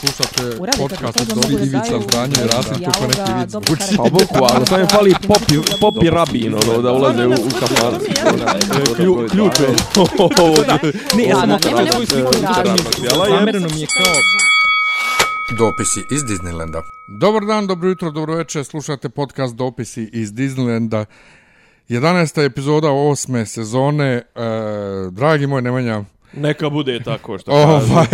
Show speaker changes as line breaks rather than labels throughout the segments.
Slušate podcast od
da
Ivica i
dijaloga,
Rasim kako neki vic
karakter.
Pa boku, ali sam je fali popi, popi rabin, ono, da ulaze u, u kafan. Klju, ključ je.
Ne, ja sam svoju sliku. Zamereno mi je kao...
Dopisi iz Disneylanda.
Dobar dan, dobro jutro, dobro večer. Slušate podcast Dopisi iz Disneylanda. 11. epizoda osme sezone. E, dragi moj Nemanja,
Neka bude tako što kažu.
ovaj,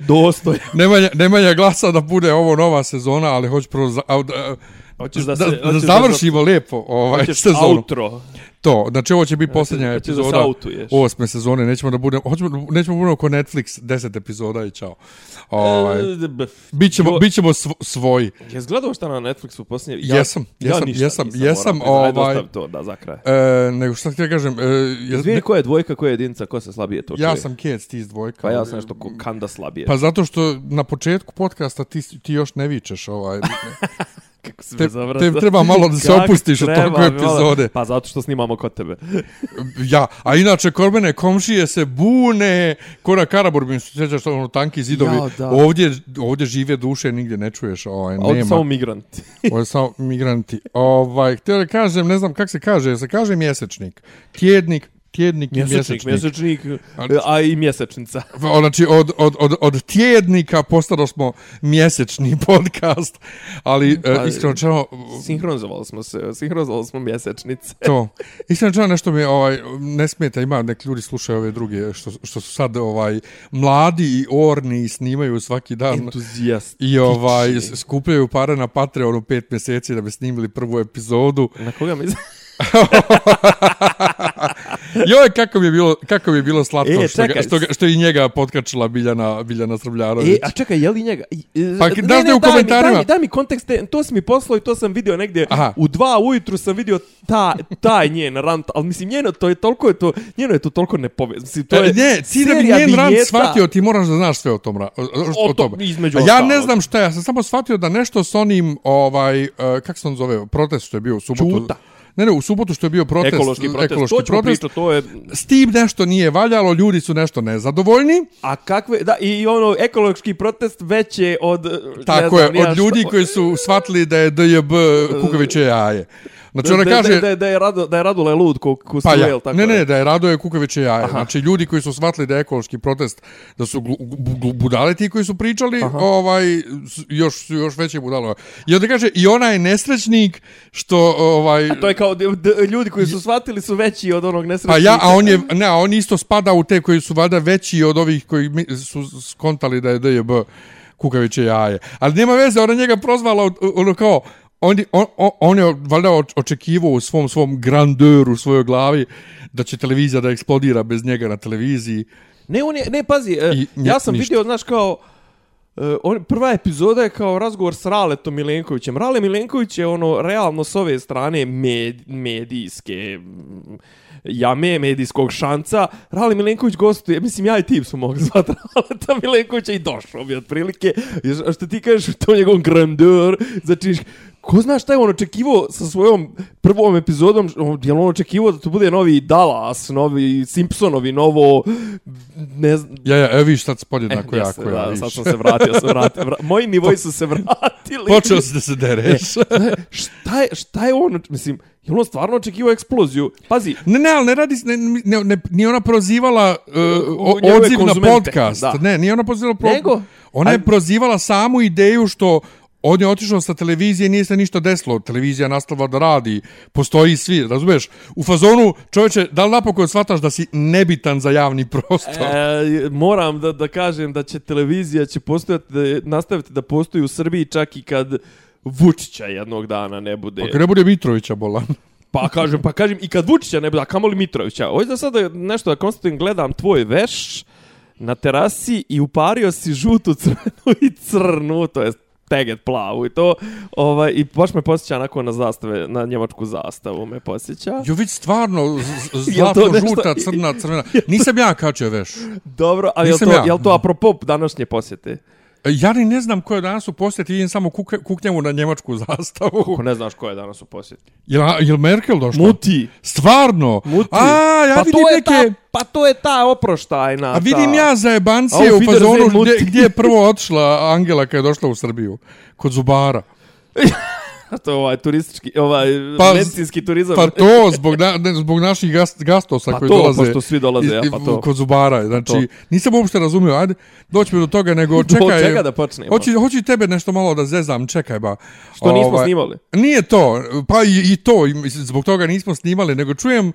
Dostoj.
Nemanja, Nemanja glasa da bude ovo nova sezona, ali hoću prvo za, a, da,
Hoćeš
da,
da
da,
se...
da,
hoćeš
završimo lijepo ovaj
Hoćeš
sezonu.
outro.
To, znači ovo će biti posljednja
se
epizoda osme sezone. Nećemo da budemo, hoćemo, nećemo da budemo ko Netflix 10 epizoda i čao. Ovaj,
E,
bićemo,
jo-
bićemo sv- svoji.
Jes gledao šta na Netflixu posljednje?
Jesam, jesam,
ništa
jesam,
nisam,
jesam,
moram priznati.
ovaj-
Ajde, to da za kraj.
E, nego šta ti ja kažem, e, je,
Izvini, ko je dvojka, ko je jedinica, ko se slabije to
ja sam Kec, ti iz dvojka.
Pa ja sam nešto ko kanda slabije.
Pa zato što na početku podcasta ti, ti još ne vičeš ovaj.
kako si
te,
me zavratao.
te treba malo da se opustiš od toliko
malo-
epizode.
Pa zato što snimamo kod tebe.
Ja, a inače korbene komšije se bune, ko na Karaburbim se sjećaš ono tanki zidovi.
Ja, da.
ovdje, ovdje žive duše nigdje ne čuješ, ovaj,
A ovdje
nema.
samo migranti.
Ovo je samo migranti. Ovaj, htio da kažem, ne znam kak se kaže, se kaže mjesečnik, tjednik, tjednik i
Mjesečnik,
mjesečnik.
mjesečnik, a i mjesečnica.
Znači, od, od, od, od tjednika postalo smo mjesečni podcast, ali
Pa,
iskreno čeno,
Sinhronizovali smo se, sinhronizovali smo mjesečnice.
to, iskreno čeno nešto mi ovaj, ne smeta, ima neki ljudi slušaju ove druge, što, što su sad ovaj, mladi i orni i snimaju svaki dan.
Entuzijast.
I ovaj, skupljaju pare na Patreonu pet mjeseci da bi snimili prvu epizodu.
Na koga mi...
Joj, kako mi je bilo, kako mi je bilo slatko
E,
što, ga, što, ga, što i njega potkačila Biljana, Biljana Srbljanović.
E, a čekaj, je li njega? E,
Pa,
ne,
daš
ne,
da u
daj mi-
komentarima.
Daj mi, daj mi kontekst, te- to si mi poslao i to sam vidio negdje.
Aha.
U dva ujutru sam vidio ta, taj njen rant, ali mislim njeno to je toliko je to, njeno je to toliko nepovezano. Mislim, to
To
je
je, ne, ti da bi njen
vinjeta-
shvatio, ti moraš da znaš sve o tom, o, o,
O
o
to-
tome.
između
ja ne
ostalog.
znam šta, ja sam samo shvatio da nešto s onim, ovaj, uh, kak se on zove, protest što je bio u subotu.
Čuta.
Ne, ne, u subotu što je bio protest.
ekološki protest.
ekološki
to
protest.
pričati, to je...
S tim nešto nije valjalo, ljudi su nešto nezadovoljni.
A kakve, da, i ono, ekološki protest već je od... ne
Tako
znam, ni
je, od ljudi koji su shvatili da je DJB Kukoviće jaje. Znači ona kaže...
Da, da, da, je Rado, da je Radule lud ko, ko
Pa ja,
tako
ne, ne,
je.
da je Radoje Kukoviće jaje. Znači, ljudi koji su shvatili da je ekološki protest, da su glu, glu, glu, budale ti koji su pričali, ovaj, s- još, su još veće budalo. I onda kaže, i ona je nesrećnik, što, ovaj...
To je kao, d, d, ljudi koji su shvatili su veći od onog nesrećnika.
Pa ja, a on je, ne, a on isto spada u te koji su valjda veći od ovih koji su skontali da je DJB kukaviće jaje. Ali nema veze, ona njega prozvala ono kao, on, on, on, je valjda oč- očekivao u svom, svom grandeuru, u svojoj glavi, da će televizija da eksplodira bez njega na televiziji.
Ne, on je, ne, pazi, e,
I
ja sam
ništa.
vidio, znaš, kao, e, on, prva epizoda je kao razgovor s Raletom Milenkovićem. Rale Milenković je ono, realno s ove strane med, medijske mm, jame, medijskog šanca. Rale Milenković gostuje, mislim, ja i ti smo mogli zvati Raleta Milenkovića i došao bi otprilike. Što ti kažeš, to je njegov grandeur, znači, Ko zna šta je on očekivao sa svojom prvom epizodom, je li on očekivao da to bude novi Dallas, novi Simpsonovi, novo, ne znam,
Ja, ja, evo viš sad se podjednako
E,
jako.
jesam,
ja,
da,
viš.
sad sam se vratio, sam vratio. Vra... Moji nivoji su se vratili.
Počeo si da se dereš.
šta, je, šta je on, mislim, je on stvarno očekivao eksploziju? Pazi,
Ne, ne, ali ne radi, ne, ne, ne, nije ona prozivala uh, o, odziv na podcast.
da.
Ne, nije ona prozivala pro...
Nego?
Ona je prozivala samu ideju što on je otišao sa televizije, nije se ništa desilo. Televizija nastavila da radi, postoji svi, razumiješ? U fazonu, čovječe, da li napokon shvataš da si nebitan za javni prostor?
e, moram da, da kažem da će televizija će postojati, da nastaviti da postoji u Srbiji čak i kad Vučića jednog dana ne bude.
Ako ne bude Mitrovića bolan.
Pa kažem, pa kažem i kad Vučića ne bude, a kamoli Mitrovića. Ovo da sada nešto da konstatujem, gledam tvoj veš na terasi i upario si žutu, crvenu i crnu, to je teget plavu i to, ovaj, i baš me posjeća onako na zastave, na njemačku zastavu me posjeća.
Jo, vidi stvarno, z- z-
Jel to
zlatno,
nešto-
žuta, crna, crvena. Nisam ja kačio veš.
Dobro, ali je
Nisam
to,
ja.
jel to apropo današnje posjete?
Ja ni ne znam ko je danas u posjeti, vidim samo kuknjavu na njemačku zastavu.
Ako ne znaš ko je danas u posjeti.
Jel, jel Merkel došla?
Muti.
Stvarno?
Muti.
A, ja
pa
vidim neke...
Ta, pa to je ta oproštajna.
A vidim
ta.
ja za jebancije u fazonu gdje, gdje je prvo otišla Angela kad je došla u Srbiju. Kod Zubara.
to je ovaj turistički, ovaj
Pa,
medicinski turizam.
Pa to, zbog, na, ne, zbog naših gast, gastosa
Pa
koji
to,
dolaze.
pošto svi dolaze,
iz-
ja, pa to.
Kod Zubara. Znači,
to.
nisam uopšte razumio. Ajde, doći mi do toga, nego čekaj.
čega da počnemo?
Hoći, i tebe nešto malo da zezam, čekaj ba.
Što nismo
Ovaj,
snimali?
Nije to, pa i, i to, i zbog toga nismo snimali, nego čujem,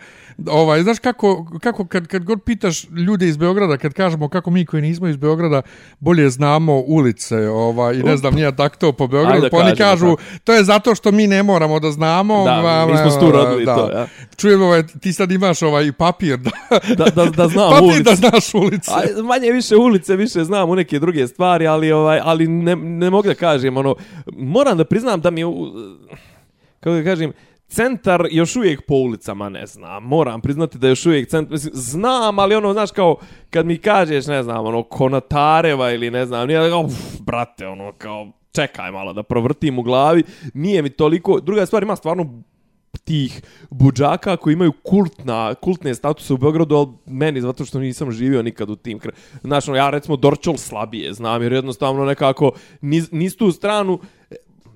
ovaj, znaš kako, kako kad, kad god pitaš ljude iz Beograda, kad kažemo kako mi koji nismo iz Beograda bolje znamo ulice ovaj, i ne znam, nije tak to po Beogradu, pa oni kažu, to je zato što mi ne moramo da znamo.
Da,
ma,
mi smo
ma,
tu rodili to, ja.
Čujem, ovaj, ti sad imaš ovaj papir da,
Da, da, da znam
papir
ulicu.
da znaš ulice.
A, manje više ulice, više znam u neke druge stvari, ali ovaj ali ne, ne mogu da kažem ono moram da priznam da mi je kako da kažem centar još uvijek po ulicama ne znam. Moram priznati da još uvijek centar, mislim, znam, ali ono, znaš, kao, kad mi kažeš, ne znam, ono, Konatareva ili ne znam, nije, kao, uf, brate, ono, kao, čekaj malo da provrtim u glavi, nije mi toliko, druga stvar, ima stvarno tih buđaka koji imaju kultna, kultne statuse u Beogradu, ali meni zato što nisam živio nikad u tim. kraju. Znači, ono, ja recimo Dorčol slabije znam, jer jednostavno nekako niz, niz tu stranu,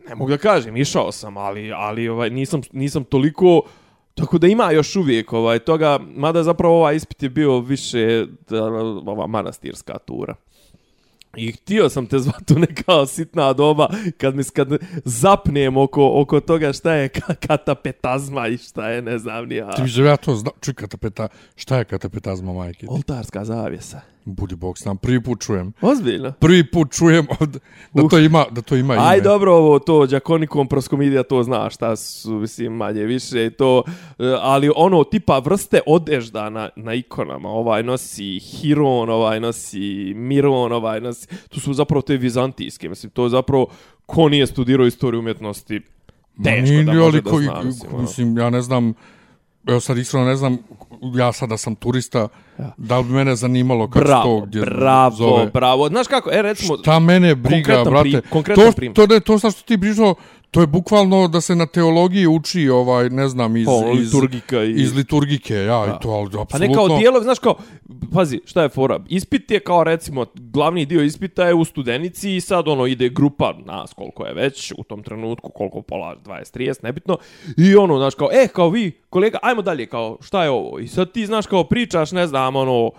ne mogu da kažem, išao sam, ali, ali ovaj, nisam, nisam toliko... Tako da ima još uvijek ovaj toga, mada zapravo ovaj ispit je bio više da, ova manastirska tura. I htio sam te zvati u neka sitna doba kad mi kad zapnem oko, oko toga šta je ka- katapetazma i šta je ne znam ni ja.
Ti bi ja to čuj katapeta, šta je katapetazma majke?
Oltarska zavjesa.
Budi bog s nam, prvi put čujem.
Ozbiljno.
Prvi put čujem od, da to ima, da to ima ime.
Aj dobro ovo to đakonikom proskomidija to zna šta su mislim manje više i to e, ali ono tipa vrste odežda na, na ikonama ovaj nosi Hiron ovaj nosi Miron ovaj nosi to su zapravo te vizantijske mislim to je zapravo ko nije studirao istoriju umjetnosti teško
Ma
da
nije,
može
ali
da
koji-
zna mislim, ono.
mislim, ja ne znam, evo sad iskreno ne znam, ja sada sam turista, da li bi mene zanimalo kako
bravo
to gdje
bravo
zove.
bravo znaš kako e recimo
Šta mene briga, brate.
prim- konkretan
to,
primjer.
to, ne, to sad što ti pričao, to je bukvalno da se na teologiji uči, ovaj, ne znam, iz, iz,
liturgika i-
iz liturgike, ja,
Da.
i to, ali apsolutno.
Pa ne kao dijelovi, znaš kao, pazi, šta je fora? Ispit je kao recimo, glavni dio ispita je u studenici i sad ono ide grupa nas koliko je već u tom trenutku, koliko pola 20-30, nebitno. I ono, znaš kao, e, kao vi, kolega, ajmo dalje, kao, šta je ovo? I sad ti, znaš, kao pričaš, ne znam, ono,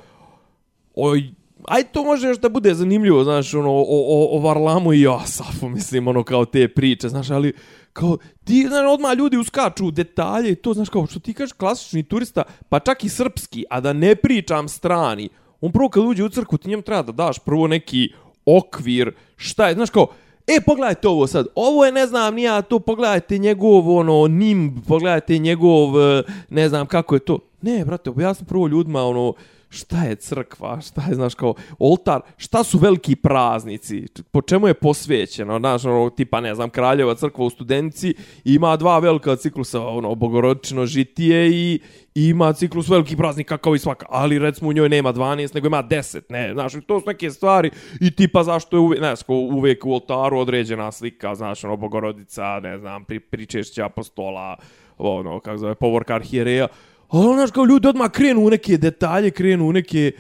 oj, aj to može još da bude zanimljivo, znaš, ono, o, o, o Varlamu i Asafu, mislim, ono, kao te priče, znaš, ali, kao, ti, znaš, odmah ljudi uskaču u detalje i to, znaš, kao, što ti kažeš, klasični turista, pa čak i srpski, a da ne pričam strani, on prvo kad uđe u crku, ti njemu treba da daš prvo neki okvir, šta je, znaš, kao, E, pogledajte ovo sad. Ovo je, ne znam, nija to, pogledajte njegov, ono, nimb, pogledajte njegov, eh, ne znam kako je to. Ne, brate, objasni prvo ljudima, ono, šta je crkva, šta je, znaš, kao, oltar, šta su veliki praznici, po čemu je posvećeno, znaš, ono, tipa, ne znam, kraljeva crkva u studenici ima dva velika ciklusa, ono, bogorodično žitije i, i ima ciklus velikih praznika kao i svaka, ali recimo u njoj nema 12, nego ima 10, ne, znaš, to su neke stvari i tipa zašto je uvijek, znaš, sko, uvijek u oltaru određena slika, znaš, ono, bogorodica, ne znam, pri, pričešća apostola, ono, kako zove, povorka arhijereja, ali znaš, kao ljudi odmah krenu u neke detalje, krenu u neke,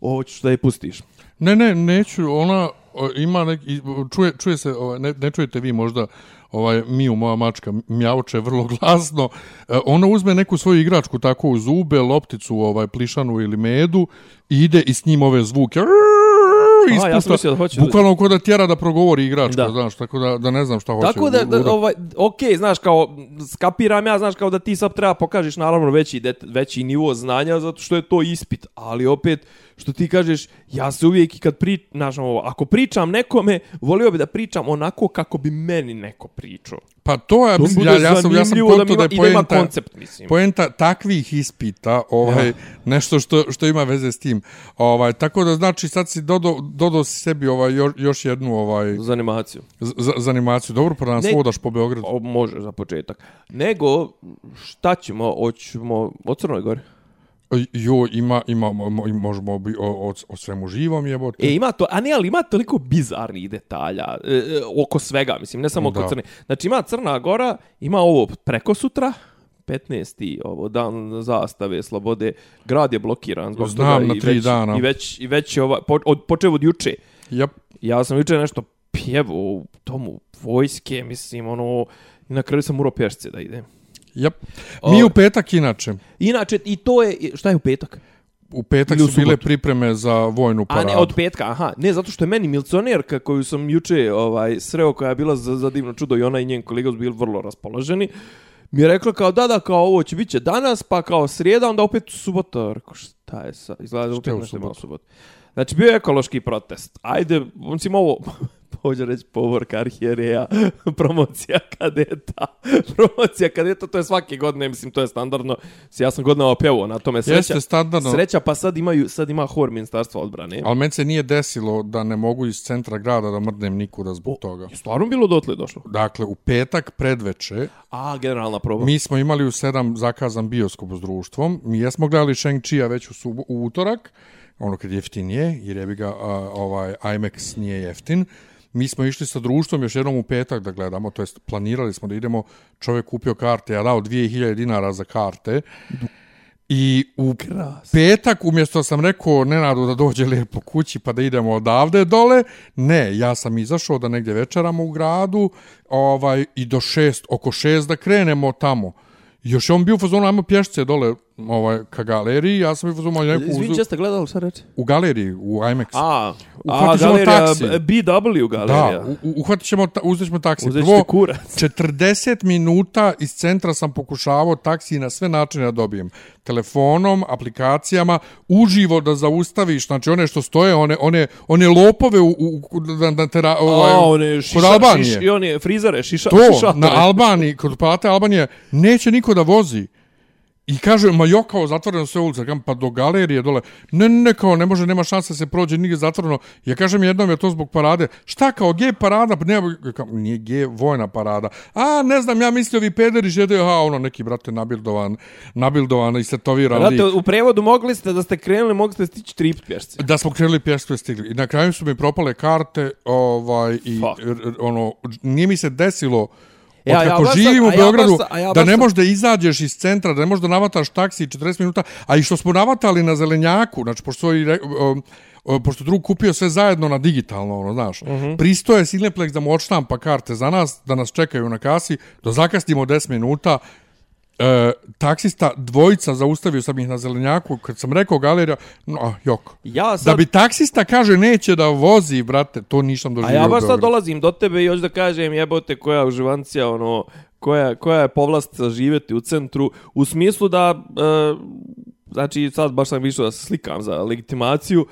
ovo ćeš da je pustiš.
Ne, ne, neću, ona ima neki, čuje, čuje se, ovaj, ne, ne čujete vi možda, ovaj Miju, moja mačka, mjauče vrlo glasno. E, ona uzme neku svoju igračku tako u zube, lopticu, ovaj plišanu ili medu i ide i s njim ove zvuke.
Aha, ja sam mislio da hoće da-
Bukvalno kod da tjera da progovori igračka,
Da.
znaš, tako da, da ne znam šta hoće.
Tako da, da ovaj, ok, znaš, kao, skapiram ja, znaš, kao da ti sad treba pokažeš, naravno, veći, det, veći nivo znanja, zato što je to ispit, ali opet, što ti kažeš, ja se uvijek i kad pri, znaš, ovo, ako pričam nekome, volio bi da pričam onako kako bi meni neko pričao.
Pa to je,
To
mislim, ja, ja sam, ja sam
da
konto
ima-
da je
da ima
poenta,
koncept, mislim.
poenta takvih ispita, ovaj,
Ja.
nešto što, što ima veze s tim. Ovaj, tako da znači sad si dodo, dodo si sebi ovaj, još, još jednu ovaj,
Za animaciju.
z, z, za animaciju. Dobro, pa nas vodaš po Beogradu.
O, može za početak. Nego, šta ćemo, hoćemo od Crnoj Gori?
Jo, ima, ima, mo- mo- možemo bi o, o, o svemu živom jebote.
E, ima to, a ne, ali ima toliko bizarnih detalja e, e, oko svega, mislim, ne samo oko
Da.
Crne. Znači, ima Crna Gora, ima ovo preko sutra, 15. ovo dan zastave slobode, grad je blokiran zbog
Znam,
toga
na
i
tri
već,
dana.
I već, i već je ova, po, od, počeo od juče.
Jep.
Ja sam juče nešto pjevo u tomu vojske, mislim, ono, i na kraju sam morao pješce da idem.
Jep.
O-
Mi u petak inače,
Inače, i to je, šta je u petak?
u petak
u
su bile pripreme za vojnu
A
paradu.
ne, od petka, aha. Ne, zato što je meni milcionerka koju sam juče ovaj, sreo, koja je bila za, za divno čudo i ona i njen kolega su bili vrlo raspoloženi, mi je rekla kao da, da, kao ovo će biti danas, pa kao srijeda, onda opet subota. Rekao, šta je sa, izgleda da opet nešto
subotu.
Znači, bio je ekološki protest. Ajde, mislim ovo, hoće reći povorka arhijereja, promocija kadeta. promocija kadeta, to je svake godine, mislim, to je standardno. Ja sam godinama pjevao na tome sreća.
Jeste standardno,
Sreća, pa sad imaju, sad ima hor ministarstva odbrane.
ali meni se nije desilo da ne mogu iz centra grada da mrdnem nikuda zbog toga.
Je stvarno bilo dotle došlo?
Dakle, u petak predveče
A, generalna proba.
mi smo imali u sedam zakazan bioskop s društvom. Mi jesmo gledali Shang-Chi-a već u, subo, u utorak, ono kad je jeftinije, jer je bi ga a, ovaj, IMAX nije jeftin. Mi smo išli sa društvom još jednom u petak da gledamo, to jest planirali smo da idemo, čovjek kupio karte, ja dao 2000 dinara za karte. I u petak, umjesto sam rekao Nenadu da dođe lijepo kući pa da idemo odavde dole, ne, ja sam izašao da negdje večeramo u gradu ovaj, i do šest, oko šest da krenemo tamo. Još je on bio u fazonu, ajmo pješce dole ovaj, ka galeriji, ja sam bio u fazonu, ajmo neku
Izvini,
uzu-
če ste gledali, šta reći?
u galeriji, u IMAX.
A, a galerija,
taksi.
BW galerija.
Da, u- uhvatit ćemo, ta, uzet ćemo taksi.
Uzet
Prvo,
ćete kurac.
40 minuta iz centra sam pokušavao taksi na sve načine da dobijem. Telefonom, aplikacijama, uživo da zaustaviš, znači one što stoje, one, one, one lopove u, u, u, na, na tera, ovaj,
A, one
kod
šiša,
Albanije.
šiš, i one frizere, šiša,
to,
šišatore.
na Albaniji, kod Palate Albanije, neće niko da vozi. I kaže, ma jo, kao zatvoreno sve ulice, kam, pa do galerije dole. Ne, ne, kao, ne može, nema šanse da se prođe, nigdje zatvoreno. Ja kažem jednom je to zbog parade. Šta kao, gej parada? Pa nema, kao, nije gej vojna parada. A, ne znam, ja mislio vi pederi žedaju, ha, ono, neki, brate, nabildovan, nabildovan i setoviran lik.
Znate, u prevodu mogli ste, da ste krenuli, mogli ste stići tri pješce.
Da smo krenuli pješke stigli. I na kraju su mi propale karte, ovaj, i
Fuck.
ono, nije mi se desilo
Ja sad-
živim u
a ja
Beogradu,
baš- a ja
da ne možeš da izađeš iz centra, da ne možeš da navataš taksi 40 minuta, a i što smo navatali na zelenjaku, znači, pošto, o, o, pošto drug kupio sve zajedno na digitalno, ono, znaš, uh
Mhm.
-huh. pristoje Cineplex da mu odštampa karte za nas, da nas čekaju na kasi, da zakasnimo 10 minuta, E, taksista dvojica zaustavio sam ih na zelenjaku kad sam rekao galerija no, ah, jok
Ja sad,
da bi taksista kaže neće da vozi brate to nisam
a
doživio
ja
u
baš sad dolazim do tebe i hoću da kažem jebote koja uživancija, ono, koja, koja je povlastica živjeti u centru, u smislu da, e, znači sad baš sam više da se slikam za legitimaciju,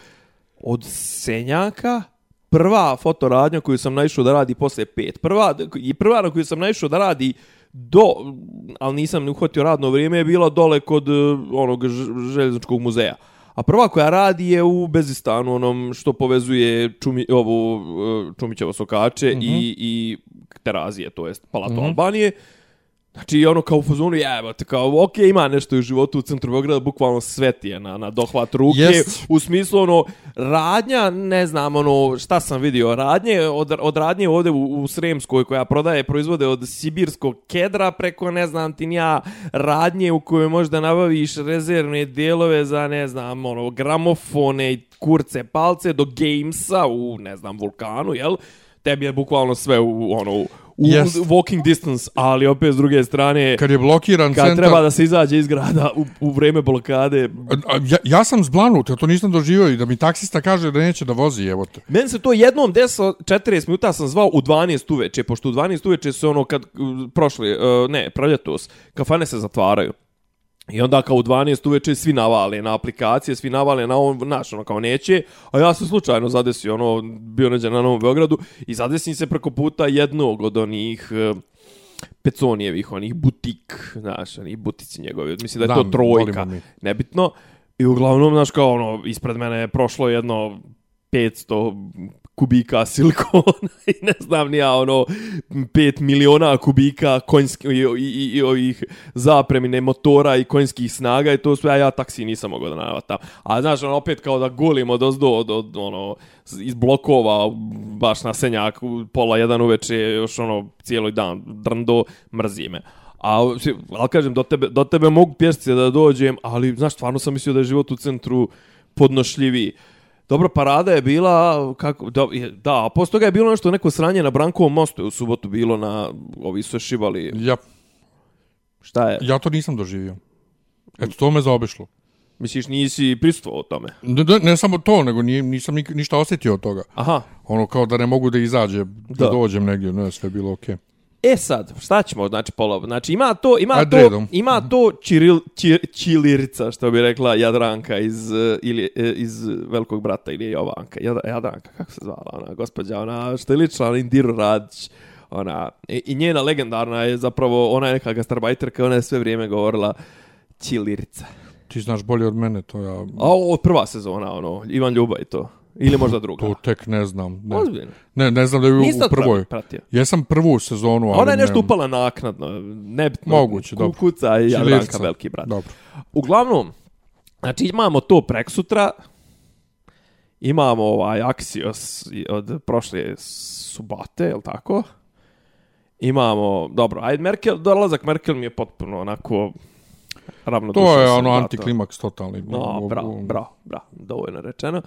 od Senjaka, prva fotoradnja koju sam naišao da radi posle pet. Prva, i prva na koju sam naišao da radi do, ali nisam uhvatio radno vrijeme, je bila dole kod e, onog željezničkog muzeja. A prva koja radi je u Bezistanu, onom što povezuje Čumi, ovu e, Čumićevo sokače mm -hmm. i, i Terazije, to jest Palato mm -hmm. Albanije. Znači, ono kao u fazonu, jebote, kao, ok, ima nešto u životu u centru Beograda, bukvalno sve ti je na, na dohvat ruke.
Jest.
U smislu, ono, radnja, ne znam, ono, šta sam vidio, radnje, od, od radnje ovde u, u Sremskoj, koja prodaje proizvode od sibirskog kedra preko, ne znam ti ni ja, radnje u kojoj možda nabaviš rezervne dijelove za, ne znam, ono, gramofone i kurce palce do gamesa u, ne znam, vulkanu, jel? Tebi je bukvalno sve u, ono, u
Jest.
walking distance, ali opet s druge strane,
kad je blokiran
kad
centar
treba da se izađe iz grada u, u vreme blokade,
A, Ja, ja sam zblanut, ja to nisam doživio i da mi taksista kaže da neće da vozi, evo te.
Meni se to jednom desilo, 40 minuta sam zvao u 12 uveče, pošto u 12 uveče se ono kad prošli, uh, ne, proljetos, kafane se zatvaraju. I onda kao u 12 uveče svi navale na aplikacije, svi navale na on, naš, ono kao neće, a ja sam slučajno zadesio, ono, bio neđe na Novom Beogradu i zadesim se preko puta jednog od onih uh, Peconijevih, onih butik, znaš, onih butici njegovi, mislim da je
Znam,
to trojka, nebitno. I uglavnom, znaš, kao ono, ispred mene je prošlo jedno 500 kubika silikona i ne znam ni ja ono 5 miliona kubika konjski, i, i, i, i ovih zapremine motora i konjskih snaga i to sve, a ja taksi nisam mogao da navatam. A znaš, ono, opet kao da gulim od ozdo, od, od, ono, iz blokova, baš na senjak, pola jedan uveče, još ono, cijeli dan, drndo, mrzi me. A, ali kažem, do tebe, do tebe mogu pješci da dođem, ali, znaš, stvarno sam mislio da je život u centru podnošljiviji. Dobro, parada je bila, kako, da, da a posle toga je bilo nešto, neko sranje na Brankovom mostu je u subotu bilo na, ovi su šivali.
Ja,
Šta je?
ja to nisam doživio. Eto, to me zaobišlo.
Misliš, nisi prisustvovao tome?
Ne, ne, ne samo to, nego nije, nisam ništa osjetio od toga.
Aha.
Ono kao da ne mogu da izađe, da,
Da.
dođem negdje, ne, sve je bilo okej.
E sad, šta ćemo, znači, pola, znači, ima to, ima
Ajde
to,
redom.
ima to čiril, čir, čilirica, što bi rekla Jadranka iz, eh, ili, eh, iz Velikog brata, ili Jovanka, Jad, Jadranka, kako se zvala ona, gospođa, ona, što je lična, ona Indiru Radić, ona, i, i njena legendarna je zapravo, ona je neka gastarbajterka, ona je sve vrijeme govorila čilirica.
Ti znaš bolje od mene, to ja...
A ovo prva sezona, ono, Ivan Ljuba i to. Ili možda druga.
To tek ne znam. Ne,
Ozbiljno.
ne, ne znam da je u, prvoj.
pratio?
Jesam prvu sezonu, ali
Ona je nešto
ne,
upala naknadno, nebitno.
Moguće, dobro.
Kukuca i Jadranka, veliki brat.
Dobro.
Uglavnom, znači imamo to preksutra, imamo ovaj Axios od prošle subote, je tako? Imamo, dobro, ajde, Merkel, dolazak Merkel mi je potpuno onako ravnodušan.
To je ono antiklimaks totalni.
No, bravo, bravo, bravo, dovoljno rečeno.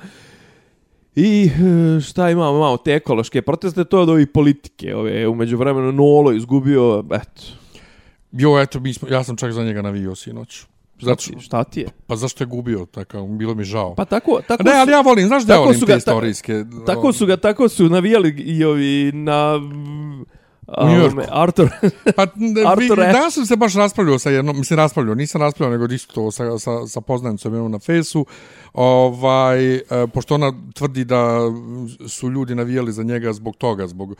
I e, šta imamo, imamo te ekološke proteste, to je od ovih politike, ove, umeđu vremenu Nolo izgubio, eto,
Jo, eto, mi smo, ja sam čak za njega navio sinoć. Zato, što-
šta ti je?
pa zašto je gubio, tako, bilo mi žao.
Pa tako, tako
ne, ali ja volim, znaš da ja
tako
volim
su
te
ga ta-
istorijske...
Tako su ga, tako su navijali i ovi na...
U New Yorku.
ovome, Arthur,
Pa, ne, vi, danas sam se baš raspravljao sa jednom, mislim raspravljao, nisam raspravljao, nego isto to sa, sa, sa poznanicom jednom na fejsu, ovaj, e, pošto ona tvrdi da su ljudi navijali za njega zbog toga, zbog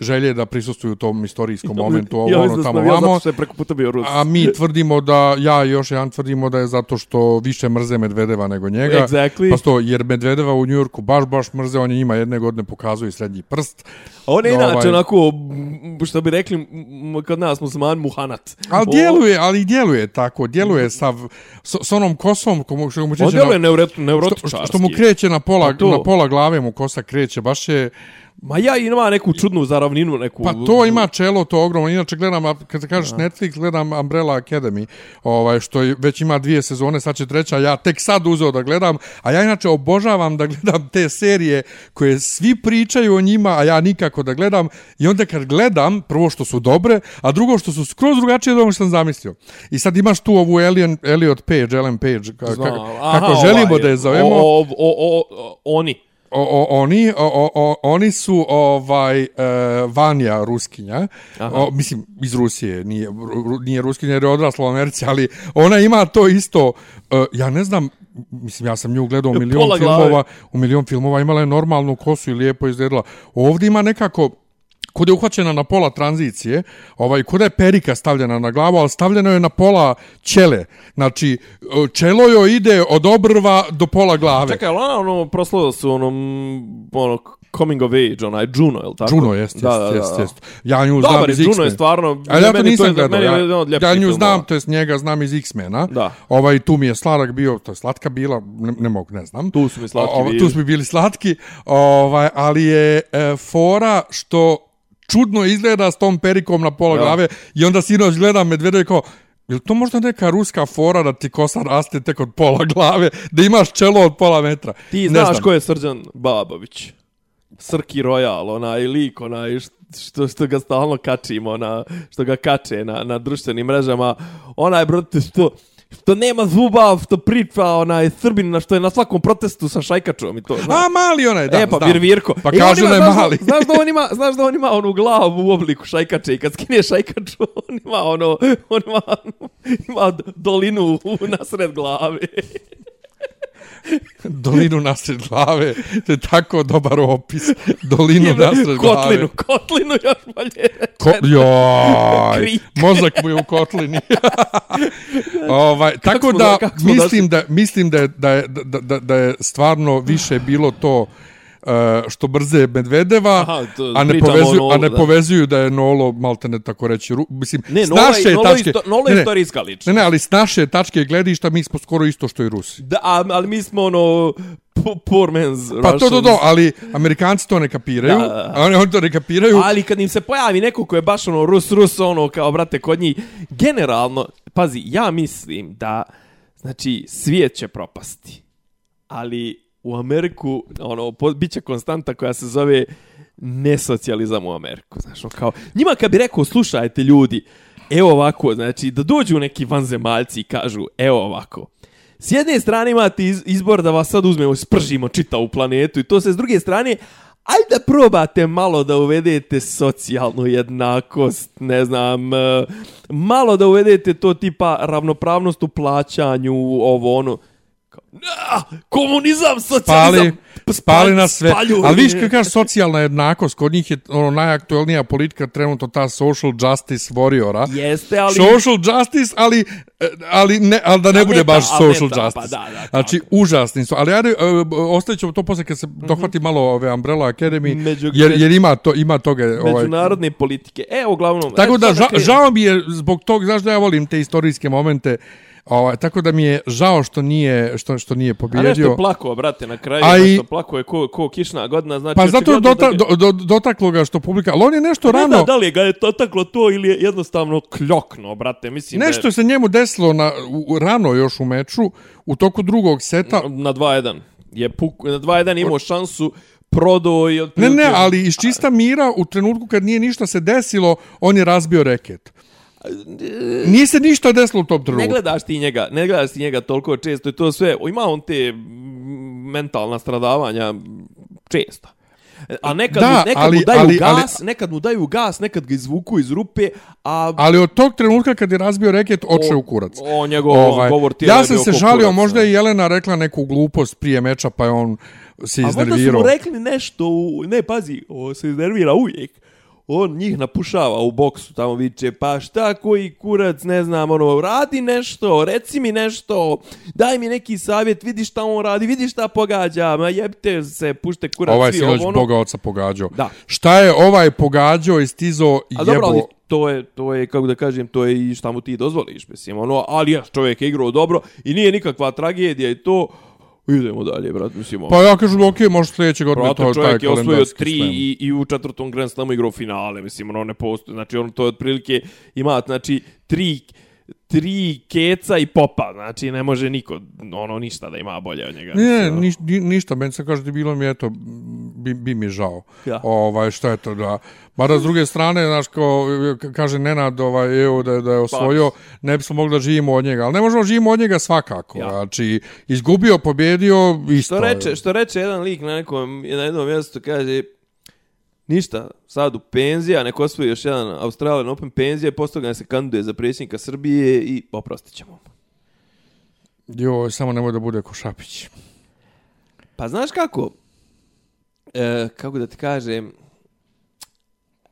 želje da prisustuju tom istorijskom momentu, ovo,
ja
ono, tamo, vamo.
je preko puta bio Rus.
A mi tvrdimo da, ja i još jedan tvrdimo da je zato što više mrze Medvedeva nego njega.
Exactly.
Pa sto, jer Medvedeva u Njujorku baš, baš mrze, on je njima jedne godine pokazuje srednji prst.
On je inače
ovaj-
onako, što bi rekli, kod nas musliman muhanat.
Ali djeluje, ali djeluje tako, djeluje sa, s, s onom kosom, komu, što mu
On
kreće
djeluje neuro-
što,
neurotičarski.
što mu kreće na pola,
Pa to.
na pola glave mu kosa kreće, baš je,
Ma ja ima neku čudnu zaravninu, neku...
pa to ima čelo, to ogromno, inače gledam, kad se kažeš Netflix, gledam Umbrella Academy, ovaj, što je, već ima dvije sezone, sad će treća, ja tek sad uzeo da gledam, a ja inače obožavam da gledam te serije koje svi pričaju o njima, a ja nikako da gledam, i onda kad gledam, prvo što su dobre, a drugo što su skroz drugačije od onog što sam zamislio. I sad imaš tu ovu Elion, Elliot Page, Ellen Page, ka,
Znam,
kako,
aha,
kako želimo
ovaj,
da je zovemo.
O, o, o, o, oni.
O, o, oni, o, o, oni su ovaj e, Vanja Ruskinja, o, mislim iz Rusije, nije, ru, nije Ruskinja jer je odrasla u Americi, ali ona ima to isto, e, ja ne znam, mislim ja sam nju gledao u milion
Pola glave.
filmova, u milion filmova imala je normalnu kosu i lijepo izgledala. Ovdje ima nekako kod je uhvaćena na pola tranzicije, ovaj, kod je perika stavljena na glavu, ali stavljeno je na pola ćele. Znači, čelo joj ide od obrva do pola glave.
Čekaj, ali ona ono, proslavila su onom, ono, coming of age, onaj Juno, je li tako?
Juno, jest, jest,
Da, da, da,
jest,
da.
jest. Ja nju znam
Dobar je,
iz
Juno
X-Men.
je stvarno...
Ali ja to nisam
je-
gledao.
meni
Ja,
od ljepših
ja nju znam, to jest njega znam iz X-mena.
Da.
Ovaj, tu mi je sladak bio, to je slatka bila, ne, ne mogu, ne znam.
Tu su mi slatki
Ovaj,
bili.
Tu su mi bili slatki, ovaj, ali je e, fora što čudno izgleda s tom perikom na pola
Da.
glave i onda sinoć gledam Medvedev i kao, je li to možda neka ruska fora da ti kosa raste tek od pola glave, da imaš čelo od pola metra?
Ti
Ne
znaš ko je Srđan Babović? Srki Royal, onaj lik, onaj što, što ga stalno kačimo, na, što ga kače na, na društvenim mrežama. Onaj, brate, što, što nema zuba, što priča, onaj Srbin, na što je na svakom protestu sa šajkačom i to, znaš.
A, mali onaj, da,
e, pa
znam.
Vir Virko.
Pa
E, ima,
da je
znaš,
mali.
Znaš da on ima, znaš da on ima onu glavu u obliku šajkače i kad skine šajkaču, on ima ono, on ima, ima dolinu u nasred glave.
Dolinu nasred glave, to je tako dobar opis. Dolinu nasred glave.
kotlinu, kotlinu još bolje.
Ko, joj, mozak mu je u kotlini. ovaj, tako da,
da-
mislim da mislim da je, da je, da, da, da je stvarno više bilo to što brze Medvedeva,
Aha, to
a ne povezuju, a ne povezuju da je Nolo maltene tako reći, ru, mislim,
Ne,
s naše
Nolo,
tačke,
isto, Nolo
ne,
je istorijska ličnost.
ne, ne, ali s naše tačke gledišta mi smo skoro isto što i Rusi.
Da, a, ali mi smo ono po- poor man's
Pa to, to, to, ali Amerikanci to ne kapiraju,
Da,
oni, oni to ne kapiraju.
Ali kad im se pojavi neko ko je baš ono Rus, Rus, ono kao brate kod njih, generalno, pazi, ja mislim da, znači, svijet će propasti. Ali u Ameriku, ono, po, bit će konstanta koja se zove nesocijalizam u Ameriku. Znaš, ono, kao, njima kad bi rekao, slušajte ljudi, evo ovako, znači, da dođu neki vanzemaljci i kažu, evo ovako, S jedne strane imate iz- izbor da vas sad uzmemo spržimo čitavu planetu i to se s druge strane, ajde da probate malo da uvedete socijalnu jednakost, ne znam, e, malo da uvedete to tipa ravnopravnost u plaćanju, ovo ono. Kao, "Ah, komunizam, socijalizam,
spali,
pa
spali na sve.
spaljuju."
Ali viš kako kaže socijalna jednakost, kod njih je ono najaktuelnija politika trenutno ta social justice warriora.
Jeste, ali...
Social justice, ali, e, ali, ne, ali da ne
Ali
bude baš social
ta, pa
justice.
da, da,
znači, užasni su. Ali ajde, e, ostavit ćemo to posle kad se dohvati malo ove Umbrella Academy,
Među-
jer, jer ima, to, ima toga. Ovaj.
Međunarodne politike. E, uglavnom...
Tako
e,
da, ža, žao mi je zbog tog, znaš da ja volim te istorijske momente, ovaj, tako da mi je žao što nije, što, što nije
A
pobjedio.
nešto je plako, brate, na kraju,
A i-
nešto plako je ko, ko kišna godina, znači...
Pa zato dota,
da ga-
do, do, dotaklo ga što publika, ali on je nešto
Ne
rano,
znam da li ga je dotaklo to ili je jednostavno kljokno, brate, mislim
nešto se njemu desilo na, u, rano još u meču, u toku drugog seta,
je na 2-1. Je puk, na 2-1 imao šansu, prodao i...
ne,
otprilike-
ne, ali iz čista mira, u trenutku kad nije ništa se desilo, on je razbio reket. Nije se ništa desilo u tom
Ne
trenutku.
gledaš ti njega, ne gledaš ti njega toliko često i to sve, ima on te mentalna stradavanja često. A nekad,
Da,
mu, nekad
ali-
mu daju
ali-
gas, nekad mu daju gas, nekad ga izvuku iz rupe, a
Ali od tog trenutka kad je razbio reket, oče u kurac.
O, njegov ovaj, govor
ja
je
sam
bio
se žalio,
kurac,
možda
ne.
je Jelena rekla neku glupost prije meča, pa je on se
A možda su
iznervirao.
mu rekli nešto, u, ne pazi, o, se iznervira uvijek. On njih napušava u boksu, tamo viče, pa šta koji kurac, ne znam, ono, radi nešto, reci mi nešto, daj mi neki savjet, vidi šta on radi, vidi šta pogađa, ma jebite se, pušte kurac,
Ovaj
svi,
sinoć
ovo, ono.
Boga oca pogađao.
Da.
Šta je ovaj pogađao i stizo i
A
jebo?
dobro, ali to je, to je, kako da kažem, to je i šta mu ti dozvoliš, mislim, ono, ali ja, čovjek je igrao dobro i nije nikakva tragedija i to, idemo dalje, brat, mislim, ono.
Pa ja kažem, ok, može sljedeće godine to je taj
čovjek je osvojio
kalendarski
tri
slam.
i, i u četvrtom Grand Slamu igrao finale, mislim, ono ne postoji, znači on to je otprilike ima, znači, tri, tri keca i popa, znači ne može niko, ono, ništa da ima bolje od njega.
Ne,
ono.
niš, ni, ništa, meni se kaže da je bilo mi, eto, bi, bi mi žao.
Ja.
Ovaj, šta je to da... Mada s druge strane, znaš, kao, kaže Nenad, ovaj, evo, da, da je osvojio, ne bismo mogli da živimo od njega. Ali ne možemo živimo od njega svakako.
Ja.
Znači, izgubio, pobjedio, isto.
Što reče, što reče jedan lik na nekom, na jednom mjestu, kaže, ništa, sad u penzija, neko osvoji još jedan Australian Open penzija, posle toga se kandiduje za predsjednika Srbije i oprostit ćemo. mu.
Jo, samo nemoj da bude ko Šapić.
Pa znaš kako? E, kako da ti kažem,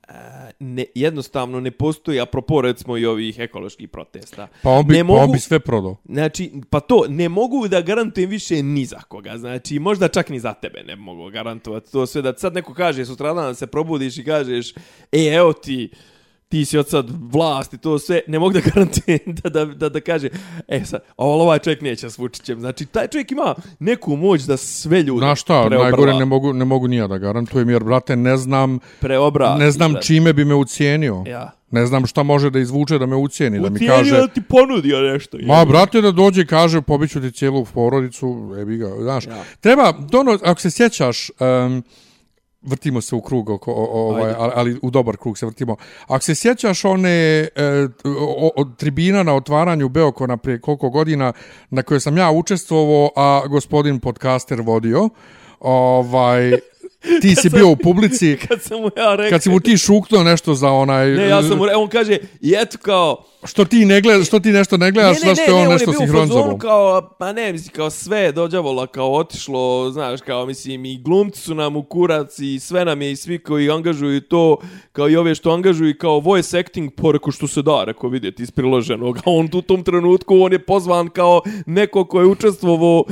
e, ne, jednostavno ne postoji, apropo recimo i ovih ekoloških protesta.
Pa on bi,
ne
pa on bi sve prodao.
Znači, pa to, ne mogu da garantujem više ni za koga. Znači, možda čak ni za tebe ne mogu garantovati to sve. Da sad neko kaže, sutradan da se probudiš i kažeš, e, evo ti, ti si od sad vlast i to sve, ne mogu da garantujem da, da, da, da kaže, e sad, ovo ovaj čovjek neće s Vučićem. Znači, taj čovjek ima neku moć da sve ljude
Znaš šta,
preobrla,
najgore ne mogu, ne mogu nija da garantujem, jer, brate, ne znam,
preobra.
ne znam čime bi me ucijenio.
Ja.
Ne znam šta može da izvuče da me ucijeni, da mi kaže...
da ti ponudio nešto.
Ma, brate, da dođe i kaže, pobiću ti cijelu porodicu, ebi ga, znaš.
Ja.
Treba, dono, ako se sjećaš, um, vrtimo se u krug, oko, ovaj, ali, ali u dobar krug se vrtimo. Ako se sjećaš one e, o, o, tribina na otvaranju Beokona prije koliko godina na kojoj sam ja učestvovao, a gospodin podcaster vodio, ovaj, ti si bio u publici,
Kad sam mu ja rekao...
kad si mu ti šuknuo nešto za onaj...
Ne, ja sam mu on kaže, i eto kao,
Što ti ne gledaš, što ti nešto ne gledaš, zašto je on nešto
on je bio u
sinhronizovao?
fazonu kao, pa ne, mislim, kao sve dođavola, kao otišlo, znaš, kao, mislim, i glumci su nam u kurac i sve nam je i svi koji angažuju to, kao i ove što angažuju kao voice acting, poreko što se da, rekao vidjeti iz priloženog, a on u tom trenutku, on je pozvan kao neko ko je učestvovao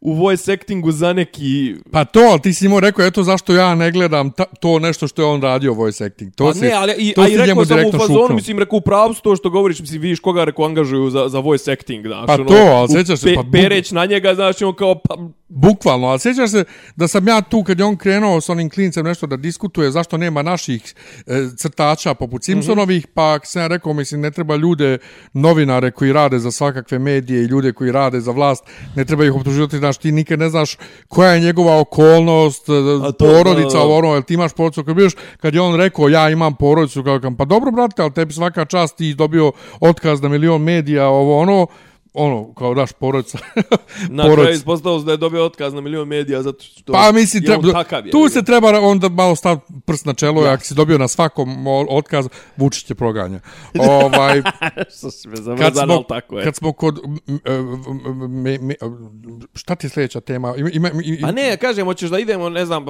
u voice actingu za neki...
Pa to, ali ti si imao rekao, eto zašto ja ne gledam ta, to nešto što je on radio voice acting. To
Pa
si,
ne, ali i,
to
a i rekao sam u fazonu, mislim, rekao u pravu to što govoriš, mislim, vidiš koga rekao angažuju za, za voice acting, znaš.
Pa
ono,
to, ali sjećaš se,
pe,
pa bu-
Pereć na njega, znaš, on kao, pa,
Bukvalno, ali sjećaš se da sam ja tu kad je on krenuo s onim klincem nešto da diskutuje zašto nema naših e, crtača poput Simpsonovih, mm -hmm. pa sam ja rekao, mislim, ne treba ljude, novinare koji rade za svakakve medije i ljude koji rade za vlast, ne treba ih optuživati, znaš, ti nikad ne znaš koja je njegova okolnost, e,
A to,
porodica,
da, da.
ovo ono, jel ti imaš porodicu, kad, biš, kad je on rekao, ja imam porodicu, kao, kam, pa dobro, brate, ali tebi svaka čast ti dobio otkaz na milion medija, ovo ono, ono, kao daš porodica.
na kraju ispostavilo se da je dobio otkaz na milion medija zato što
Pa mislim,
je on
treba,
takav je.
tu se treba onda malo staviti prst na čelo,
Ja.
ako si dobio na svakom otkaz, Vučić će proganja. ovaj,
Što si me
kad,
zavrzan,
smo,
ali tako je.
kad smo kod... m, me, me, šta ti je sljedeća tema? Ima, ima, ima,
Pa ne, kažem, hoćeš da idemo, ne znam,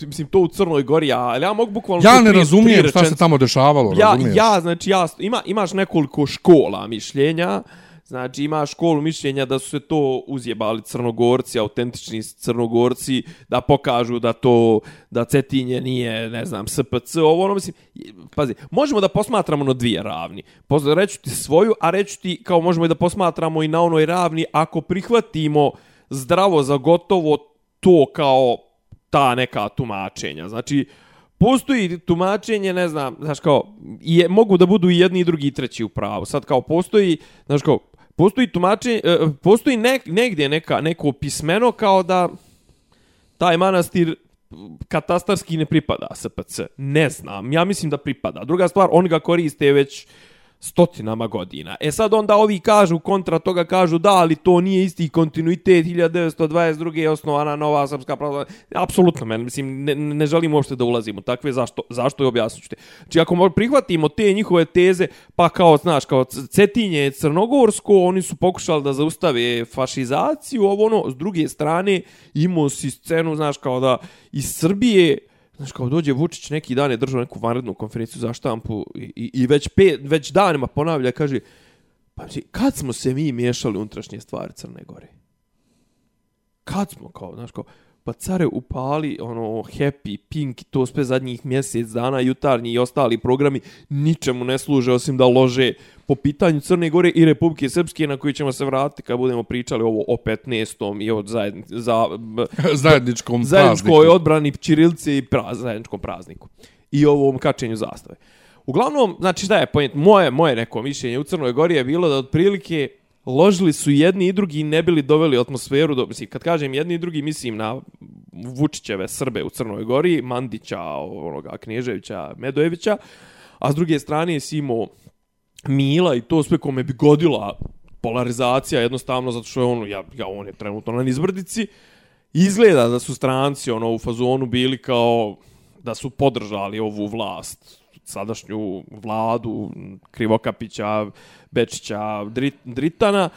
mislim, to u Crnoj Gori, ali ja mogu bukvalno...
ja ne
tri-
razumijem
tri
šta se tamo dešavalo,
ja,
razumiješ?
ja, znači, ja, ima, imaš nekoliko škola mišljenja, Znači ima školu mišljenja da su se to uzjebali crnogorci, autentični crnogorci, da pokažu da to, da Cetinje nije, ne znam, SPC, ovo ono, mislim, pazi, možemo da posmatramo na dvije ravni. Pozdrav, Reću ti svoju, a reću ti, kao možemo i da posmatramo i na onoj ravni, ako prihvatimo zdravo za gotovo to kao ta neka tumačenja. Znači, postoji tumačenje, ne znam, znaš kao, je, mogu da budu i jedni i drugi i treći u pravu. Sad kao postoji, znaš kao, postoji tumačenje, e, postoji nek, negdje neka, neko pismeno kao da taj manastir katastarski ne pripada SPC. Ne znam, ja mislim da pripada. Druga stvar, oni ga koriste već stotinama godina. E sad onda ovi kažu, kontra toga kažu, da, ali to nije isti kontinuitet, 1922. je osnovana nova srpska pravda. Apsolutno, men, mislim, ne, ne želim uopšte da ulazim u takve, zašto, zašto je objasnit ću te. Či ako prihvatimo te njihove teze, pa kao, znaš, kao Cetinje je crnogorsko, oni su pokušali da zaustave fašizaciju, ovo ono, s druge strane, imao si scenu, znaš, kao da iz Srbije, Znaš, kao dođe Vučić neki dan je držao neku vanrednu konferenciju za štampu i, i, i već, pet, već danima ponavlja, kaže, pa mislim, kad smo se mi miješali unutrašnje stvari Crne Gore? Kad smo, kao, znaš, kao, pa care upali, ono, Happy, Pink, to sve zadnjih mjesec dana, jutarnji i ostali programi, ničemu ne služe osim da lože po pitanju Crne Gore i Republike Srpske, na koji ćemo se vratiti kad budemo pričali ovo o 15. i od zajedni, za, b-
zajedničkom
zajedničkoj
prazniku.
odbrani Čirilice i praz, zajedničkom prazniku. I ovom kačenju zastave. Uglavnom, znači šta je point? Moje, moje neko mišljenje u Crnoj Gori je bilo da otprilike ložili su jedni i drugi i ne bili doveli atmosferu do, mislim, kad kažem jedni i drugi mislim na Vučićeve Srbe u Crnoj Gori, Mandića, onoga Kneževića, Medojevića, a s druge strane si imao Mila i to sve kome bi godila polarizacija jednostavno zato što je ono, ja, ja, on je trenutno na nizbrdici, izgleda da su stranci ono u fazonu bili kao da su podržali ovu vlast sadašnju vladu Krivokapića, Bečića, Drit, Dritana,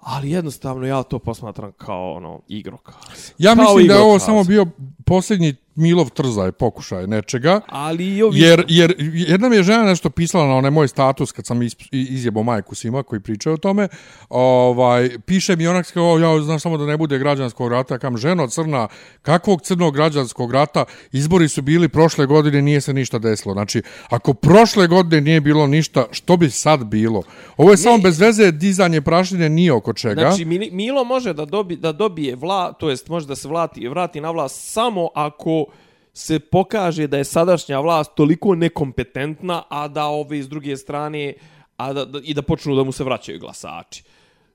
ali jednostavno ja to posmatram kao ono igrokaz.
Ja
Kao
mislim da je ovo
igrokaz.
samo bio posljednji Milov trzaj pokušaj nečega.
Ali i ovi...
Jer, jer jedna mi je žena nešto pisala na onaj moj status kad sam is- izjebao majku svima koji pričaju o tome. Ovaj, piše mi onak kao, ja znam samo da ne bude građanskog rata. Kam, ženo crna, kakvog crnog građanskog rata? Izbori su bili prošle godine, nije se ništa desilo. Znači, ako prošle godine nije bilo ništa, što bi sad bilo? Ovo je samo bez veze dizanje prašine nije oko čega.
Znači, Milo može da, dobi, da dobije vla, to jest može da se vlati, vrati na vlast samo ako se pokaže da je sadašnja vlast toliko nekompetentna, a da ove iz druge strane a da, da, i da počnu da mu se vraćaju glasači.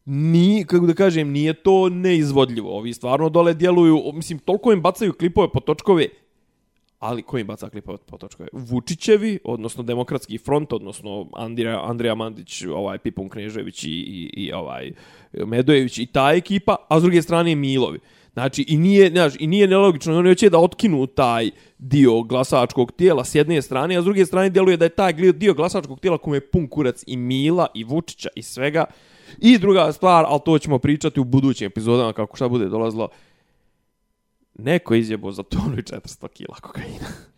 Ni, kako da kažem, nije to neizvodljivo. Ovi stvarno dole djeluju, mislim, toliko im bacaju klipove po točkove, ali ko im baca klipove po točkove? Vučićevi, odnosno Demokratski front, odnosno Andrija, Andrija Mandić, ovaj Pipun Knežević i, i, i ovaj Medojević i ta ekipa, a s druge strane Milovi. Znači, i nije, znaš, i nije nelogično, oni hoće da otkinu taj dio glasačkog tijela s jedne strane, a s druge strane djeluje da je taj dio glasačkog tijela kome je pun kurac i Mila, i Vučića, i svega. I druga stvar, ali to ćemo pričati u budućim epizodama kako šta bude dolazilo. Neko izjebo za tonu i 400 kila kokaina.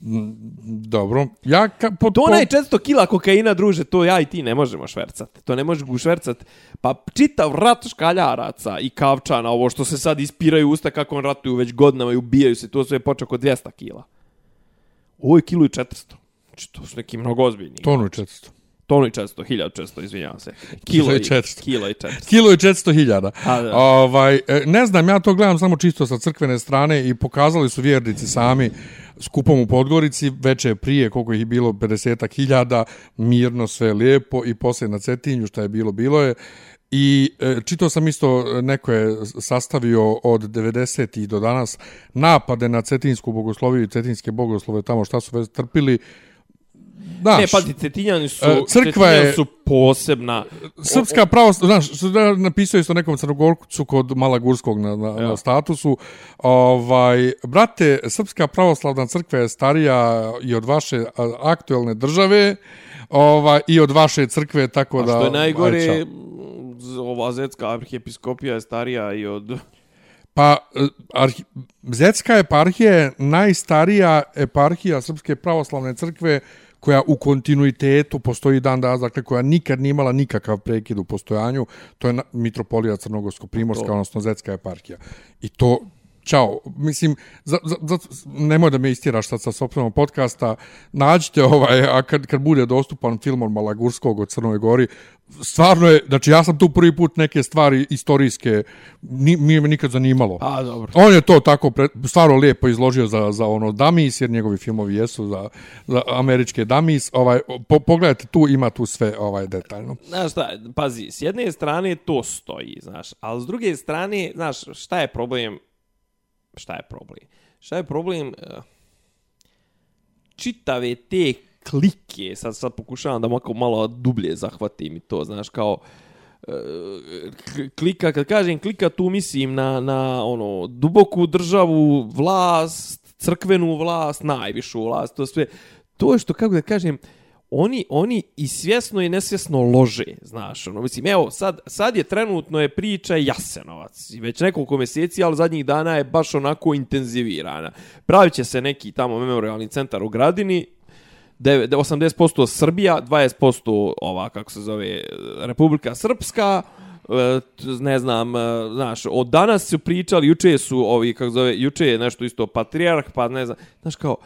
Dobro. Ja ka, po,
to onaj 400 kila kokaina, druže, to ja i ti ne možemo švercati. To ne možemo švercati. Pa čitav rat škaljaraca i kavčana, ovo što se sad ispiraju usta kako on ratuju već godinama i ubijaju se, to sve je počeo kod 200 kila. Ovo je kilu i 400. Znači, to su neki mnogo ozbiljni.
Tonu i 400.
Tonu i 400, 1400, izvinjavam se. Kilo i 400. Kilo i 400.
Kilo i 400 hiljada. Ovaj, e, ne znam, ja to gledam samo čisto sa crkvene strane i pokazali su vjernici sami skupom u Podgorici, veče prije, koliko ih je bilo, 50 hiljada, mirno, sve lijepo i poslije na Cetinju, što je bilo, bilo je. I e, čitao sam isto, e, neko je sastavio od 90. do danas napade na Cetinsku bogosloviju i Cetinske bogoslove, tamo šta su već trpili,
Znaš, ne, pa Cetinjani su, uh, crkva je, su posebna.
Srpska pravoslavna, znaš, da napisao isto nekom crnogorcu kod Malagurskog na, na, ja. na statusu, ovaj, brate, Srpska pravoslavna crkva je starija i od vaše aktuelne države, ovaj, i od vaše crkve, tako da...
A što je najgore, ajča. ova zetska arhijepiskopija je starija i od...
Pa, e, arhi, Zetska eparhija je najstarija eparhija Srpske pravoslavne crkve koja u kontinuitetu postoji dan danas, dakle koja nikad nije imala nikakav prekid u postojanju, to je Mitropolija Crnogorsko-Primorska, odnosno Zetska eparhija. I to, Ćao. Mislim, za, za, za, nemoj da me istiraš sad sa sopstvenog podcasta. Nađite ovaj, a kad, kad bude dostupan film od Malagurskog od Crnoj Gori, stvarno je, znači ja sam tu prvi put neke stvari istorijske, ni, nije me nikad zanimalo.
A, dobro.
On je to tako pre, stvarno lijepo izložio za, za ono Damis, jer njegovi filmovi jesu za, za američke Damis. Ovaj, po, pogledajte tu, ima tu sve ovaj detaljno.
Znaš šta, pazi, s jedne strane to stoji, znaš, ali s druge strane, znaš, šta je problem šta je problem? Šta je problem? Eh, čitave te klike, sad, sad pokušavam da malo, malo dublje zahvatim i to, znaš, kao eh, klika, kad kažem klika, tu mislim na, na ono, duboku državu, vlast, crkvenu vlast, najvišu vlast, to sve. To je što, kako da kažem, uh, oni oni i svjesno i nesvjesno lože, znaš, ono, mislim, evo, sad, sad je trenutno je priča Jasenovac, već nekoliko mjeseci, ali zadnjih dana je baš onako intenzivirana. Pravit će se neki tamo memorialni centar u Gradini, 80% Srbija, 20% ova, kako se zove, Republika Srpska, e, ne znam, e, znaš, od danas su pričali, juče su ovi, kako zove, juče je nešto isto patrijarh, pa ne znam, znaš, kao,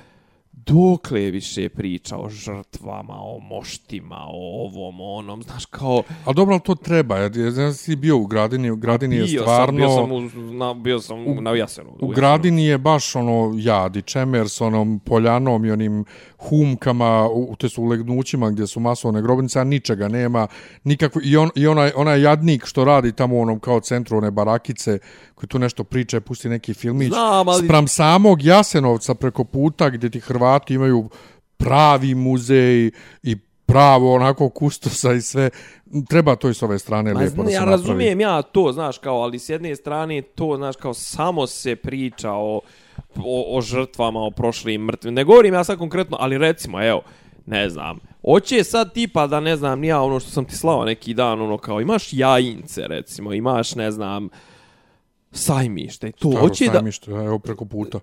dokle je više priča o žrtvama, o moštima, o ovom, onom, znaš, kao...
A dobro, to treba, jer ja znam si bio u Gradini, u Gradini je stvarno...
Sam, bio sam, u, na, bio sam u, na Jasenu.
U, u Gradini je baš ono jad i čemer s onom poljanom i onim humkama, u, te su u legnućima gdje su masovne grobnice, a ničega nema, nikako, i, on, i onaj, onaj jadnik što radi tamo u onom kao centru one barakice, koji tu nešto priča, pusti neki filmić,
Znam, ali...
sprem samog Jasenovca preko puta gdje ti Hrvati imaju pravi muzej i pravo onako kustosa i sve. Treba to i s ove strane Ma, lijepo da se
ja
napravi.
razumijem ja to znaš kao ali s jedne strane to znaš kao samo se priča o, o, o žrtvama o prošlim mrtvim. Ne govorim ja sad konkretno ali recimo evo ne znam Oće sad tipa da ne znam ja ono što sam ti slao neki dan ono kao imaš jajince recimo imaš ne znam sajmište to
Staro
hoće da
sajmište, evo preko puta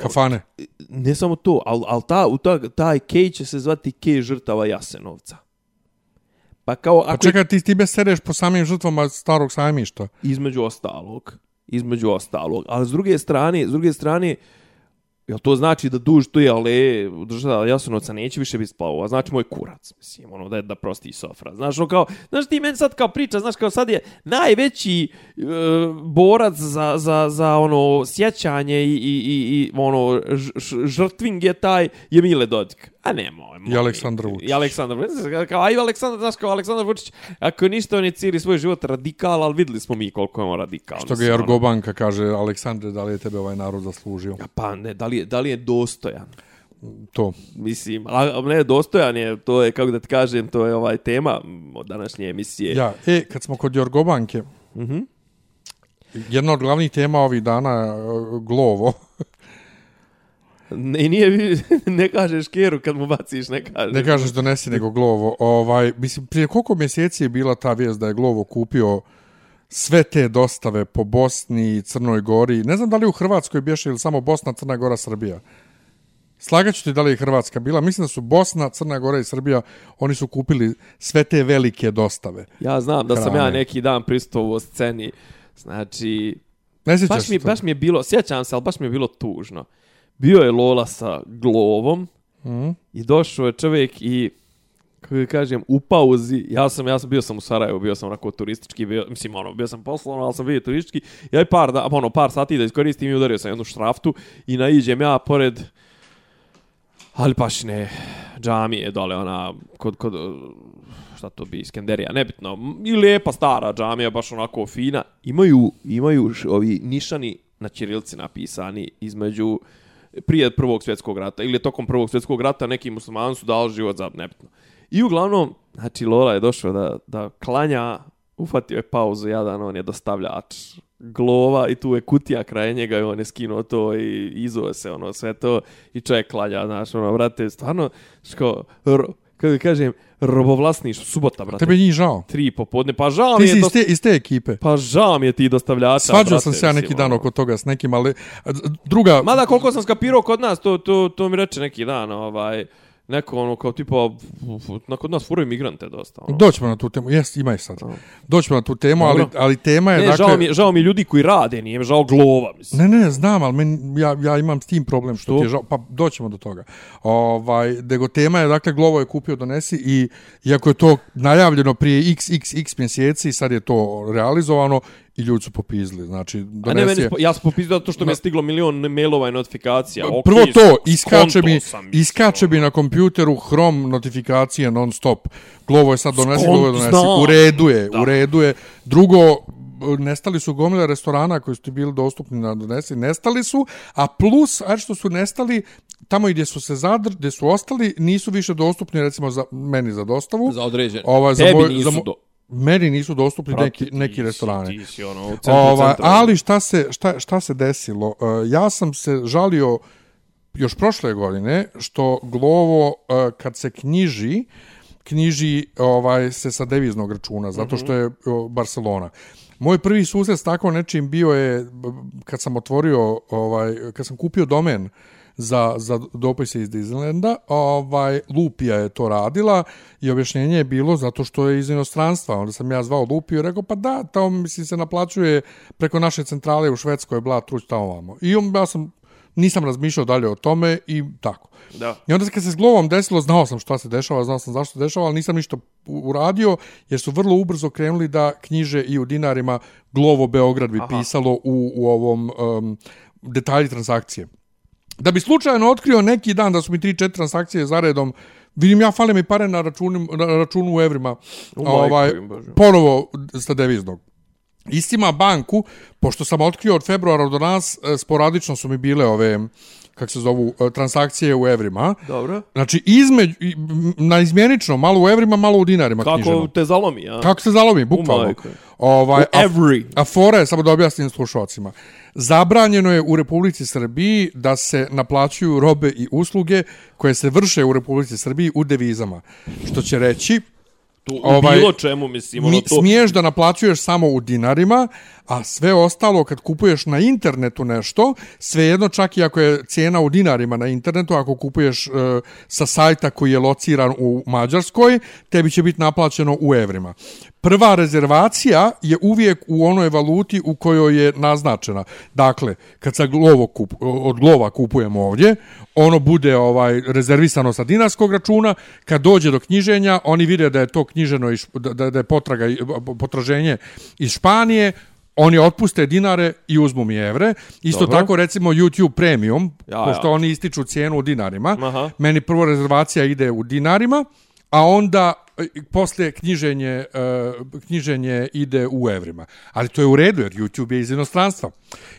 kafane.
Ne samo to al al ta u ta, taj kej će se zvati kej žrtava Jasenovca. Pa kao
ako pa čekaj ti ti sereš po samim žrtvama starog sajmišta.
Između ostalog između ostalog. Ali s druge strane s druge strane Jel to znači da duž to je, ale država Jasenovca neće više biti splavova, znači moj kurac, mislim, ono, da je da prosti sofra. Znaš, ono kao, znaš ti meni sad kao priča, znaš, kao sad je najveći e, borac za, za, za ono sjećanje i, i, i, i ono, žrtving je taj, je Mile Dodik. A ne, moj,
moj. I Aleksandar Vučić.
I Aleksandar Vučić. Kao, aj Aleksandar, znaš, kao Aleksandar Vučić, ako ništa, on je cijeli svoj život radikal, ali videli smo mi koliko je on radikal.
Što ga Jargobanka ono... kaže, Aleksandre, da li je tebe ovaj narod zaslužio?
A pa ne, da li je, da li je dostojan?
To.
Mislim, a ne, dostojan je, to je, kako da ti kažem, to je ovaj tema od današnje emisije.
Ja, e, kad smo kod Jorgobanke,
mhm.
Jedna od glavnih tema ovih dana je glovo.
Ne, i nije, ne kažeš keru kad mu baciš, ne kažeš.
Ne kažeš donesi nego glovo. Ovaj, mislim, prije koliko mjeseci je bila ta vijest da je glovo kupio sve te dostave po Bosni i Crnoj Gori. Ne znam da li u Hrvatskoj bješe ili samo Bosna, Crna Gora, Srbija. Slagaću ti da li je Hrvatska bila. Mislim da su Bosna, Crna Gora i Srbija, oni su kupili sve te velike dostave.
Ja znam da sam
Hrane.
ja neki dan pristovao sceni. Znači,
Ne
baš mi,
to?
baš mi je bilo, sjećam se, ali baš mi je bilo tužno. Bio je Lola sa glovom
Mhm.
i došao je čovjek i kako da kažem, u pauzi, ja sam, ja sam bio sam u Sarajevu, bio sam onako turistički, bio, mislim, ono, bio sam poslovno, ali sam bio turistički, ja i par, da, ono, par sati da iskoristim i udario sam jednu štraftu i naiđem ja pored, ali baš ne, džamije dole, ona, kod, kod, šta to bi, Skenderija, nebitno, i lijepa stara džamija, baš onako fina, imaju, imaju ovi nišani na ćirilci napisani između prije prvog svjetskog rata ili je tokom prvog svjetskog rata neki muslimani su dali život za nebitno. I uglavnom, znači Lola je došao da, da klanja, ufatio je pauzu jadan, on je dostavljač glova i tu je kutija kraj njega i on je skinuo to i izuo se ono sve to i čovjek klanja, znaš, ono, brate, stvarno, što, kako kažem, robovlasniš, subota, brate,
Tebe njih žao.
tri popodne, pa žao
Ti
mi
si
je
iz
to,
te, iz te ekipe.
pa žao mi je ti dostavljača,
Svađao
brate,
sam se ja neki dan
ono.
oko toga s nekim, ali druga...
Mada koliko sam skapirao kod nas, to, to, to mi reče neki dan, ovaj, neko ono kao tipa, na kod nas furaju migrante dosta. Ono.
Doćemo na tu temu. Jes, ima ih sad. Doćemo na tu temu, ali, ali tema je,
Ne,
dakle...
žao, mi, je- žao mi je ljudi koji rade, nije mi žao glova, mislim.
Ne, ne, znam, men, ja, ja imam s tim problem što,
Što?
ti je žao, pa doćemo do toga. Ovaj, nego tema je, dakle, Glovo je kupio donesi i iako je to najavljeno prije xxx mjeseci, sad je to realizovano i ljudi su popizli. Znači,
A ne,
donesi
meni,
je...
spo- ja sam popisao zato što mi je stiglo milion mailova i notifikacija. Okay,
Prvo to, iskače mi, iskače mi na kompjuteru Chrome notifikacije non stop. Glovo je sad donesi,
Skont-
Glovo je donesi.
znam.
U redu je,
Da.
u redu je. Drugo, nestali su gomile restorana koji su ti bili dostupni na donesi, nestali su, a plus, a što su nestali, tamo gdje su se zadr, gdje su ostali, nisu više dostupni, recimo, za, meni za dostavu.
Za određen.
Za
Tebi
moj-
nisu
za mo-
do...
Meni nisu dostupni
Brate,
neki,
ti
neki restorani.
Ti si ono centru
Ova,
centra.
ali šta se, šta, šta se desilo? Uh, ja sam se žalio još prošle godine što Glovo uh, kad se knjiži knjiži ovaj se sa deviznog računa zato što je uh, Barcelona. Moj prvi susret s tako nečim bio je kad sam otvorio ovaj kad sam kupio domen za, za dopise iz Disneylanda, ovaj, Lupija je to radila i objašnjenje je bilo zato što je iz inostranstva. Onda sam ja zvao Lupiju i rekao, pa da, tamo mislim se naplaćuje preko naše centrale u Švedskoj, bla, truć tamo vamo. I on, ja sam, nisam razmišljao dalje o tome i tako.
Da.
I onda kad se s Glovom desilo, znao sam šta se dešava, znao sam zašto se dešava, ali nisam ništa uradio, jer su vrlo ubrzo krenuli da knjiže i u dinarima Glovo Beograd bi
Aha.
pisalo u, u ovom um, detalji transakcije. Da bi slučajno otkrio neki dan da su mi 3-4 transakcije zaredom, vidim ja fale mi pare na računu, na računu u evrima,
U
ovaj, ponovo sa deviznog. Istima banku, pošto sam otkrio od februara do nas, e, sporadično su mi bile ove, kak se zovu, e, transakcije u evrima.
Dobro.
Znači, između, na izmjenično, malo u evrima, malo u dinarima
Kako
knjiženo.
te zalomi, a?
Kako se zalomi, bukvalno. Ovaj,
every.
A, a fora je, samo da objasnim slušalcima, zabranjeno je u Republici Srbiji da se naplaćuju robe i usluge koje se vrše u Republici Srbiji u devizama. Što će reći,
Tu,
ovaj,
bilo čemu, mislim, ono
mi,
to...
smiješ da naplaćuješ samo u dinarima, a sve ostalo kad kupuješ na internetu nešto, svejedno čak i ako je cijena u dinarima na internetu, ako kupuješ e, sa sajta koji je lociran u Mađarskoj, tebi će biti naplaćeno u evrima. Prva rezervacija je uvijek u onoj valuti u kojoj je naznačena. Dakle, kad sa glovo kup, od glova kupujemo ovdje, ono bude ovaj rezervisano sa dinarskog računa, kad dođe do knjiženja, oni vide da je to knjiženo iz, da, da je potraga potraženje iz Španije, oni otpuste dinare i uzmu mi evre. Isto
Dobro.
tako recimo YouTube Premium,
Ja,
ja, pošto oni ističu cijenu u dinarima.
Aha.
Meni prvo rezervacija ide u dinarima, a onda e, poslije knjiženje, e, knjiženje ide u evrima. Ali to je u redu jer YouTube je iz inostranstva.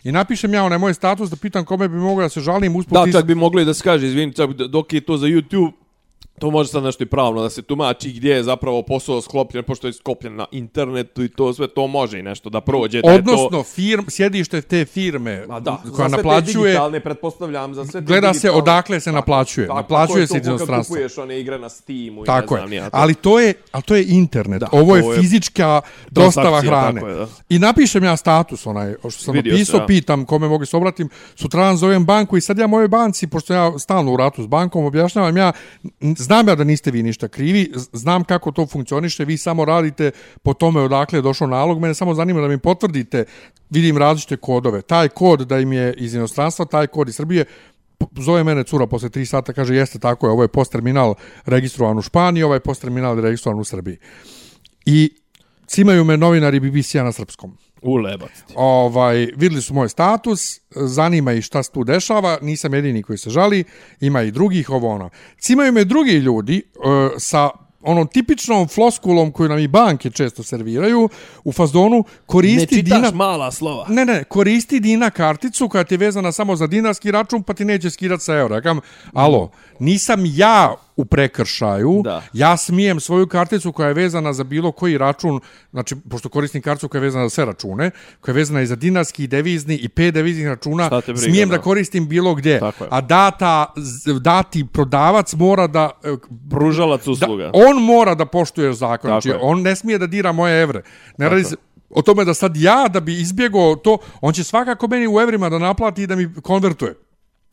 I napišem ja onaj moj status da pitam kome bi mogao da se žalim usput
Da, čak bi mogli da se kaže, izvini, čak dok je to za YouTube, To može sad nešto i pravno da se tumači gdje je zapravo posao sklopljen, pošto je sklopljen na internetu i to sve, to može i nešto da prođe.
Odnosno,
je to...
firm, sjedište te firme
Ma da,
koja
za
naplaćuje,
digitalne, pretpostavljam, za sve te
gleda se
digitalne-
odakle se naplaćuje.
Tako,
naplaćuje
tako
se
je
iz
to kad
inostranstva.
kupuješ one igre na Steamu i
Tako
ne
je.
znam, nija to.
Ali to je, ali to je internet.
Da,
Ovo je
je
fizička dostava hrane.
tako je, da.
I napišem ja status onaj što sam
Vidio
napisao,
se, da.
pitam kome mogu se obratim. Sutradan zovem banku i sad ja mojoj banci, pošto ja stalno u ratu s bankom, objašnjavam ja, znam ja da niste vi ništa krivi, znam kako to funkcioniše, vi samo radite po tome odakle je došao nalog, mene samo zanima da mi potvrdite, vidim različite kodove. Taj kod da im je iz inostranstva, taj kod iz Srbije, zove mene cura posle 3 sata, kaže jeste tako je, ovo je post terminal registrovan u Španiji, ovaj je post terminal registrovan u Srbiji. I cimaju me novinari BBC-a na srpskom.
U lebac ti.
Ovaj, vidjeli su moj status, zanima ih šta se tu dešava, nisam jedini koji se žali, ima i drugih, ovo ono. Cimaju me drugi ljudi uh, sa onom tipičnom floskulom koju nam i banke često serviraju, u fazonu
Ne
koristi
čitaš
Dina...
mala slova.
Ne, ne, koristi Dina karticu koja ti je vezana samo za dinarski račun, pa ti neće skidat sa eura. Ja Kam, alo, nisam ja u prekršaju,
Da.
ja smijem svoju karticu koja je vezana za bilo koji račun, znači, pošto koristim karticu koja je vezana za sve račune, koja je vezana i za dinarski, i devizni i pet deviznih računa,
briga,
smijem da.
da.
koristim bilo gdje. A data, dati prodavac mora da... e,
Pružalac
da
usluga.
on mora da poštuje zakon.
Tako
Znači,
je.
on ne smije da dira moje evre. Ne radi se o tome da sad ja, da bi izbjegao to, on će svakako meni u evrima da naplati i da mi konvertuje.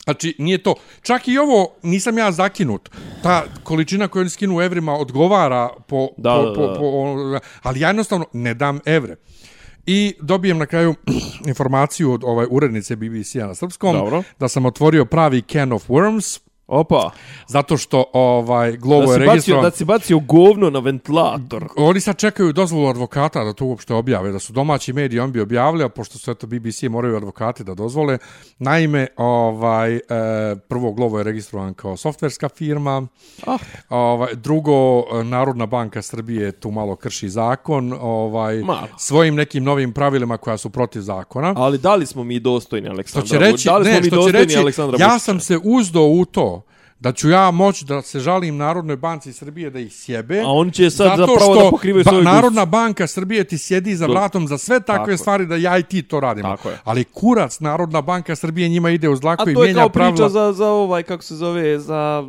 Znači, nije to. Čak i ovo, nisam ja zakinut. Ta količina koju oni skinu u evrima odgovara po...
Da,
po,
da,
po,
da.
po, ono, ali ja jednostavno ne dam evre. I dobijem na kraju informaciju od ovaj urednice BBC-a na srpskom
Dobro.
da sam otvorio pravi can of worms,
Opa,
zato što ovaj Glovo
da
je
si, bacio,
registrovan.
da si bacio govno na ventilator.
Oni sad čekaju dozvolu advokata da to uopšte objave, da su domaći mediji on bi objavili, a pošto su eto BBC moraju advokati da dozvole. Naime, ovaj, e, prvo Glovo je registrovan kao softverska firma,
Ah.
ovaj, drugo, Narodna banka Srbije tu malo krši zakon, ovaj,
Malo.
svojim nekim novim pravilima koja su protiv zakona.
Ali da li smo mi dostojni
Što
Aleksandra
će reći,
Da li smo
ne,
mi
što
dostojni
reći,
Aleksandra
ja sam se uzdao u to da ću ja moći da se žalim Narodnoj banci Srbije da ih sjebe.
A oni će sad
zato
zapravo da pokrivaju
ba-
svoju
Narodna banka Srbije ti sjedi za vratom za sve takve
Tako je.
stvari da ja i ti to radimo.
Tako je.
Ali kurac Narodna banka Srbije njima ide uz dlaku
A
i
to je
mijenja
kao priča
pravila.
za, za ovaj, kako se zove, za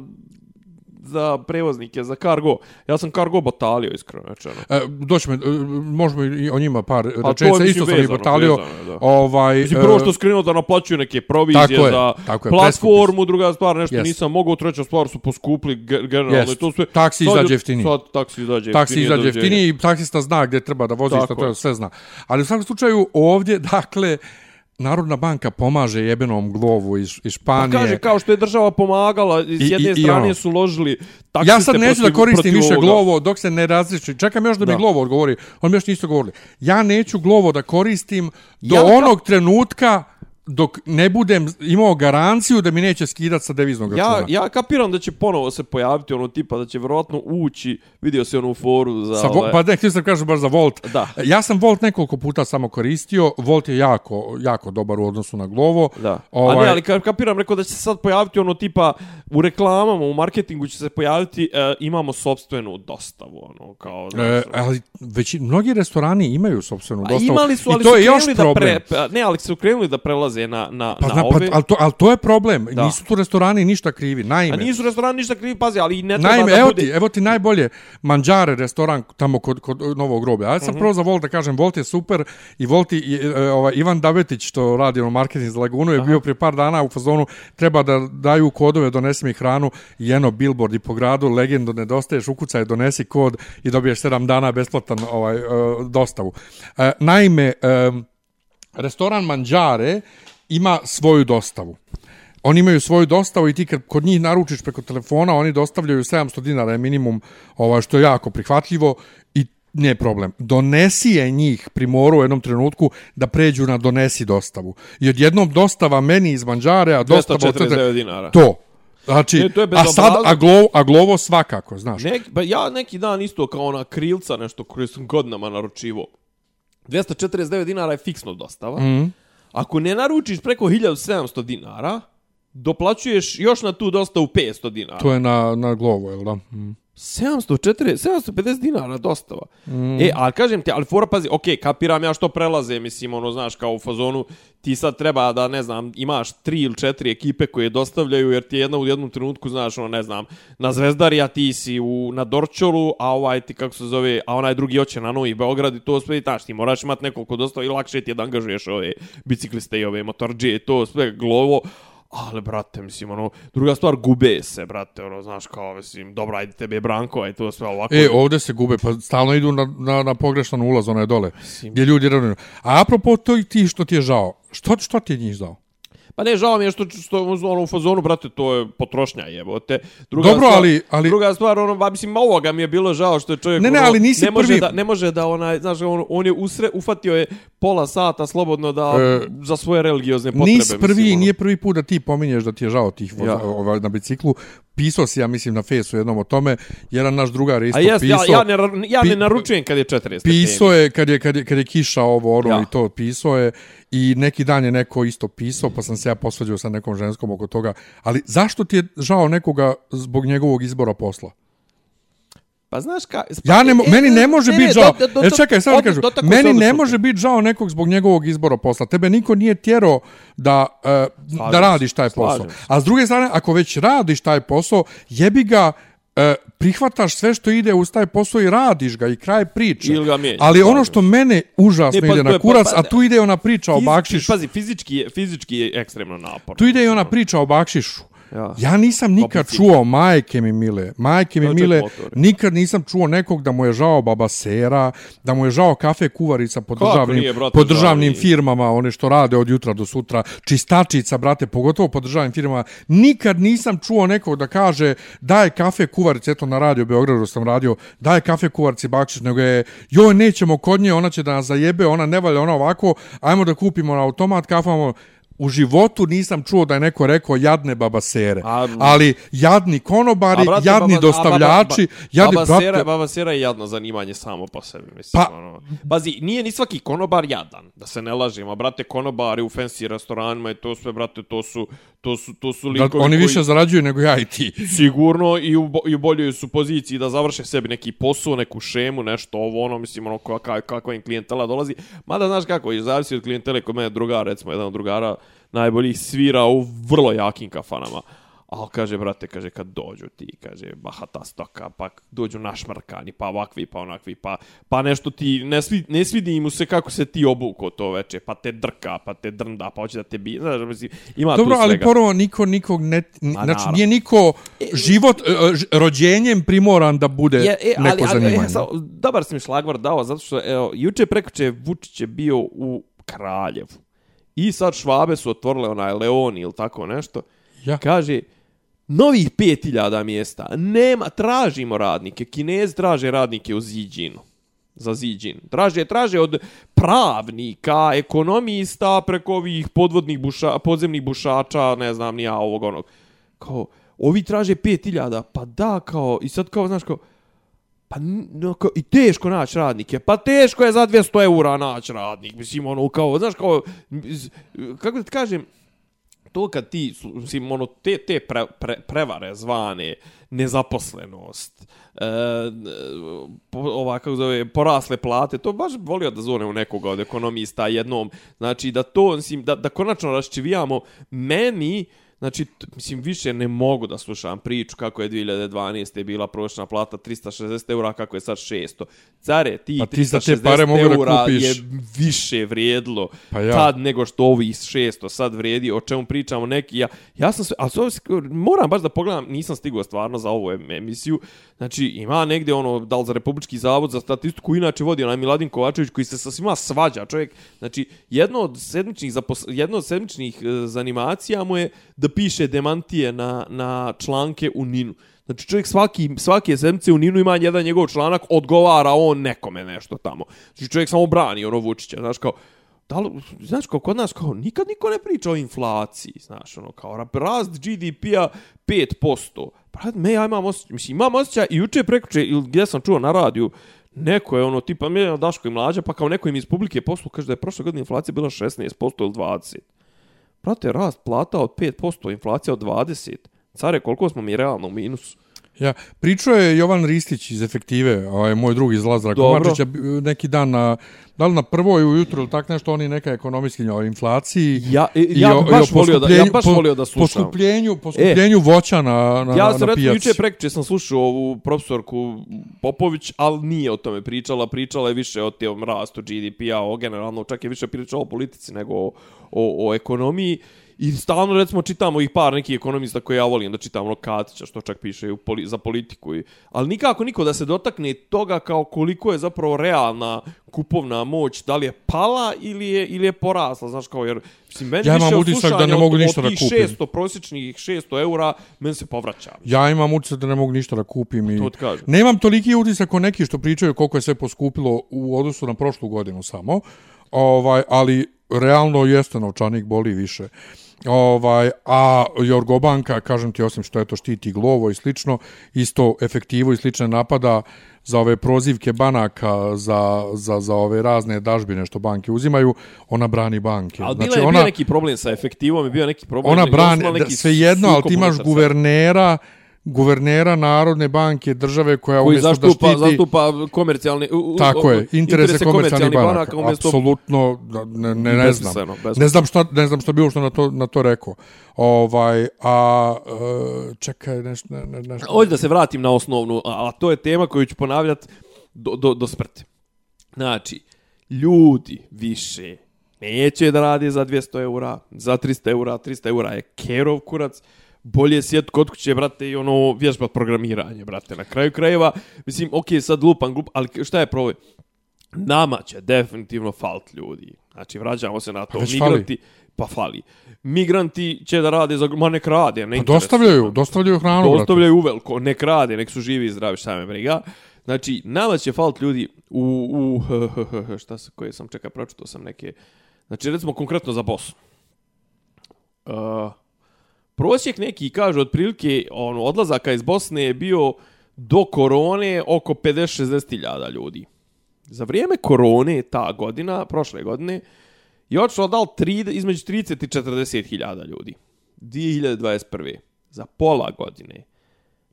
za prevoznike, za kargo. Ja sam kargo batalio, iskreno rečeno.
E, doći me, e, možemo i o njima par
je,
rečenica, isto sam
vezano,
batalio.
vezano da.
Ovaj,
Mislim,
e,
prvo što skrenuo da naplaćuju neke provizije
Tako je,
za
tako je,
platformu, druga stvar, nešto
Jest.
nisam mogao, treća stvar su poskupli ge- generalno i to sve.
Taksi
Sad
izađe jeftiniji.
Sad taksi izađe
taksi
jeftinije,
izađe
dođe-
jeftiniji i taksista zna gdje treba da vozi, što to sve zna. Ali u svakom slučaju ovdje, dakle, Narodna banka pomaže jebenom glovu iz, iz
Pa
Španije.
kaže, kao što je država pomagala, s
I-
jedne
i- i
strane
ono.
su ložili taksiste
Ja sad neću da koristim više
ovoga.
glovo dok se ne različi. Čekam još da,
Da.
mi glovo odgovori. On mi još nisu govorili. Ja neću glovo da koristim do
Ja
onog trenutka dok ne budem imao garanciju da mi neće skidati sa deviznog računa.
Ja, ja kapiram da će ponovo se pojaviti ono tipa da će vjerojatno ući, vidio se onu foru za...
Sa
ovaj-
pa ne, htio sam kažem baš za Volt.
Da.
Ja sam Volt nekoliko puta samo koristio. Volt je jako, jako dobar u odnosu na Glovo.
Da.
Ovaj,
A ne, ali ka- kapiram, rekao da će se sad pojaviti ono tipa u reklamama, u marketingu će se pojaviti e, imamo sobstvenu dostavu, ono, kao...
E,
znaš,
ali već mnogi restorani imaju sopstvenu
A
dostavu.
imali su, ali
I to
su
je još
krenuli da pre, pa, ne, ali su krenuli da prelaze na, na,
Pa,
na
zna, pa,
ove.
ali, to, ali to je problem.
Da.
Nisu tu restorani ništa krivi. Naime,
A nisu restorani ništa krivi, pazi, ali i ne treba
Naime,
da
evo
bude...
ti, evo ti najbolje Manđare restoran tamo kod, kod Novog groblja. Ja
Mhm.
sam mm -hmm. prvo za Volt da kažem, Volt je super i Volt i, e, ovaj, Ivan Davetić što radi ono marketing za Lagunu je
Aha.
bio prije par dana u fazonu treba da daju kodove, donesi mi hranu i billboard i po gradu, legendu nedostaješ, ukucaj, donesi kod i dobiješ 7 dana besplatan ovaj, e, dostavu. E, naime, restoran Manđare ima svoju dostavu. Oni imaju svoju dostavu i ti kad kod njih naručiš preko telefona, oni dostavljaju 700 dinara je minimum, ovaj, što je jako prihvatljivo i nije problem. Donesi je njih primoru u jednom trenutku da pređu na donesi dostavu. I odjednom dostava meni iz Manđare, a dostava... od crte-
249 dinara.
To. Znači,
Ne, to je
a sad, a, glovo, a glovo svakako, znaš.
Neki, pa ja neki dan isto kao ona krilca nešto koju sam godinama naručivo. 249 dinara je fiksno dostava.
Mhm.
Ako ne naručiš preko 1700 dinara, doplaćuješ još na tu dostavu 500 dinara.
To je na, na Glovo, jel da? Mm.
704, 750 dinara dostava. Mm. E, ali kažem ti, ali fora pazi, ok, kapiram ja što prelaze, mislim, ono, znaš, kao u fazonu, ti sad treba da, ne znam, imaš tri ili četiri ekipe koje dostavljaju, jer ti jedna u jednom trenutku, znaš, ono, ne znam, na Zvezdari, a ti si u, na Dorčolu, a ovaj ti, kako se zove, a onaj drugi hoće na Novi Beograd i to sve, taš, ti moraš imati nekoliko dostava i lakše ti je da angažuješ ove bicikliste i ove motorđe, to sve, glovo, Ali, brate, mislim, ono, druga stvar, gube se, brate, ono, znaš, kao, mislim, dobro, ajde tebe je Branko, aj to sve ovako.
E, ovdje se gube, pa stalno idu na, na, na pogrešan ulaz, onaj dole, mislim. gdje ljudi ravno. A apropo to i ti što ti je žao, što, što ti je njih žao?
Pa ne, žao mi je što, što ono, u fazonu, brate, to je potrošnja, jebote. Druga
Dobro,
stvar,
ali, ali...
Druga stvar, ono, ba, mislim, ovoga mi je bilo žao što je čovjek...
Ne, ne,
ono,
ali nisi
ne može
prvi...
Da, ne može da, onaj, znaš, on, on je usre, ufatio je pola sata slobodno da, e, za svoje religiozne potrebe.
Nisi prvi,
mislim, ono.
nije prvi put da ti pominješ da ti je žao tih voza,
Ja.
ovaj, na biciklu. Pisao si, ja mislim, na fesu jednom o tome. Jedan naš drugar je isto
A jes, ja,
pisao.
ja, ne, ra- ja ne naručujem kad je 40
Pisao je kad je, kad je, kad je kiša ovo, ono
Ja.
i to pisao je. I neki dan je neko isto pisao, pa sam se ja posvađao sa nekom ženskom oko toga. Ali zašto ti je žao nekoga zbog njegovog izbora posla?
Pa znaš ka...
Ja ne, mo-
e,
meni ne može biti žao.
do- do-
E
do-
čekaj, sad
od- se
Meni ne može biti žao nekog zbog njegovog izbora posla. Tebe niko nije tjerao da, uh, da radiš taj posao. A s druge strane, ako već radiš taj posao, jebi ga e, prihvataš sve što ide uz taj posao i radiš ga i kraj priče.
Ili ga mijenjaš,
Ali ono što mene užasno
Ne, pa
ide na
je- pa-
kurac,
pa-
a tu ide ona priča o
Fiz-
bakšišu.
Pazi, fizički je, fizički je ekstremno napor.
Tu ide i ona priča o bakšišu.
Ja.
Ja nisam nikad
biciklu.
čuo, majke mi mile, majke mi mile, nikad nisam čuo nekog da mu je žao baba sera, da mu je žao kafe kuvarica po
Kako
državnim,
nije, brate,
po državnim
žao
firmama, one što rade od jutra do sutra, čistačica, brate, pogotovo po državnim firmama. Nikad nisam čuo nekog da kaže daj kafe kuvarice, eto na radio Beogradu sam radio, daj kafe kuvarici bakšiš, nego je, joj, nećemo kod nje, ona će da nas zajebe, ona ne valja, ona ovako, ajmo da kupimo na automat kafamo, U životu nisam čuo da je neko rekao jadne babasere.
A,
ali jadni konobari,
brate,
jadni
baba-
dostavljači,
a baba,
jadni
baba,
brate,
sera, baba sera je jadno zanimanje samo po sebi, mislim.
Pa-
ono. Bazi, nije ni svaki konobar jadan, da se ne lažemo. Brate, konobari u fancy restoranima i to sve, brate, to su, to su, to su
da
likovi
oni
koji
više zarađuju nego ja i ti.
sigurno i u, bo- i u boljoj su poziciji da završe sebi neki posao, neku šemu, nešto ovo, ono, mislim, ono, kakva, kakva im klijentela dolazi. Mada, znaš kako, i zavisi od klijentele kod mene drugar, recimo, jedan od drugara najboljih svira u vrlo jakim kafanama. Ali kaže, brate, kaže, kad dođu ti, kaže, bahata stoka, pa dođu našmrkani, pa ovakvi, pa onakvi, pa, pa nešto ti, ne, svi, ne svidi mu se kako se ti obuko to veče, pa te drka, pa te drnda, pa hoće da te bi, znaš, mislim, ima
Dobro,
tu
ali
svega.
prvo niko nikog ne,
Ma,
znači
naravno.
nije niko život e, ž- rođenjem primoran da bude
Je, e, ali,
neko
ali,
zanimanje.
e, sa, dobar si mi šlagvar dao, zato što, evo, juče prekoče Vučić je bio u Kraljevu. I sad Švabe su otvorile onaj Leoni ili tako nešto.
Ja.
Kaže, novih 5000 mjesta, nema, tražimo radnike. Kinezi traže radnike u Ziđinu. Za Ziđin. Traže, traže od pravnika, ekonomista, preko ovih podvodnih buša, podzemnih bušača, ne znam, ni ja ovog onog. Kao, ovi traže 5000, pa da, kao, i sad kao, znaš, kao, Pa no, kao, i teško naći radnike. Pa teško je za 200 eura naći radnik. Mislim, ono, kao, znaš, kao, kako da ti kažem, to kad ti, mislim, ono, te, te pre, pre, prevare zvane, nezaposlenost, e, po, ova, kako zove, porasle plate, to baš volio da zone u nekoga od ekonomista jednom. Znači, da to, mislim, da, da konačno raščivijamo meni, Znači, mislim, više ne mogu da slušam priču kako je 2012. bila prosječna plata 360 eura, kako je sad 600. Care, ti
Pa ti za te
360
pare mogu da
eura
kupiš.
je više vrijedilo
Pa ja.
tad nego što ovi 600 sad vrijedi, o čemu pričamo neki. Ja, ja sam sve, ali sve, moram baš da pogledam, nisam stigao stvarno za ovu em- emisiju. Znači, ima negdje ono, da li za Republički zavod za statistiku, inače vodi onaj Miladin Kovačević koji se sa svima svađa. Čovjek, znači, jedno od sedmičnih, zapos, jedno od sedmičnih e, zanimacija mu je da piše demantije na, na članke u Ninu. Znači čovjek svaki, svake sedmice u Ninu ima jedan njegov članak, odgovara on nekome nešto tamo. Znači čovjek samo brani ono Vučića, znaš kao, da li, znaš kao kod nas kao nikad niko ne priča o inflaciji, znaš ono kao rast GDP-a 5%. Brat, me ja imam osjećaj, mislim imam osjećaj i juče prekuče ili gdje sam čuo na radiju, neko je ono tipa Miljana Daško i mlađa, pa kao neko im iz publike poslu kaže da je prošle godine inflacija bila 16% ili 20%. Prate, rast plata od 5%, inflacija od 20%. Care, koliko smo mi realno u minusu?
Ja, pričao je Jovan Ristić iz Efektive, ovaj, moj drugi iz Lazara. Komačića, b- neki dan na, da li na prvoj ujutru ili tak nešto, on je neka ekonomistkinja o inflaciji.
Ja,
i
ja
o-
bi
i o
baš volio da, ja baš volio da slušam.
Poskupljenju, poskupljenju voća na, na,
Ja
na
sam recimo
pijaci.
juče prekjuče sam slušao ovu profesorku Popović, ali nije o tome pričala, pričala je više o tem rastu GDP-a, o generalno, čak je više pričala o politici nego o, o, o ekonomiji. I stalno recimo čitamo ih par nekih ekonomista koje ja volim da čitam ono Katića što čak piše u poli, za politiku. I, ali nikako niko da se dotakne toga kao koliko je zapravo realna kupovna moć, da li je pala ili je, ili je porasla, znaš kao jer mislim, meni
Ja imam
više od
utisak da ne mogu
od-
ništa
od
da
tih
kupim.
600 prosječnih 600 eura, meni se povraća.
Ja imam utisak da ne mogu ništa da kupim i
To ti kažem.
nemam toliki utisak kao neki što pričaju koliko je sve poskupilo u odnosu na prošlu godinu samo. Ovaj, ali realno jeste novčanik boli više. Ovaj, a Jorgobanka, kažem ti, osim što je to štiti glovo i slično, isto efektivo i slične napada za ove prozivke banaka, za, za, za ove razne dažbine što banke uzimaju, ona brani banke.
Ali bila je bio neki problem sa efektivom, je bio neki problem.
ona brani,
neki
sve jedno, ali ti imaš guvernera, guvernera Narodne banke države koja
koji
umjesto
zastupa,
da štiti...
zastupa komercijalne u, u,
Tako je, interese komercijalnih banaka.
umjesto
Apsolutno, ne, ne, ne znam.
Besmisleno.
Ne znam šta, ne znam šta bilo što na to, na to rekao. Ovaj, a, e, čekaj, nešto, ne, ne, nešto.
Ovdje da se vratim na osnovnu, a, a to je tema koju ću ponavljati do, do, do smrti. Znači, ljudi više neće da rade za 200 eura, za 300 eura, 300 eura je kerov kurac, bolje sjet kod kuće, brate, i ono, vježbat programiranje, brate, na kraju krajeva, mislim, okej, sad lupan, glup, ali šta je problem? Nama će definitivno falt ljudi. Znači, vraćamo se na to.
već
Migranti, pa fali. Migranti će da rade za, ma nek rade, ne
Pa dostavljaju, dostavljaju hranu, brate.
Dostavljaju uveliko, nek rade, nek su živi i zdravi, šta me briga. Znači, nama će falt ljudi u, u šta se, koje sam čekao, pročitao sam neke, znači, recimo konkretno za Bosnu. Uh, prosjek neki kaže otprilike ono, odlazaka iz Bosne je bio do korone oko 50-60.000 ljudi. Za vrijeme korone, ta godina, prošle godine, je otišlo dal tri, između 30 i 40.000 ljudi. 2021. Za pola godine,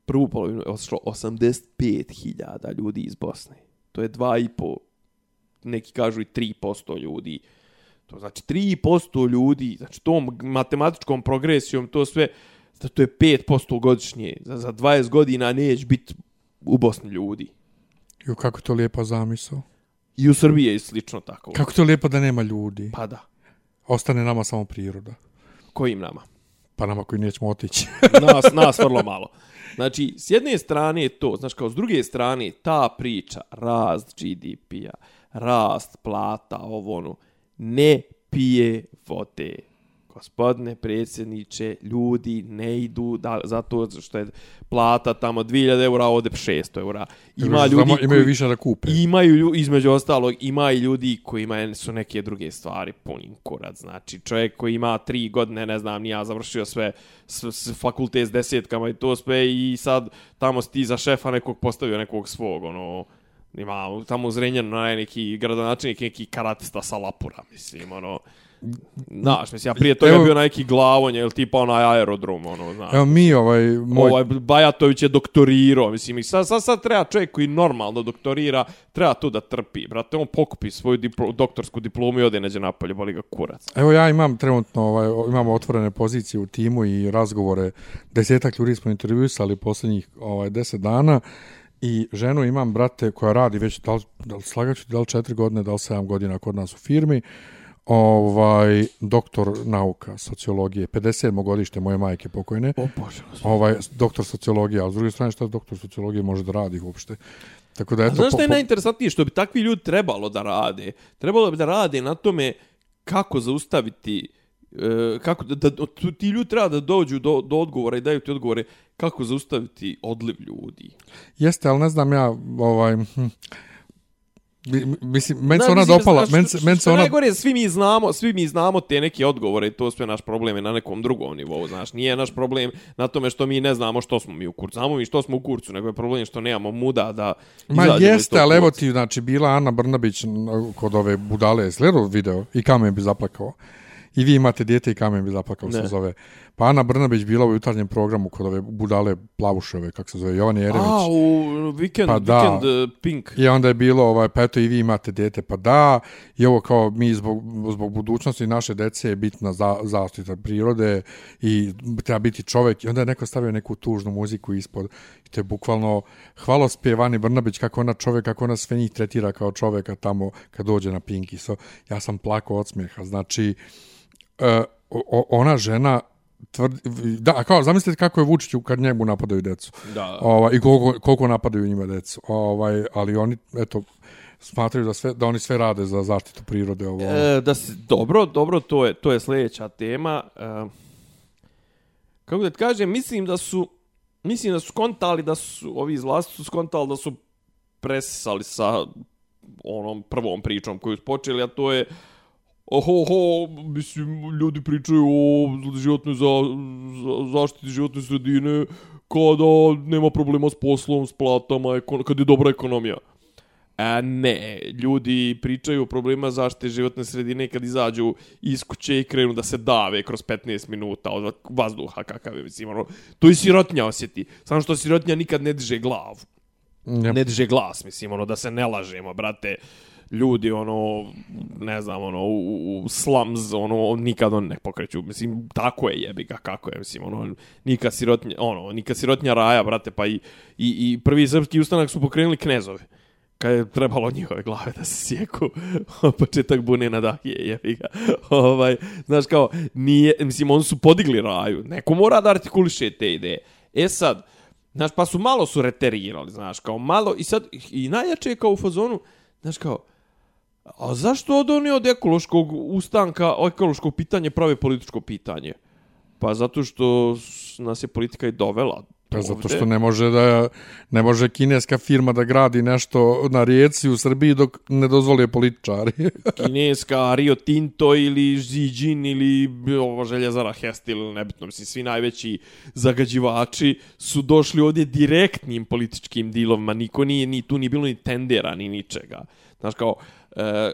prvu polovinu je otišlo 85.000 ljudi iz Bosne. To je 2,5, neki kažu i 3% ljudi. To znači 3% ljudi, znači tom matematičkom progresijom to sve, da to je 5% godišnje. Za, za 20 godina neće biti u Bosni ljudi.
Jo, kako to lijepa zamisao.
I u Srbiji je slično tako.
Kako to lijepo da nema ljudi.
Pa da.
Ostane nama samo priroda.
Kojim nama?
Pa nama koji nećemo otići.
Nas, nas vrlo malo. Znači, s jedne strane je to, znači kao s druge strane, ta priča, rast GDP-a, rast plata, ovo ono, ne pije vode. Gospodine predsjedniče, ljudi ne idu da, zato što je plata tamo 2000 eura, ovdje 600 eura. Ima ljudi
Znamo, imaju
koji,
više da kupe.
Imaju, između ostalog, ima i ljudi koji imaju su neke druge stvari punim kurac. Znači, čovjek koji ima tri godine, ne znam, ni ja završio sve s, s fakultet s desetkama i to sve i sad tamo si ti za šefa nekog postavio nekog svog, ono, ima tamo u Zrenjanu na neki gradonačelnik, neki karatista sa lapura, mislim, ono, Znaš, mislim, ja prije toga
Evo-
bio neki glavonje, ili tipa onaj aerodrom, ono, znaš.
Evo mi, ovaj, moj...
Ovaj Bajatović je doktorirao, mislim, i sad, sad, sad treba čovjek koji normalno doktorira, treba tu da trpi, brate, on pokupi svoju diplo, doktorsku diplomu i ode neđe napolje, boli ga kurac.
Evo ja imam trenutno, ovaj, imamo otvorene pozicije u timu i razgovore. Desetak ljudi smo intervjuisali posljednjih ovaj, deset dana i ženu imam, brate, koja radi već, da li, da li slagaću, da li četiri godine, da li sedam godina kod nas u firmi, ovaj, doktor nauka, sociologije, 57. godište moje majke pokojne,
O Bože,
ovaj, doktor sociologije, a s druge strane šta doktor sociologije može da radi uopšte. Tako da,
A
eto,
znaš šta je najinteresantnije? Što bi takvi ljudi trebalo da rade? Trebalo bi da rade na tome kako zaustaviti e, kako da, da tu- ti ljudi treba da dođu do, do odgovora i daju ti odgovore kako zaustaviti odliv ljudi.
Jeste, ali ne znam ja, ovaj, hm, mi- mi- mislim, meni se ona
mislim,
dopala, meni
što-
se, meni se ona,
Najgore, svi mi znamo, svi mi znamo te neke odgovore i to sve naš problem je na nekom drugom nivou, znaš. Nije naš problem na tome što mi ne znamo što smo mi u kurcu. Znamo mi što smo u kurcu, nego je problem što nemamo muda da
ma jeste, ali evo ti, znači, bila Ana Brnabić kod ove budale, je gledao video i kamen bi zaplakao. I vi imate dijete i kamen bi zaplakao se zove. Pa Ana Brnabić bila u jutarnjem programu kod ove budale Plavušove, kako se zove, Jovan Jerević.
A, u Weekend,
Pa da.
weekend uh, Pink.
I onda je bilo, ovaj, pa eto i vi imate dete, pa da, i ovo kao mi zbog, zbog budućnosti naše dece je bitna za, zaštita prirode i treba biti čovek. I onda je neko stavio neku tužnu muziku ispod. I to je bukvalno hvalospjev Vani Brnabić kako ona čovek, kako ona sve njih tretira kao čoveka tamo kad dođe na Pinky. So, ja sam plakao od smijeha. Znači, e, o, ona žena tvrdi, da, kao, zamislite kako je Vučiću kad njemu napadaju decu.
Da.
Ovaj, I koliko, koliko napadaju njima decu. Ovaj, ali oni, eto, smatraju da, sve, da oni sve rade za zaštitu prirode. Ovo.
E, da se, dobro, dobro, to je, to je sljedeća tema. E, kako da ti kažem, mislim da su mislim da su skontali da su, ovi iz vlasti su skontali da su presisali sa onom prvom pričom koju su počeli, a to je Oho, ho, mislim, ljudi pričaju o životnoj za, za, zaštiti životne sredine kada nema problema s poslom, s platama, ekon, kad je dobra ekonomija. A ne, ljudi pričaju o problema zaštite životne sredine kad izađu iz kuće i krenu da se dave kroz 15 minuta od vazduha kakav je, mislim, ono, to i sirotnja osjeti. Samo što sirotnja nikad ne diže glavu.
Ne.
Ne diže glas, mislim, ono, da se ne lažemo, brate. Ljudi, ono, ne znam, ono, u, u slums, ono, nikad on ne pokreću. Mislim, tako je jebi ga, kako je, mislim, ono, nikad sirotnja, ono, nikad sirotnja raja, brate, pa i, i, i prvi srpski ustanak su pokrenuli knezove kad je trebalo njihove glave da se sjeku početak bune na dahije, jebi ga. ovaj, znaš kao, nije, mislim, oni su podigli raju. Neko mora da artikuliše te ideje. E sad, znaš, pa su malo su reterirali, znaš, kao malo, i sad, i najjače je kao u fazonu, znaš kao, a zašto od oni od ekološkog ustanka, ekološkog pitanje prave političko pitanje? Pa zato što nas je politika i dovela
Pa zato što ne može da ne može kineska firma da gradi nešto na rijeci u Srbiji dok ne dozvole političari.
kineska Rio Tinto ili Zijin ili ovo željezara Hestil ili nebitno, mislim, svi najveći zagađivači su došli ovdje direktnim političkim dilovima, niko nije, ni tu ni bilo ni tendera, ni ničega. Znaš kao, e,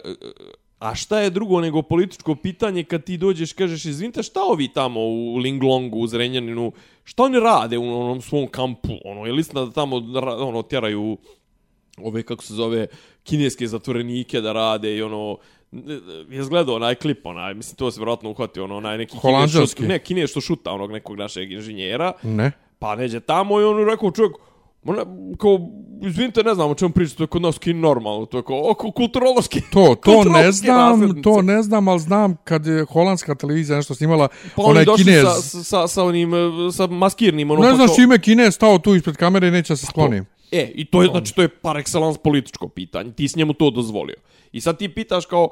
a šta je drugo nego političko pitanje kad ti dođeš kažeš, izvinite, šta ovi tamo u Linglongu, u Zrenjaninu, šta oni rade u onom svom kampu, ono, je li istina da tamo ono, tjeraju ove kako se zove kineske zatvorenike da rade i ono je zgledao onaj klip onaj mislim to se vjerojatno uhvatio ono onaj neki
Holanđanski.
ne kinez što šuta onog nekog našeg inženjera
ne.
pa neđe tamo i on rekao čovjek Ne, kao, izvinite, ne znam o čemu pričate, to je kod nas kin normalno, to je kao, oko kulturološki.
To, to ne znam,
razrednice.
to ne znam, ali znam kad je holandska televizija nešto snimala,
Pa oni
onaj
došli
kinez.
sa, sa, sa, onim, e, sa maskirnim, ono,
ne
pa
znaš
kao-
ime kinez stao tu ispred kamere i neće se skloni.
E, i to je, znači, to je par excellence političko pitanje. Ti si njemu to dozvolio. I sad ti pitaš kao,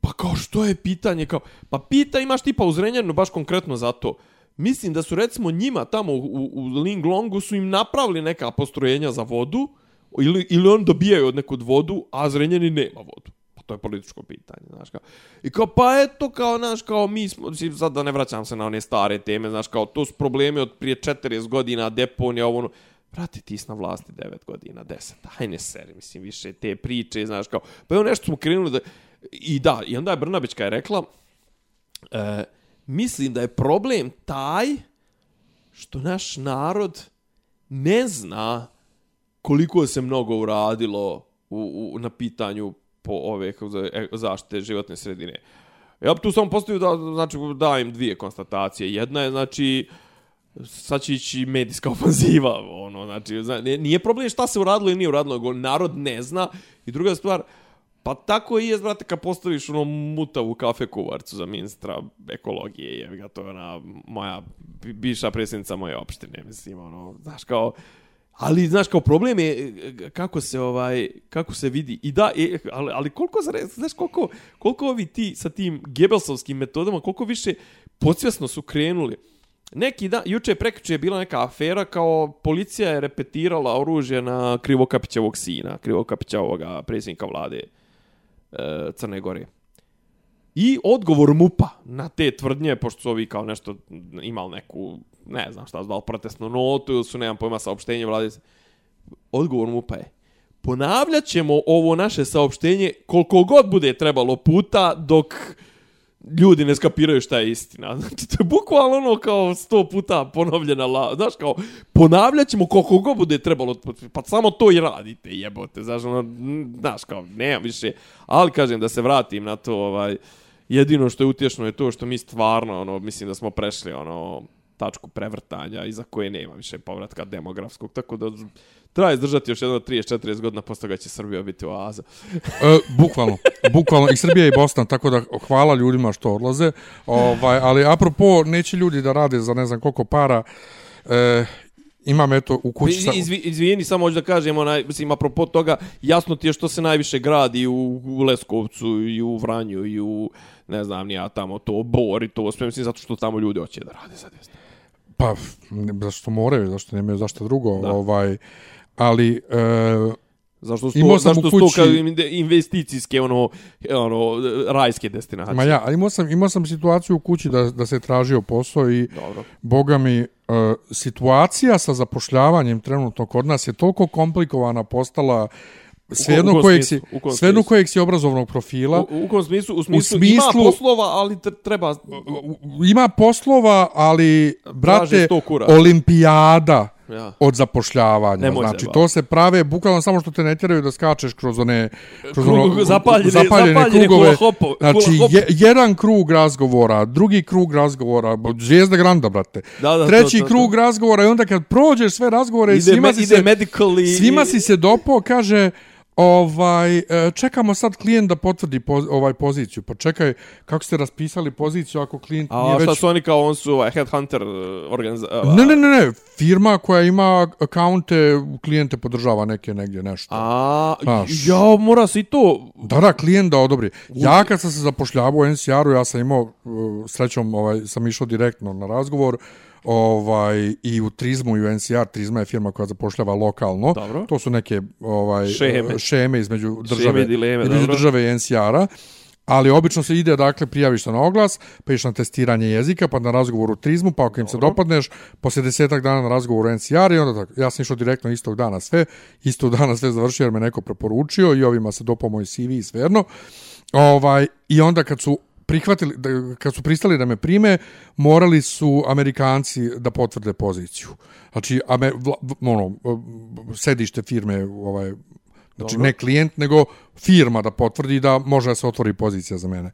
pa kao što je pitanje, kao, pa pita imaš tipa u Zrenjaninu baš konkretno za to. Mislim da su recimo njima tamo u, u Linglongu su im napravili neka postrojenja za vodu, ili, ili on dobijaju od nekud vodu, a Zrenjani nema vodu. Pa to je političko pitanje, znaš kao. I kao, pa eto, kao, znaš, kao, mi smo, sad da ne vraćam se na one stare teme, znaš, kao, to su problemi od prije 40 godina, deponija, ovo, ono, Brate, ti si na vlasti 9 godina, 10, aj ne seri, mislim, više te priče, znaš, kao, pa evo nešto smo krenuli da, i da, i onda je Brnabićka je rekla, e, mislim da je problem taj što naš narod ne zna koliko se mnogo uradilo u, u, na pitanju po ove kako za, e, zaštite životne sredine. Ja bi tu samo postavio da, znači, dajem dvije konstatacije. Jedna je, znači, sad će ići medijska ofanziva, ono, znači, zna, nije- problem šta se uradilo ili nije uradilo, nego narod ne zna. I druga stvar, pa tako i je, brate, kad postaviš ono mutavu kafe kuvarcu za ministra ekologije, je ga to je ona moja bivša predsjednica moje opštine, mislim, ono, znaš, kao, Ali znaš kao problem je e, kako se ovaj kako se vidi. I da e, ali, ali koliko znaš koliko koliko ovi ti sa tim Gebelsovskim metodama koliko više podsvjesno su krenuli. Neki dan, juče prekriče je bila neka afera kao policija je repetirala oružje na Krivokapićevog sina, Krivokapićevoga predsjednika vlade e, Crne Gore. I odgovor MUPA na te tvrdnje, pošto su ovi kao nešto imali neku, ne znam šta, zvali protestnu notu ili su, nemam pojma, saopštenje vlade. Odgovor MUPA je, ponavljat ćemo ovo naše saopštenje koliko god bude trebalo puta dok ljudi ne skapiraju šta je istina. Znači, to je bukvalno ono kao sto puta ponovljena la... Znaš, kao, ponavljat ćemo koliko god bude trebalo, pa samo to i radite, jebote. Znaš, ono, znaš, kao, nema više. Ali, kažem, da se vratim na to, ovaj, jedino što je utješno je to što mi stvarno, ono, mislim da smo prešli, ono, tačku prevrtanja iza koje nema više povratka demografskog, tako da treba izdržati još jedno 30-40 godina, posle ga će Srbija biti oaza.
e, bukvalno, bukvalno, i Srbija i Bosna, tako da hvala ljudima što odlaze, ovaj, ali apropo, neće ljudi da rade za ne znam koliko para, e, imam eto u kući... Sa...
Izvi, izvijeni, samo hoću da kažem, onaj, mislim, apropo toga, jasno ti je što se najviše gradi u, u Leskovcu i u Vranju i u, ne znam, nija tamo to, Bor i to, sve mislim, zato što tamo ljudi hoće da rade za desne.
Pa, zašto moraju, zašto nemaju zašto drugo, da. ovaj, ali... E,
Zašto su to, zašto su to investicijske, ono, ono, rajske destinacije?
Ma ja, imao sam, imao sam situaciju u kući da, da se tražio posao i, Dobro. boga mi, uh, situacija sa zapošljavanjem trenutno kod nas je toliko komplikovana postala svejedno kojeg si svejedno kojeg si obrazovnog profila.
U, u kom smislu? U smislu, u smislu ima poslova ali treba
ima poslova ali brate olimpijada ja. od zapošljavanja. Nemoj znači, to se prave bukvalno samo što te ne tjeraju da skačeš kroz one kroz ono,
zapaljene, zapaljene, zapaljene
krugove. Hopo, znači, je, jedan krug razgovora, drugi krug razgovora, zvijezda granda, brate. Da, da, Treći to, to, krug to. razgovora i onda kad prođeš sve razgovore ide, svima, me, si se, svima si se dopo, kaže... Ovaj, e, čekamo sad klijent da potvrdi po, ovaj poziciju. Pa čekaj, kako ste raspisali poziciju ako klijent
A,
nije već...
A šta su oni kao, on su ovaj, headhunter e, organizacija?
Ne, ne, ne, ne, firma koja ima akaunte, klijente podržava neke negdje nešto.
A, Znaš, ja, mora se i to...
Da, da, klijent da odobri. Ja kad sam se zapošljavao u NCR-u, ja sam imao, e, srećom, ovaj, sam išao direktno na razgovor, ovaj i u Trizmu i u NCR, Trizma je firma koja zapošljava lokalno. Dobro. To su neke ovaj šeme, šeme između države šeme dileme, između dobro. države i NCR-a. Ali obično se ide, dakle, prijaviš se na oglas, pa iš na testiranje jezika, pa na razgovor u Trizmu, pa ako im se dopadneš, posle desetak dana na razgovor u NCR i onda tako. Ja sam išao direktno istog dana sve, istog dana sve završio jer me neko preporučio i ovima se dopao moj CV i svejedno. Ovaj, I onda kad su prihvatili, da, kad su pristali da me prime, morali su Amerikanci da potvrde poziciju. Znači, ame, vla, ono, sedište firme, ovaj, znači Dobro. ne klijent, nego firma da potvrdi da može da se otvori pozicija za mene.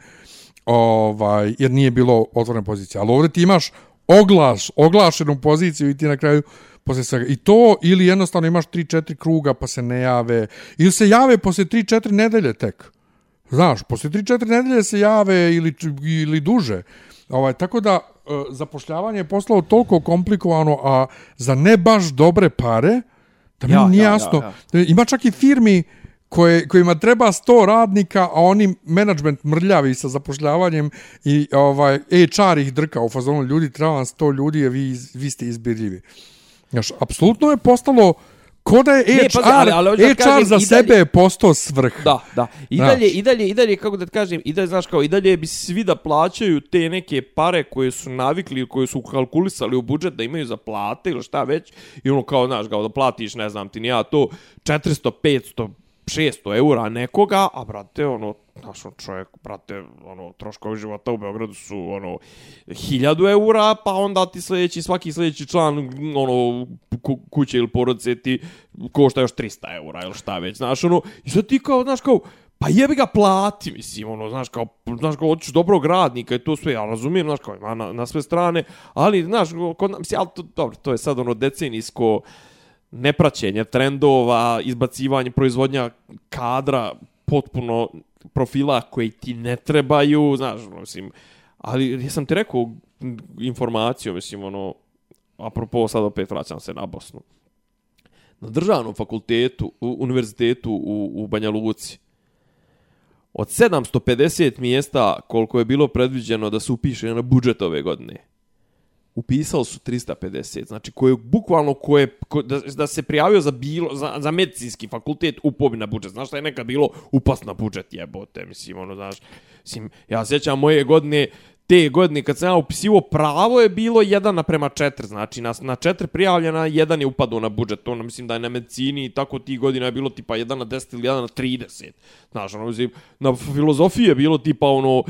Ovaj, jer nije bilo otvorena pozicija. Ali ovdje ti imaš oglaš, oglašenu poziciju i ti na kraju posle svega. I to ili jednostavno imaš 3-4 kruga pa se ne jave. Ili se jave posle 3-4 nedelje tek. Znaš, posle 3-4 nedelje se jave ili, ili duže. Ovaj, tako da, e, zapošljavanje je poslao toliko komplikovano, a za ne baš dobre pare, da mi ja, nije ja, jasno. Ja, ja. Ima čak i firmi koje, kojima treba 100 radnika, a oni management mrljavi sa zapošljavanjem i ovaj HR ih drka u fazonu ljudi, treba vam 100 ljudi, a vi, vi ste izbirljivi. Znaš, apsolutno je postalo... Ko da je HR, ne, pazi, ali, ali, HR kažem, za sebe je postao svrh.
Da, da. I dalje, i dalje, i dalje, kako da kažem, i dalje, znaš, kao, i dalje bi svi da plaćaju te neke pare koje su navikli, koje su kalkulisali u budžet da imaju za plate ili šta već. I ono, kao, znaš, kao da platiš, ne znam ti, nija to, 400, 500, 600 eura nekoga, a brate, ono, znaš, on čovjek, brate, ono, troškovi života u Beogradu su, ono, 1000 eura, pa onda ti sljedeći, svaki sljedeći član, ono, kuće ili porodice ti košta još 300 eura ili šta već, znaš, ono, i sad ti kao, znaš, kao, pa jebi ga plati, mislim, ono, znaš, kao, znaš, kao, hoćeš dobrog radnika i to sve, ja razumijem, znaš, kao, ima na, na sve strane, ali, znaš, kod, mislim, ali to, dobro, to je sad, ono, decenijsko, nepraćenje trendova, izbacivanje proizvodnja kadra potpuno profila koji ti ne trebaju, znaš, mislim, ali ja sam ti rekao informaciju, mislim, ono, apropo sad opet vraćam se na Bosnu. Na državnom fakultetu, u univerzitetu u, u Banja Luci, od 750 mjesta koliko je bilo predviđeno da se upiše na budžet ove godine, upisali su 350, znači koje bukvalno koje ko, da, da se prijavio za bilo za, za medicinski fakultet upobi na budžet. Znaš šta je nekad bilo upas na budžet jebote, mislim ono znaš. Mislim ja sećam moje godine te godine kad sam ja upisivo pravo je bilo 1 naprema 4, znači na, na 4 prijavljena, jedan je upadao na budžet, ono mislim da je na medicini i tako ti godina je bilo tipa 1 na 10 ili 1 na 30. Znaš, ono mislim, na filozofiji je bilo tipa ono,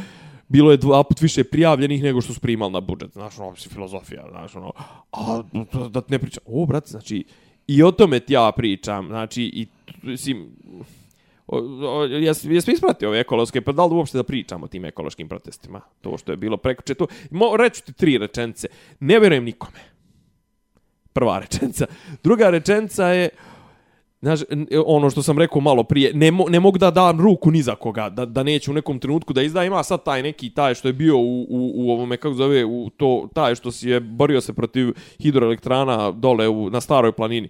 bilo je dva put više prijavljenih nego što su primali na budžet. Znaš, ono, mislim, filozofija, znaš, ono, a da ne pričam, o, brate, znači, i o tome ti ja pričam, znači, i, mislim, jes, jes, mi ispratio ove ekološke, pa da li uopšte da pričamo o tim ekološkim protestima? To što je bilo preko to. Mo, reću ti tri rečence. Ne vjerujem nikome. Prva rečenca. Druga rečenca je, Znaš, e, ono što sam rekao malo prije, ne, mo, ne mogu da dam ruku ni za koga, da, da neće u nekom trenutku da izda, ima sad taj neki, taj što je bio u, u, u ovome, kako zove, u to, taj što si je borio se protiv hidroelektrana dole u, na staroj planini.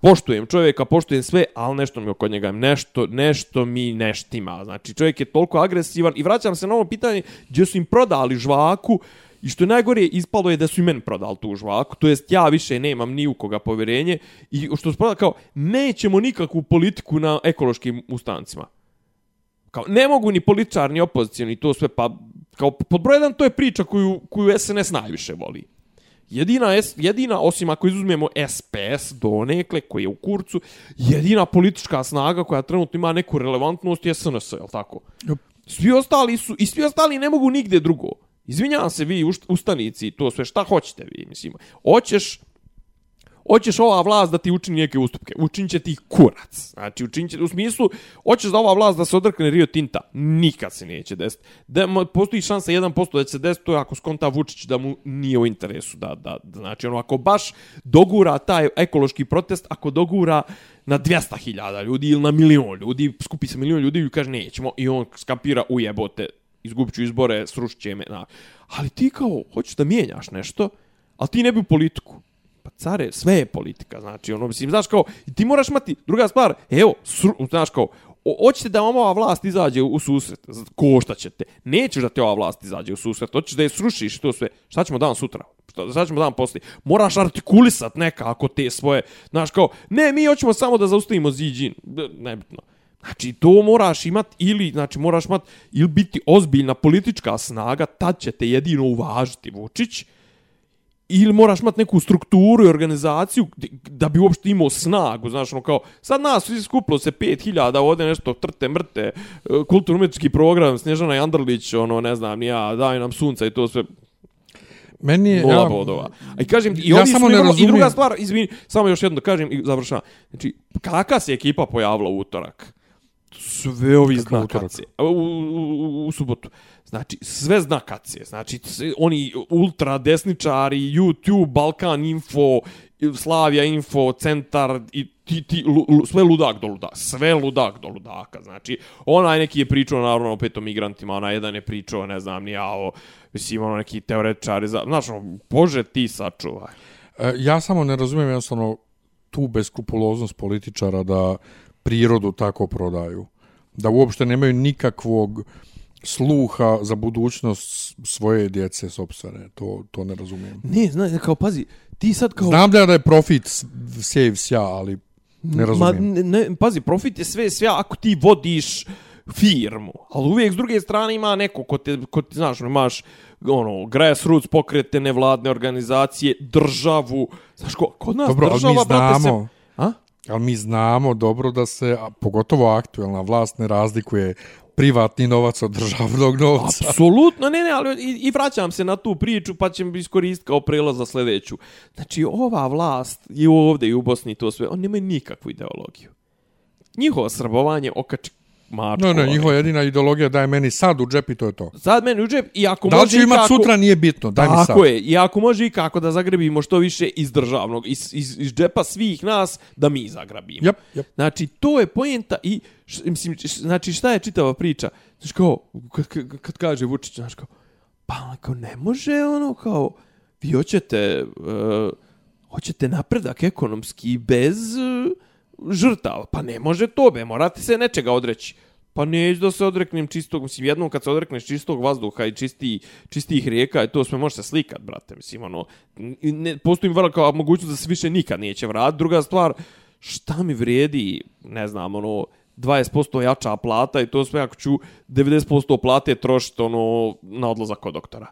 Poštujem čovjeka, poštujem sve, ali nešto mi oko njega, nešto, nešto mi neštima. Znači, čovjek je toliko agresivan i vraćam se na ovo pitanje, gdje su im prodali žvaku, I što je najgore, ispalo je da su i meni prodali tu žvaku, to jest ja više nemam ni u koga povjerenje i što su prodali kao, nećemo nikakvu politiku na ekološkim ustancima. Kao, ne mogu ni političar, ni opozicija, ni to sve, pa kao, pod broj jedan, to je priča koju, koju SNS najviše voli. Jedina, jedina, osim ako izuzmemo SPS do nekle koji je u kurcu, jedina politička snaga koja trenutno ima neku relevantnost je SNS, je li tako? Svi ostali su, i svi ostali ne mogu nigde drugo. Izvinjavam se vi ustanici, to sve šta hoćete vi, mislim. Hoćeš hoćeš ova vlast da ti učini neke ustupke. Učinit će ti kurac. Znači, učinit će, u smislu, hoćeš da ova vlast da se odrkne Rio Tinta. Nikad se neće desiti. Da, postoji šansa 1% da će se desiti, to je ako skonta Vučić da mu nije u interesu. Da, da, da, znači, ono, ako baš dogura taj ekološki protest, ako dogura na 200.000 ljudi ili na milion ljudi, skupi se milion ljudi i kaže nećemo i on skapira ujebote izgubit ću izbore, srušit će me. Na. Ali ti kao, hoćeš da mijenjaš nešto, ali ti ne bi u politiku. Pa care, sve je politika, znači, ono, mislim, znaš kao, ti moraš imati, druga stvar, evo, sru, znaš kao, hoćete da vam ova vlast izađe u susret, košta ćete, nećeš da te ova vlast izađe u susret, hoćeš da je srušiš to sve, šta ćemo dan sutra? Šta ćemo dan poslije? Moraš artikulisat nekako te svoje, znaš kao, ne, mi hoćemo samo da zaustavimo ziđin, nebitno. Znači, to moraš imat ili, znači, moraš imat ili biti ozbiljna politička snaga, tad će te jedino uvažiti Vučić, ili moraš imat neku strukturu i organizaciju da bi uopšte imao snagu, znaš, ono kao, sad nas svi skupilo se 5000, ovdje nešto trte, mrte, e, kulturno-umetički program, Snježana Jandrlić, ono, ne znam, ja, daj nam sunca i to sve,
Meni je...
ja, bodova. A i kažem, i, ja samo ne razumijem. I druga stvar, izvini, samo još jedno da kažem i završavam. Znači, kakva se ekipa pojavila u utorak? Sve ovi znakacije. U, u, u, u subotu. Znači, sve znakacije. Znači, oni ultra desničari, YouTube, Balkan Info, Slavia Info, Centar i ti, ti, lu, lu, sve ludak do ludaka. Sve ludak do ludaka. Znači, onaj neki je pričao, naravno, opet o migrantima, onaj jedan je pričao, ne znam, ni ja o, mislim, ono neki teoretičari. Za, znači, ono, bože, ti sačuvaj.
E, ja samo ne razumijem jednostavno tu beskrupuloznost političara da prirodu tako prodaju da uopšte nemaju nikakvog sluha za budućnost svoje djece sopstvene. To, to ne razumijem.
Ne, znaš, kao pazi, ti sad kao...
Znam da je profit save sja, ali ne razumijem.
Ma, ne, pazi, profit je sve sve ako ti vodiš firmu, ali uvijek s druge strane ima neko ko te, ko ti znaš, imaš ono, grassroots pokrete, nevladne organizacije, državu, znaš, ko, kod nas
Dobro,
država,
mi znamo,
brate, se...
Ali mi znamo dobro da se, pogotovo aktuelna vlast, ne razlikuje privatni novac od državnog novca.
Apsolutno, ne, ne, ali i, i vraćam se na tu priču, pa ćemo iskoristiti kao prelaz za sljedeću. Znači, ova vlast je ovdje i u Bosni to sve, on nema nikakvu ideologiju. Njihovo srbovanje okači mačku.
No, no, njihova jedina ideologija daje meni sad u džep i to je to.
Sad meni u džep i ako
da
može... Da
li ću imat sutra nije bitno, daj mi sad.
Tako je, i ako može i kako da zagrebimo što više iz državnog, iz, iz, iz džepa svih nas, da mi zagrabimo.
Yep, yep.
Znači, to je pojenta i, š, mislim, znači, šta je čitava priča? Znači, kao, kad, kad, kad kaže Vučić, znači, kao, pa, kao, ne može, ono, kao, vi hoćete, uh, hoćete napredak ekonomski bez... Uh, žrtav. Pa ne može to, be, morate se nečega odreći. Pa neću da se odreknem čistog, mislim, jednom kad se odrekneš čistog vazduha i čisti, čistih rijeka, e, to sve može se slikat, brate, mislim, ono, ne, postoji mi kao mogućnost da se više nikad neće vrat. Druga stvar, šta mi vrijedi, ne znam, ono, 20% jača plata i to sve ako ću 90% plate trošiti, ono, na odlazak kod doktora.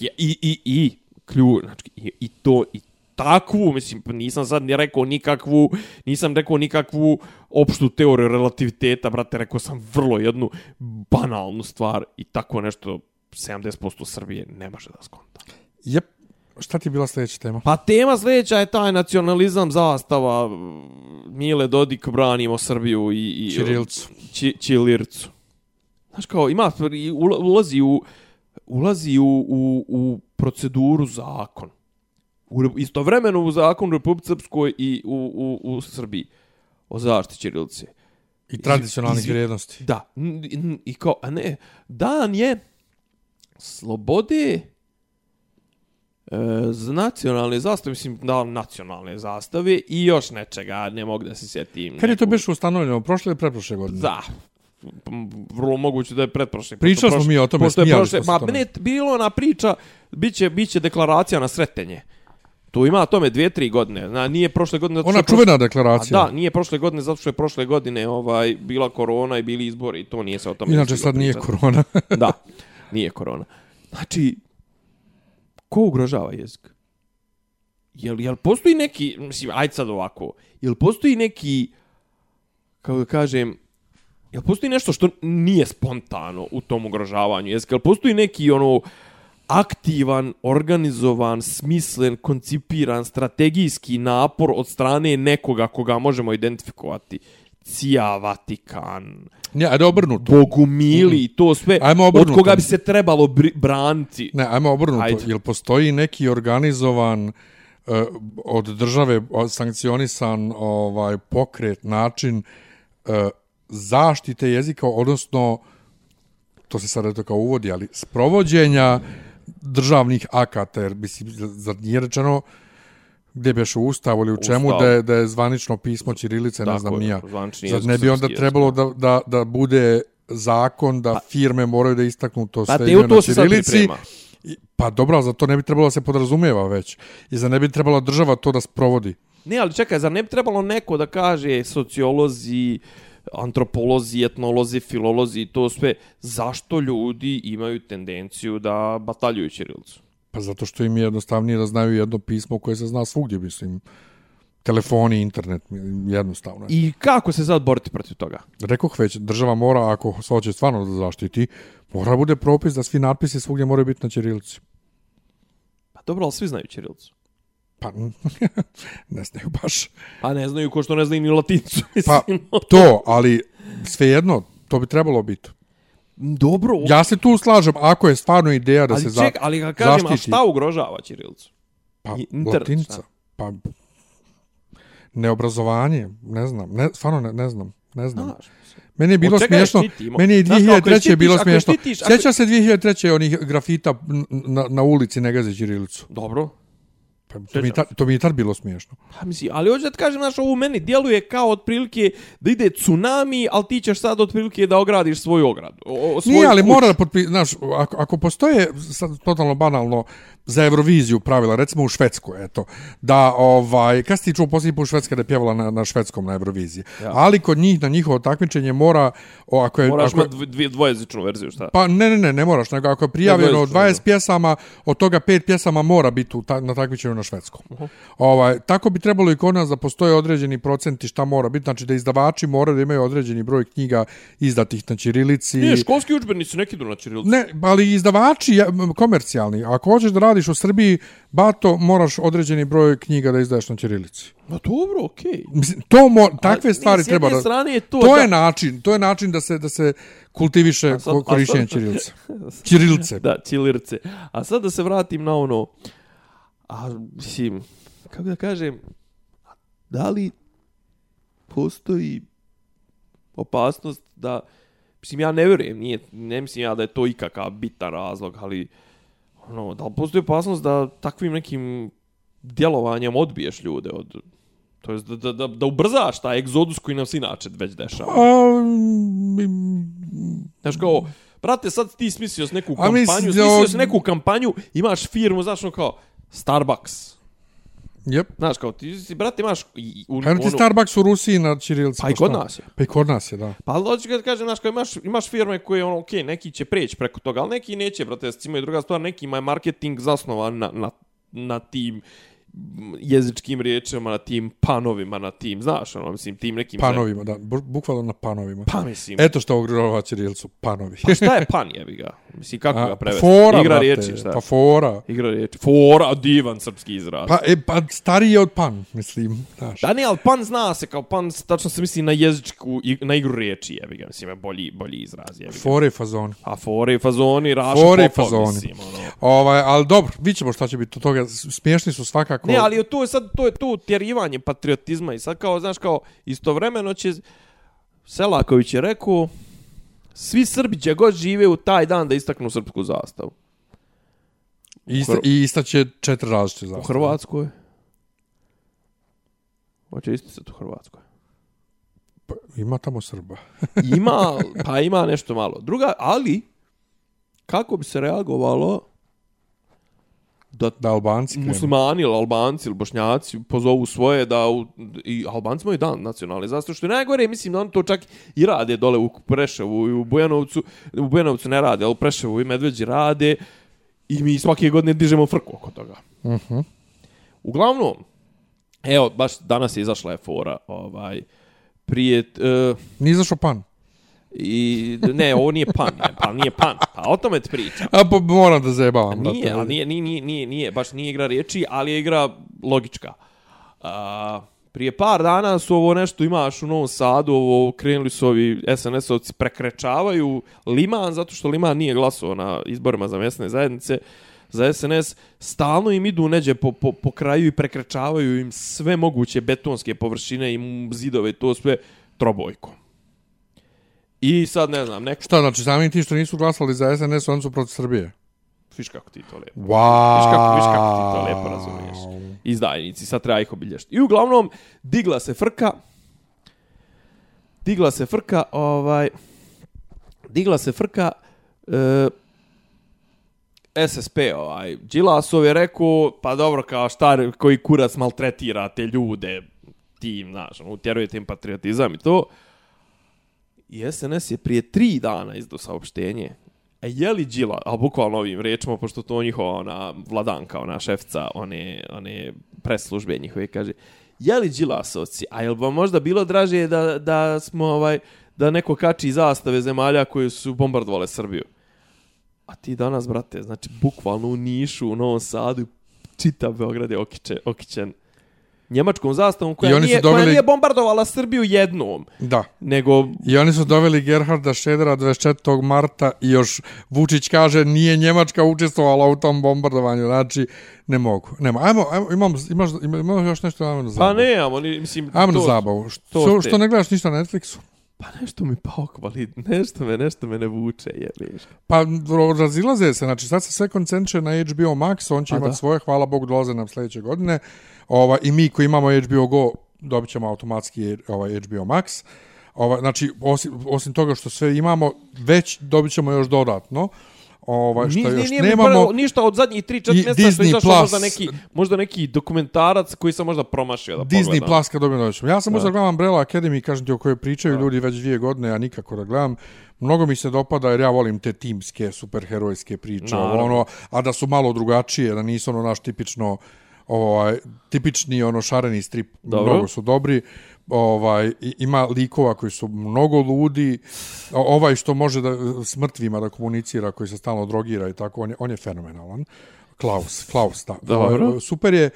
I, i, i, klju, znači, i, i to, i takvu, mislim, pa nisam sad ni rekao nikakvu, nisam rekao nikakvu opštu teoriju relativiteta, brate, rekao sam vrlo jednu banalnu stvar i tako nešto 70% Srbije ne može da skonta.
Jep. Šta ti je bila sljedeća tema?
Pa tema sljedeća je taj nacionalizam zastava Mile Dodik branimo Srbiju i, i
Ćirilcu.
Či, Ćilircu. Znaš kao, ima, ula- ulazi u, ulazi u, u, u proceduru zakon. U, Re- istovremeno u zakon Republike Srpskoj i u, u, u Srbiji o zaštiti Ćirilice.
I tradicionalnih vrijednosti.
Da, i kao, a ne, dan je slobode e, nacionalne zastave, mislim, da, nacionalne zastave i još nečega, ne mogu da se sjetim.
Kad je to biš ustanovljeno? Prošle ili pretprošle godine?
Da, vrlo moguće da je pretprošle.
Pričali smo mi o tome, smijali
prošle,
smo se
Ma, ne, bilo ona priča, biće, biće deklaracija na sretenje. Tu ima tome dvije, tri godine. Na, nije prošle godine... zato što
Ona
je prošle-
čuvena
A
deklaracija.
da, nije prošle godine, zato što je prošle godine ovaj bila korona i bili izbori i to nije se o tome...
Inače sad nije
pričati.
korona.
Da, nije korona. Znači, ko ugrožava jezik? Jel, jel postoji neki, mislim, ajde sad ovako, jel postoji neki, kako da kažem, jel postoji nešto što nije spontano u tom ugrožavanju jezika? Jel postoji neki, ono, aktivan, organizovan, smislen, koncipiran, strategijski napor od strane nekoga koga možemo identifikovati? Cija, Vatikan,
Ne, ajde obrnuto.
Bogumili i to sve
Ajmo
od
obrnuto.
koga bi se trebalo bri- braniti.
Ne, ajmo obrnuto.
Ajde.
Jel postoji neki organizovan uh, od države od- sankcionisan ovaj pokret, način uh, zaštite jezika, odnosno to se sad eto kao uvodi, ali sprovođenja državnih akata, jer mislim, zar nije rečeno gdje beš u ustavu ili u čemu
Ustav.
da je, da je zvanično pismo Ćirilice, ne znam nija. Zar ne bi onda trebalo da, da, da bude zakon da firme moraju da istaknu to
Pa
sve ime na Ćirilici. Pa dobro, za to ne bi trebalo da se podrazumijeva već. I za ne bi trebala država to da sprovodi.
Ne, ali čekaj, zar ne bi trebalo neko da kaže sociolozi, antropolozi, etnolozi, filolozi i to sve, zašto ljudi imaju tendenciju da bataljuju Ćirilicu?
Pa zato što im je jednostavnije da znaju jedno pismo koje se zna svugdje, mislim. Telefoni, internet, jednostavno. I...
Kako se sad boriti protiv toga?
Rekoh već, država mora, ako se hoće stvarno da zaštiti, mora bude propis da svi natpisi svugdje moraju biti na Ćirilici.
Pa dobro, ali svi znaju Ćirilicu.
Pa, ne znaju baš.
Pa ne znaju ko što ne znaju ni latincu.
Pa,
mislim.
to, ali svejedno, to bi trebalo biti.
dobro.
Ja se tu slažem, ako je stvarno ideja da
ali
se za,
ček, ali kažem, a
zaštiti.
šta ugrožava Ćirilicu?
Pa,
internet,
latinca.
šta?
Pa, neobrazovanje, ne znam, ne, stvarno ne, ne znam, ne znam.
Znaš,
Meni je bilo
je
smiješno, meni je
Znaš, kao, ako je
2003. bilo
štitiš-
smiješno.
štitiš- ako-
Sjeća se 2003. onih grafita na, na ulici Negaze Ćirilicu.
Dobro.
Pa, to, mi je ta, to mi je tad bilo smiješno.
Pa mislim, ali hoću da ti kažem, znaš, ovo meni djeluje kao otprilike da ide tsunami, ali ti ćeš sad otprilike da ogradiš svoju ogradu. O, o, svoju
Nije, ali
kuću.
mora da potpi... Znaš, ako, ako postoje, sad totalno banalno, za Euroviziju pravila, recimo u Švedskoj, eto, da, ovaj, kad si ti čuo posljednji put Švedska da je pjevala na, na švedskom na Euroviziji,
Ja.
ali kod njih na njihovo takmičenje mora, o, ako je,
Moraš
ako,
imati dvije, dvojezičnu verziju, šta?
Pa ne, ne, ne, ne moraš, nego ako je prijavljeno
dvojezično,
20
nego.
pjesama, od toga pet pjesama mora biti u ta, na takmičenju na švedskom. Uh -huh. ovaj, tako bi trebalo i kod nas da postoje određeni procenti šta mora biti, znači da izdavači moraju da imaju određeni broj knjiga izdatih na ćirilici.
Nije, školski učbenici neki idu na Ćirilicu.
Ne, ali izdavači komercijalni. Ako hoćeš da radiš u Srbiji, bato, moraš određeni broj knjiga da izdaješ na ćirilici.
Ma dobro, okej. Okay.
Mislim, to mo, takve
Ali,
stvari treba da...
strane je to
to
da-
je način, to je način da se da se kultiviše
sad-
korišćenje ćirilice. Ćirilice.
Da, Ćilirce. A sad da se vratim na ono... A, mislim, kako da kažem, da li postoji opasnost da... Mislim, ja ne vjerujem, nije, ne mislim ja da je to ikakav bitan razlog, ali ono, da li postoji opasnost da takvim nekim djelovanjem odbiješ ljude od... To jest da, da, da, da ubrzaš taj egzodus koji nam se inače već dešava.
A, mm,
Znaš kao, brate, sad ti smislio s neku kampanju,
mislim
smislio s neku kampanju, imaš firmu, znaš ono kao, Starbucks.
Jep.
Znaš kao, ti si, brate, imaš... i- U,
Kažem ti
ono-
Starbucks u Rusiji na ćirilici.
Pa i
šta?
kod nas je.
Pa i kod nas je, da.
Pa ali hoću kad kažem, znaš, kao imaš, imaš firme koje, ono, okej, neki će preći preko toga, ali neki neće, brate, s ima i druga stvar, neki ima je marketing zasnovan na, na, na tim jezičkim riječima, na tim panovima, na tim, znaš, ono, mislim, tim nekim...
Panovima, da, bu- bukvalno na panovima.
Pa, mislim,
Eto što ugrožava Ćirilcu, panovi.
pa šta je pan, jebi ga? Mislim, kako
A,
ga prevesti?
Fora,
Igra
brate,
riječi, šta?
Pa fora.
Igra riječi. Fora, divan srpski izraz.
Pa, e, pa stariji je od pan, mislim, znaš.
Da ne, ali pan zna se kao pan, tačno se misli na jezičku, na igru riječi, jebi ga, mislim, je bolji, bolji izraz, jebi ga.
Fore fazon.
A fore fazoni, raša
Fore fazoni.
mislim, ono.
Ovaj, ali dobro, vidit ćemo šta će biti od toga. Smiješni su svakako.
Ne, ali to je sad, to je tu tjerivanje patriotizma i sad kao, znaš, kao, istovremeno će, Selaković je rekao, svi Srbi će god žive u taj dan da istaknu srpsku zastavu.
I, ista, I istaće četiri različite
U
zastave.
Hrvatskoj. Hoće isticati u Hrvatskoj.
Pa, ima tamo Srba.
Ima, pa ima nešto malo. Druga, ali, kako bi se reagovalo da
Da Albanci krenu.
muslimani ili albanci ili bošnjaci pozovu svoje da u, i albanci imaju dan nacionalni zastave što je najgore mislim da oni to čak i rade dole u Preševu i u Bujanovcu u Bujanovcu ne rade ali u Preševu i Medveđi rade i mi svake godine dižemo frku oko toga
Uh -huh.
uglavnom evo baš danas je izašla je fora ovaj prije uh,
Nije izašao pan.
I ne ovo nije pan je, pa nije pan a o tome ti pričam
A pa moram da zajebavam.
Nije,
brate.
ali nije, nije, nije, nije, nije, baš nije igra riječi, ali je igra logička. A, prije par dana su ovo nešto imaš u Novom Sadu, ovo krenuli su ovi SNS-ovci, prekrečavaju Liman, zato što Liman nije glasovao na izborima za mjesne zajednice, za SNS, stalno im idu neđe po, po, po kraju i prekrečavaju im sve moguće betonske površine i zidove i to sve trobojkom. I sad ne znam, neko
Šta, znači sami ti što nisu glasali za SNS, oni su protiv Srbije?
Viš kako ti to lepo.
Wow.
Viš kako, viš kako ti to lepo razumiješ. Izdajnici, sad treba ih obilješiti. I uglavnom, digla se frka, digla se frka, ovaj, digla se frka, e, SSP, ovaj, Đilasov je rekao, pa dobro, kao šta, koji kurac maltretira te ljude, tim, znaš, ono, utjerujete im patriotizam i to. I SNS je prije tri dana izdao saopštenje E je li Đila, a bukvalno ovim rečima, pošto to njihova ona vladanka, ona šefca, one, one preslužbe njihove, kaže, je li Đilasovci, a jel vam možda bilo draže da, da smo, ovaj, da neko kači zastave zemalja koje su bombardovale Srbiju? A ti danas, brate, znači, bukvalno u Nišu, u Novom Sadu, čitav Beograd je okiče, okićen njemačkom zastavom koja nije,
doveli-
koja nije bombardovala Srbiju jednom,
Da.
nego
I oni su doveli Gerharda Šedera 24. marta i još Vučić kaže nije Njemačka učestvovala u tom bombardovanju. Znači, ne mogu. Nema. Ajmo, ajmo imamo, imaš, ima- imamo još nešto ajmo na
Pa
zabavu.
ne, oni, mislim...
Ajmo na zabavu.
to
Što,
te-
što ne gledaš ništa na Netflixu?
Pa nešto mi pao kvalit, nešto me, nešto me ne vuče, jebiš.
Pa razilaze se, znači sad se sve koncentruje na HBO Max, on će
A
imati svoje, hvala Bogu, dolaze nam sljedeće godine. Ova, I mi koji imamo HBO Go, dobit ćemo automatski ovaj HBO Max. Ova, znači, osim, osim toga što sve imamo, već dobit ćemo još dodatno. Ovaj, što
Ni,
još
nije
nemamo.
prvo ništa od zadnjih 3-4
I
mjeseca što je
Disney
izašao možda neki, možda neki dokumentarac koji sam možda promašio da
Disney
pogledam.
Plus kad dobijem. Ja sam
Da.
možda gledam Umbrella Academy, kažem ti o kojoj pričaju
Da.
ljudi već dvije godine, ja nikako da gledam. Mnogo mi se dopada jer ja volim te timske, superherojske priče,
Naravno.
ono, a da su malo drugačije, da nisu ono naš tipično ovaj tipični ono šareni strip.
Dobro.
mnogo su dobri. Ovaj ima likova koji su mnogo ludi. Ovaj što može da s mrtvima da komunicira koji se stalno drogira i tako on je on je fenomenalan. Klaus Klaus da.
Dobro.
Ovaj, super je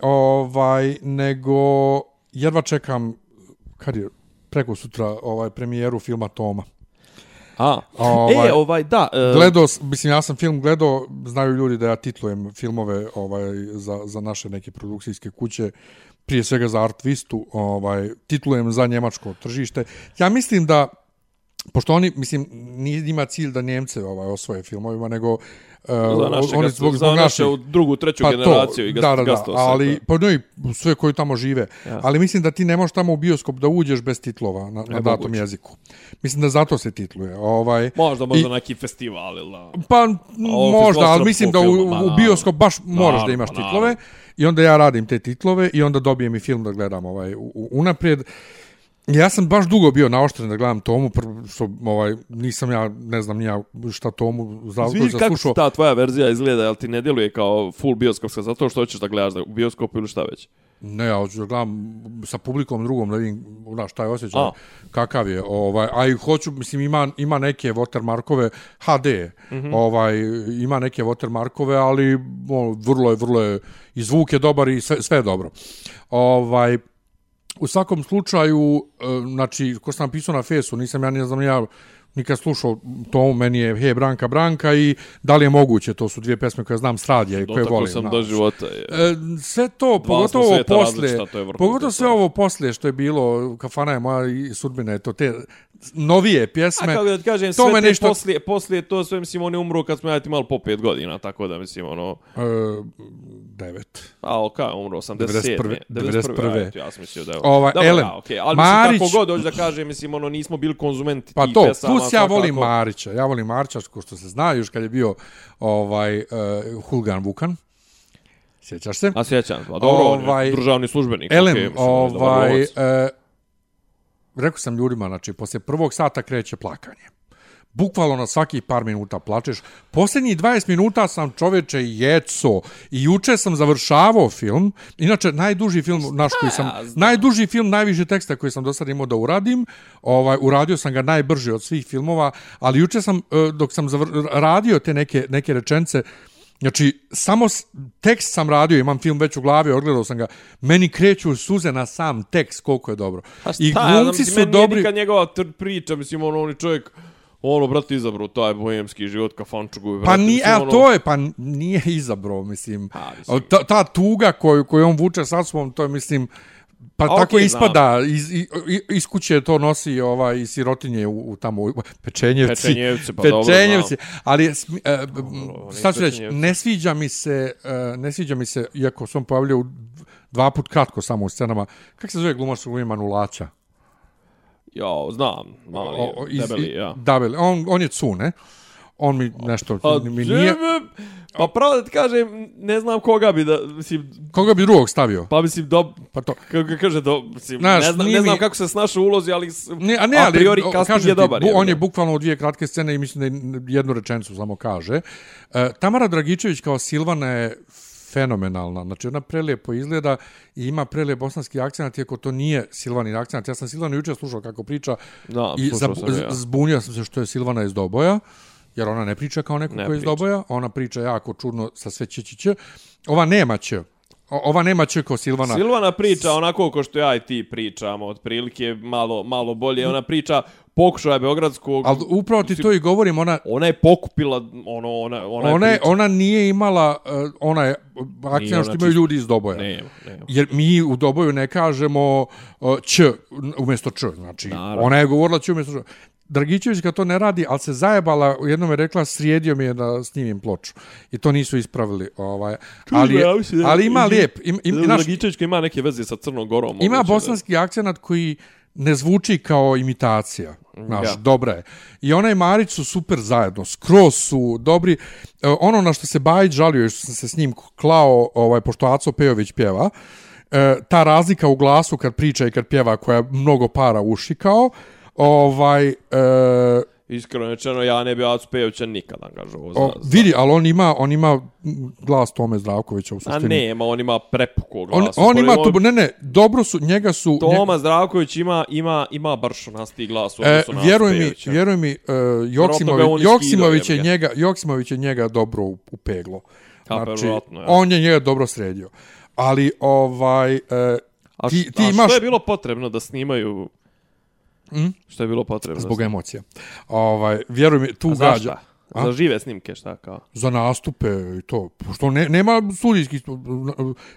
ovaj nego jedva čekam kad je preko sutra ovaj premijeru filma Toma
A,
Ovaj,
e, ovaj, da. e,
Gledao, mislim, ja sam film gledao, znaju ljudi da ja titlujem filmove ovaj, za, za naše neke produkcijske kuće, prije svega za Artvistu, ovaj, titlujem za njemačko tržište. Ja mislim da, pošto oni, mislim, nije njima cilj da Njemce ovaj, osvoje filmovima, nego uh,
za naše,
oni zbog,
za
zbog
naše u drugu, treću
Pa
generaciju i
to,
gast,
da, da, da, ali, pa no i sve koji tamo žive.
Ja.
Ali mislim da ti ne možeš tamo u bioskop da uđeš bez titlova na, na
Ne
datom
moguće.
jeziku. Mislim da zato se titluje. Ovaj,
Možda, možda
I-
neki festival ili da.
Pa možda, ali mislim da u,
ma,
u
naravno.
bioskop baš moraš da
Naravno,
imaš
pa,
titlove
naravno.
i onda ja radim te titlove i onda dobijem i film da gledam ovaj u, u, unaprijed. Ja sam baš dugo bio naoštren da gledam Tomu, što ovaj, nisam ja, ne znam nija šta Tomu za,
Izvini,
za
kako
slušao.
ta tvoja verzija izgleda, jel ti ne djeluje kao full bioskopska, zato što hoćeš da gledaš da u bioskopu ili šta već?
Ne, ja hoću da gledam sa publikom drugom da vidim da, šta je osjećaj,
A.
kakav je. Ovaj, a i hoću, mislim, ima, ima neke watermarkove, HD, mm. -hmm. ovaj, ima neke watermarkove, ali o, vrlo je, vrlo je, i zvuk je dobar i sve, sve je dobro. Ovaj, u svakom slučaju, e, znači, ko sam napisao na fesu, nisam ja, ne znam, ja nikad slušao to, meni je He Branka Branka i da li je moguće, to su dvije pesme koje znam s radija i koje
Dotakao
volim.
sam
znaš.
do života. Je.
E, sve to,
smo
pogotovo posle,
to je
pogotovo sve ovo posle što je bilo, kafana je moja i sudbina je to, te novije
A
pjesme.
kako da ti kažem,
to
sve te
nešto-
poslije, poslije to sve, mislim, on je umro kad smo ja ti malo po pet godina, tako da, mislim, ono,
E, devet.
a, ok, umro 87.
91..
91. Ja, sam mislio da je
Ovaj,
Dobro,
elem,
ja, okay. ali
Marić-
mislim, kako god hoću da kažem, mislim, ono, nismo bili konzumenti
Pa
tih
to,
pesama,
plus ja volim
svakako.
Marića. Ja volim Marića, što se zna, još kad je bio ovaj, uh, Hulgan Vukan. Sjećaš se?
A sjećam, pa dobro, ovaj,
Ovaj,
državni službenik.
Elem,
mislim, on je dobar
ovaj, rekao sam ljudima, znači, poslije prvog sata kreće plakanje. Bukvalno na svakih par minuta plačeš. Posljednjih 20 minuta sam čoveče jeco i juče sam završavao film. Inače, najduži film naš koji sam...
ja?
Najduži film, najviše teksta koji sam do sad imao da uradim. Ovaj, uradio sam ga najbrže od svih filmova, ali juče sam, e, dok sam zavr, radio te neke, neke rečence, Znači, samo tekst sam radio, imam film već u glavi, odgledao sam ga. Meni kreću suze na sam tekst, koliko je dobro.
Pa šta,
I
znam,
glumci su
meni
dobri.
Nikad njegova priča, mislim, ono, on je čovjek, ono, brate, izabrao taj bohemski život kafančugu.
Pa
brate,
nije,
mislim,
a
ono-
to je, pa nije izabrao, mislim.
Pa, mislim.
Ta, ta tuga koju, koju on vuče sa sobom, to je, mislim, pa
A,
tako ispada, iz, i- i- iz kuće to nosi ovaj, iz sirotinje u, u tamo, u, pečenjevci.
Pečenjevci, pa dobro,
ali, smi- e,
Dobro,
šta ću reći, ne sviđa mi se, e, ne sviđa mi se, iako sam pojavljao dva put kratko samo u scenama, kako se zove glumač u ime Manulaća?
Ja, znam, mali,
O- iz-
debeli, ja.
Debeli, on, on je cune. On mi nešto,
Pa,
mi nije...
Pa pravo da ti kažem, ne znam koga bi da, mislim,
Koga bi drugog stavio?
pa mislim, do,
Pa to.
kako kaže, do, mislim,
Znaš,
ne znam,
nije
ne znam
mi-
kako se snaša u ulozi, ali
Ne, a ne,
a priori casting
kažem
je dobar.
bu-
je,
on je bukvalno u dvije kratke scene i mislim da je jednu rečenicu samo kaže. E, Tamara Dragičević kao Silvana je fenomenalna. Znači, ona prelijepo izgleda i ima prelijep bosanski akcent, iako to nije Silvanin akcent. Ja sam Silvanu jučer slušao kako priča
Da,
i zab-
sam ja.
zbunio sam se što je Silvana iz Doboja, jer ona ne priča kao neko
Ne
ko je iz. Doboja, ona priča jako čudno sa sve će, će, će. Ova nema će. Ova nema će kao Silvana.
Silvana priča onako ko što ja i ti pričamo, otprilike malo, malo bolje. Ona priča pokušaja Beogradskog,
Ali upravo ti to i govorim, ona,
ona je pokupila, ono, ona, ona,
ona,
je priča.
ona nije imala uh, ona je
ona
što imaju
čist-
ljudi iz Doboja.
Nema, nema.
Jer mi u Doboju ne kažemo uh, ć umjesto č. Znači,
Naravno.
ona je govorila ć umjesto č. Dragićević kad to ne radi, ali se zajebala, jednom je rekla, srijedio mi je da snimim ploču. I to nisu ispravili. Ovaj. Ali, je- ali ima lijep. Im, im, naš,
Dragičević ima neke veze sa Crnom Gorom.
ima
moguće
bosanski akcenat koji ne zvuči kao imitacija. Znaš,
Ja.
dobra je. I ona i Marić su super zajedno. Skroz su dobri. E, ono na što se Bajić žalio, što sam se s njim klao, ovaj, pošto Aco Pejović pjeva, e, ta razlika u glasu kad priča i kad pjeva, koja mnogo para uši kao, ovaj, e.
Iskreno rečeno, ja ne bi Acu Pejovića nikad angažovao. za-
o, vidi, ali on ima, on ima glas Tome Zdravkovića u
A
suštini.
nema, on ima prepuko
On,
glas.
on ima
on,
tu, ne, ne, dobro su, njega su...
Toma Zdravković ima, ima, ima bršonasti glas u
E,
na
vjeruj mi, vjeruj mi, uh, Joksimović, je njega, Joksimović je njega dobro u- upeglo. Znači,
ja.
on je njega dobro sredio. Ali ovaj uh,
A,
ti,
š-
ti
a
imaš
što je bilo potrebno da snimaju?
Mm?
Što je bilo potrebno?
zbog emocija. Ovaj vjeruj mi, tu?
Za
gađa
šta?
A?
Za žive snimke, šta kao?
za nastupe i to. Što ne, nema studijskih